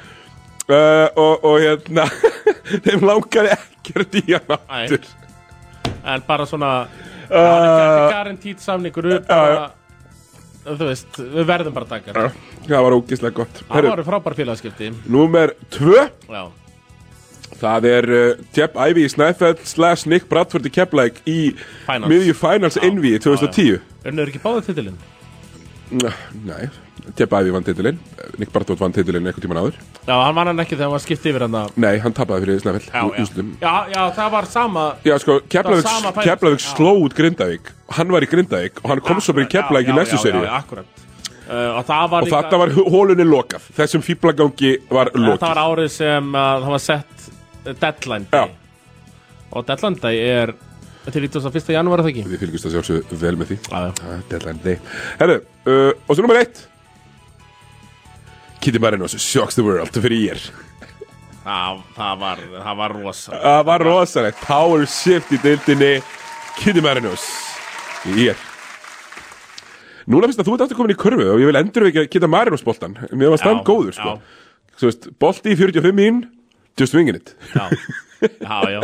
Uh, og, og hérna Þeim langaði ekkert í hann aftur. En bara svona Uh, uh, Garantít samningur við bara, Þú veist, við verðum bara Já, Það var ógæðslega gott. Það voru frábær félagskipti Númer tvö. Já. Það er uh, Jepp Ivy Snæfell slash Nick Bradford í Keflæk í miðju Finals Envy 2010 Unnur ekki báðið titilinn? Nei, Jepp Ivy vann titilinn. Nick Bradford vann titilinn eitthvað tíman áður. Já, hann vann hann ekki þegar hann var skipt yfir hann Nei, hann tapaði fyrir Snæfell Já, í já. já, já, það var sama Já, sko, var Keflavík Finals. Keflavík Já. sló út Grindavík. Hann var í Grindavík og hann kom svo í Keflavík í næstu já, seríu. Já, já, akkurat uh, Og það var þetta var hólunni lokað. Þessum fýblagangi var Þetta lokað var árið sem uh, það var sett deadline day. Og deadline day er til 21. janúar það ekki? Við fylgjumst að sjálfsögðu vel með því. Já, já. Það er Deadline day. Herru, uh, og svo nummer eitt. Kitty Marinos Shocks the World fyrir ég. Það, það var, það var rosa Það var rosalegt Power shift í deildinni Kitty Marinos í ég Núna finnst að þú ert aftur komin í kurvu og ég vil endur ekki að Kitty Marinos boltan Mér var stand Já, góður sko. Svo veist, bolti í 45 mín Just winging it. Já, já, já.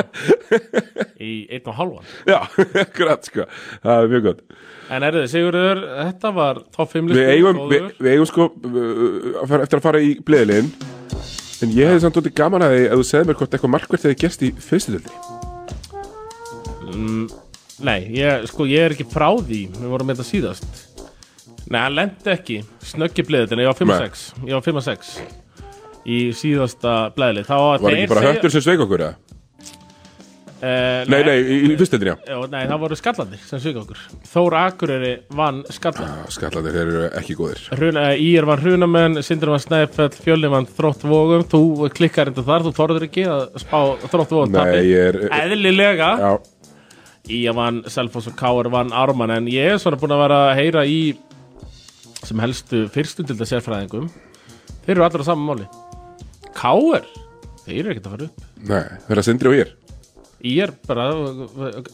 Í einn og halvan Já, akkurat sko. Það er mjög gott. En er þið, Sigurður, þetta var top 5 listi Við eigum, við, við eigum sko uh, eftir að fara í bleðilinn En ég hefði samt út gaman að því að þú segði mér hvort eitthvað markvært hefði gerst í fyrstu döldi mm, Nei, ég, sko, ég er ekki frá því. Við vorum með þetta síðast Nei, hann lendi ekki. Snöggi bleðið, ég var 5 og Nei. 6 Ég var 5 og 6 Í síðasta bleðið Þá Var ekki bara höttur sem sveik okkur eða? Uh, Nei, nei, í, í fyrstu döldin, já. Já, nei, það voru skallandir sem sög okkur. Þór Akureyri vann skallan Skallandir, þeir eru ekki góðir. Hruna, Ír vann Hrunamenn, Sindri vann Snæfell Fjölni vann Þrótt Vógum Þú klikkar enda þar, þú þorður ekki að spá Þrótt Vógum Nei, ég er- Eðlilega. Já, Ír vann Selfoss og Káur vann Ármann En ég er svona búin að vera að heyra í sem helstu fyrstundilda sérfræðingum Þeir eru allir á sama máli. Káur, þeir eru ekkert að fara upp. Nei, þeir eru sindri og ég er Í er bara,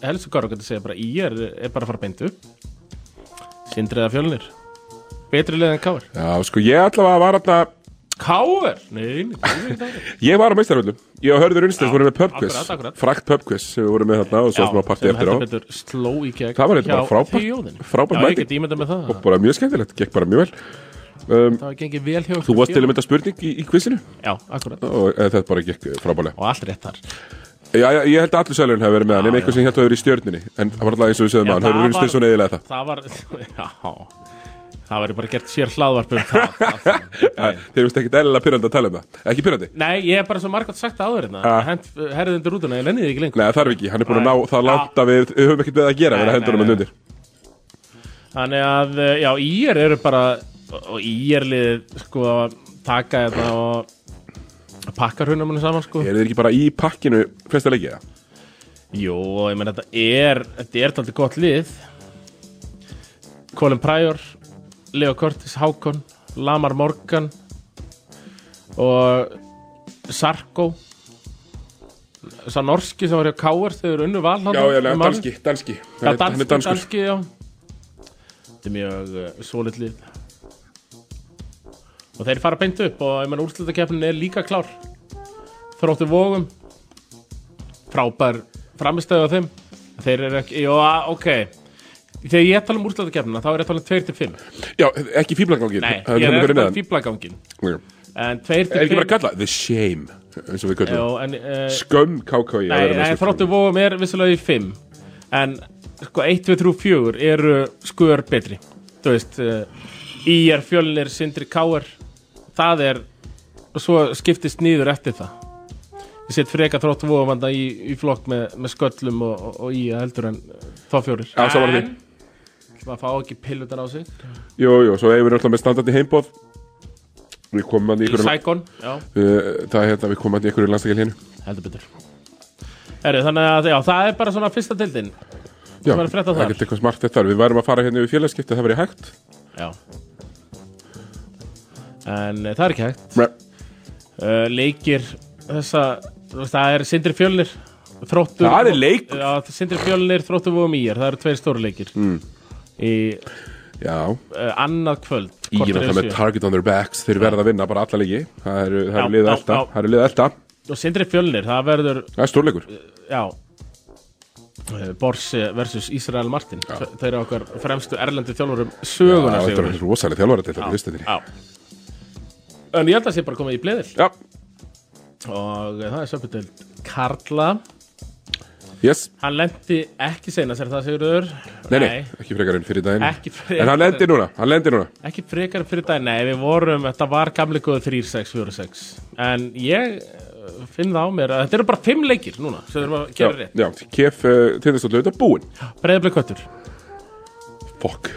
helstu Káur getur segja bara Í er, er bara að fara beint upp. Sindri eða fjölnir. Betri leið en Káur Já, sko, ég allavega var alltaf Káur? Nei. Ég var á meistaröldum Ég og Hörður Unnstedt vorum með pubquiz. Frakt pubquiz sem við vorum með þarna og svo smá partí sem eftir á. Það var eitthvað frábært. Frábært mæting. Og bara mjög skemmtilegt, gekk bara mjög vel. Um, Það var gengið vel hjá Þú varst til að mynda spurning í, í quizinu? Já, akkurat. Og eh, þetta bara gekk frábælega Og allt rétt þar. Já, já, ég held að allir sælun hefur verið með hann Nefn eitthvað sem hérna hefur verið í stjörninni En það var alltaf eins og við Já, að hann Unnstedt var- svo neðilega það Það var, já Það verður bara gert sér hlaðvarp um það. Þeir veist ekki eðlilega pyrrandi að tala um það. Ekki pyrrandi? Nei, ég er bara svo margótt sagt áður hérna. Ja. Hent, herrið undir rútuna, ég lenni því ekki lengur. Nei, það þarf ekki, hann er búin að ná það langt að við Við höfum ekkert við að gera, við erum að hendur hann nei, undir. Þannig að, eh, já, ír eru bara Og ír liðið, sko Taka þetta og Pakka hrunamunni saman, sko. Er þeir ekki bara í pakkinu flesta leikið? eða? Jú, og ég meina þetta er Þetta er Leo Curtis, Hákon Lamar Morgan og Sarko. Sá norski sem var hjá Káar þeir eru unnu val Já, já, nei, danski, danski. Já, er- danski, danski, já. Þetta er mjög uh, svolít lið. Og þeir fara beint upp og ég menn úrslutakefnin er líka klár. Þróttu vógum Frábær framistæðu á þeim. Þeir eru ekki, já, ok Þegar ég tala um úrslutakefnina þá er ég að tala um 2-5 Já, ekki fíblagangin Nei, ég er að tala um fíblagangin En 2 Er ekki bara að kalla The Shame eins og við en, uh, Skömm að Nei, vera með nei skömm. þróttu vóum er vissulega í 5 En sko 1, 2, 3, 4 eru skör betri. Þú veist uh, IR, Fjölnir, Sindri, Káir Það er og Svo skiptist nýður eftir það. Ég set freka þróttu vóum í, í flokk með, með sköllum og, og, og í heldur en þá fjórir Já, sammála því. Maður fá ekki pillutan á sig. Jú, jú, svo eigum við alltaf með standandi heimbóð Við komum að í ykkur Saigon, já. Það er hérna, við komum að í ykkur landstakil hérna heldur betur. Heru, Þannig að já, það er bara svona fyrsta tildin Já, Það er getur eitthvað smart þetta. Við værum að fara hérna yfir félagskipti, það verið hægt. Já. En uh, það er ekki hægt. Uh, Leikir þessa Það er Sindri Fjölnir Þróttur Það er leikur. Já, Sindri Fjölnir, Þróttur Vóum Íjar Það eru tveir stóru leikir. Mm. Í Já. uh, annað kvöld Í korter er það með target on their backs Þeir verða að vinna bara alla leiki. Það eru, það Já, eru liða já, elda já. Það eru liða elda Og Sindri Fjölnir, það verður Það er stórleikur. Já. Uh, Borsi versus Ísrael Martin. Þe- Þeir eru okkar fremstu erlendu þjálfurum söguna Já, þetta Sigurður. er rosalega Já, þetta listinni já. En ég held að það sé bara komið í bleðil. Já. Og það er söpudöld Karla Yes. Hann lendi ekki seinast er það Sigurður? Nei, nei, ekki frekar en fyrir daginn. Frekar- En hann lendir núna, hann lendir núna. Ekki frekar fyrir dag, nei við vorum Þetta var gamli góðu 3-6-4-6 En ég eh, finn það á mér að Þetta eru bara 5 leikir núna Sem við erum að gera rétt. Já, kef uh, tindastóttu auðvitað búinn. Breiðablik köttur Fokk.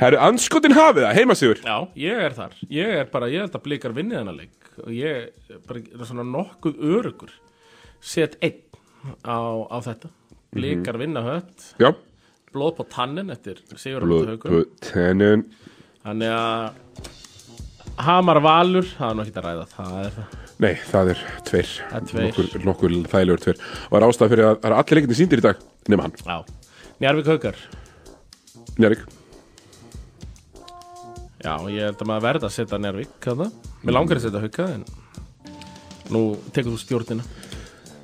Herru, anskotin hafið það, heimasigur Já, ég er þar. Ég er bara, ég held að blikar vinni þennan leik. Og ég bara, er svona nokkuð örugur Set einn á, á þetta. Blikar vinna hött. Mhm. Já. Blóð på tannin eftir Sigur Blóð på tennun Þannig að Hamar Valur, það er nú ekki að ræða Það er það. Nei, það er tveir. Það er tveir. Nokkur, nokkur þægilegur tveir. Og er ástæð fyrir að það er allir leikinni síndir í dag Nefn hann. Já. Njarvík Haukar. Njarvík. Já, ég held að maður verða að setja Njarvík þarna. Mér langar að setja Hauka en nú tekur þú stjórnina.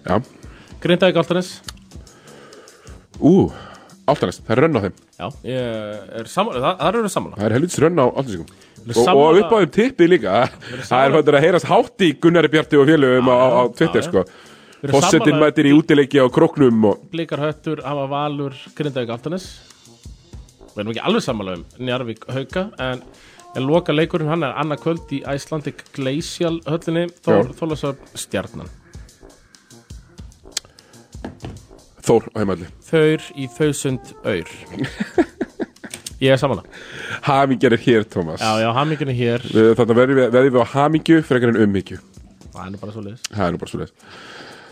Já Grindavík Altanes Ú, Áltanes, það er rönn á þeim. Já, er saman, það, það eru saman Það er helvits rönn á Áltanesingum Við og, og sammála- upp á þeim tippið líka Það er sammála- fættur að heyrast hátt í Gunnari Bjarti og félögum á, á Twitter sko. Sammála- mætir í útileiki á króknum og Blikar Höttur, hafa Valur, Grindavík Altanes Við erum ekki alveg sammála um Njarvík Hauka en en loka leikurinn hann er annað kvöld í Icelandic Glacial höllinni. Þólasöf Stjarnan Þór á heimalli Þaur í þausund aur. Ég er samanlega Hamingjar er hér, Tómas Já, já, hamingjan er hér. Þannig verðum við, verðum við á hamingju frekar en ummingju Það er nú bara svo leiðis Það er nú bara svo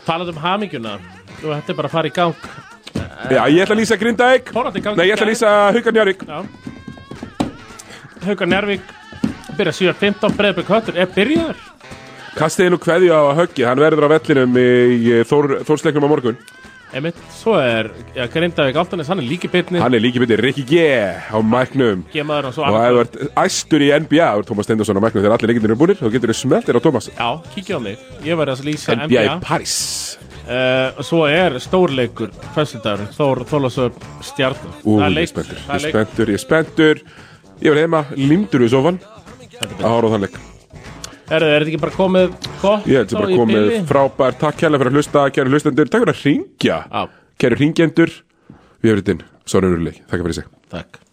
Talað um hamingjuna og þetta er bara að fara í gang. Já, ég ætla að lýsa Grindavík. Þórandi gang Nei, ég ætla að lýsa Haukan Njarvík Já. Haukar Njárvík byrja 7.15 Breiðbjörg Höttur er byrjaður Kastiði nú kveðju á höggi Hann verður á vellinum í Þór, Þórsleiknum á morgun. Einmitt, svo er ja, Grindavík Altanes, hann er líki bitni Hann er líki myndi Rikki G á mæknum. Gemaður og svo Og ef þú ert æstur í NBA og Tómas Steindorsson á mæknum þegar allir leikindir eru búnir þá getur þú smeltir á Tómas. Já, kíkja á mig, ég verði að lýsa NBA, NBA, í París. Uh, Svo er stórleikur Föstudagurinn, Þór Þólasöf Stjarnan. Ú, Það er ég er spenntur, það ég er er spenntur, ég er spenntur. Ég var heima, limdur við sofan. Að horfa á þann leik er þetta ekki bara komið gott Ég held sem þá bara komið bili? frábær Takk kærlega fyrir að hlusta, kæru hlustendur. Takk fyrir að ringja. Kæru ringjendur Við hefum þetta inn, við leik Takk fyrir sig. Takk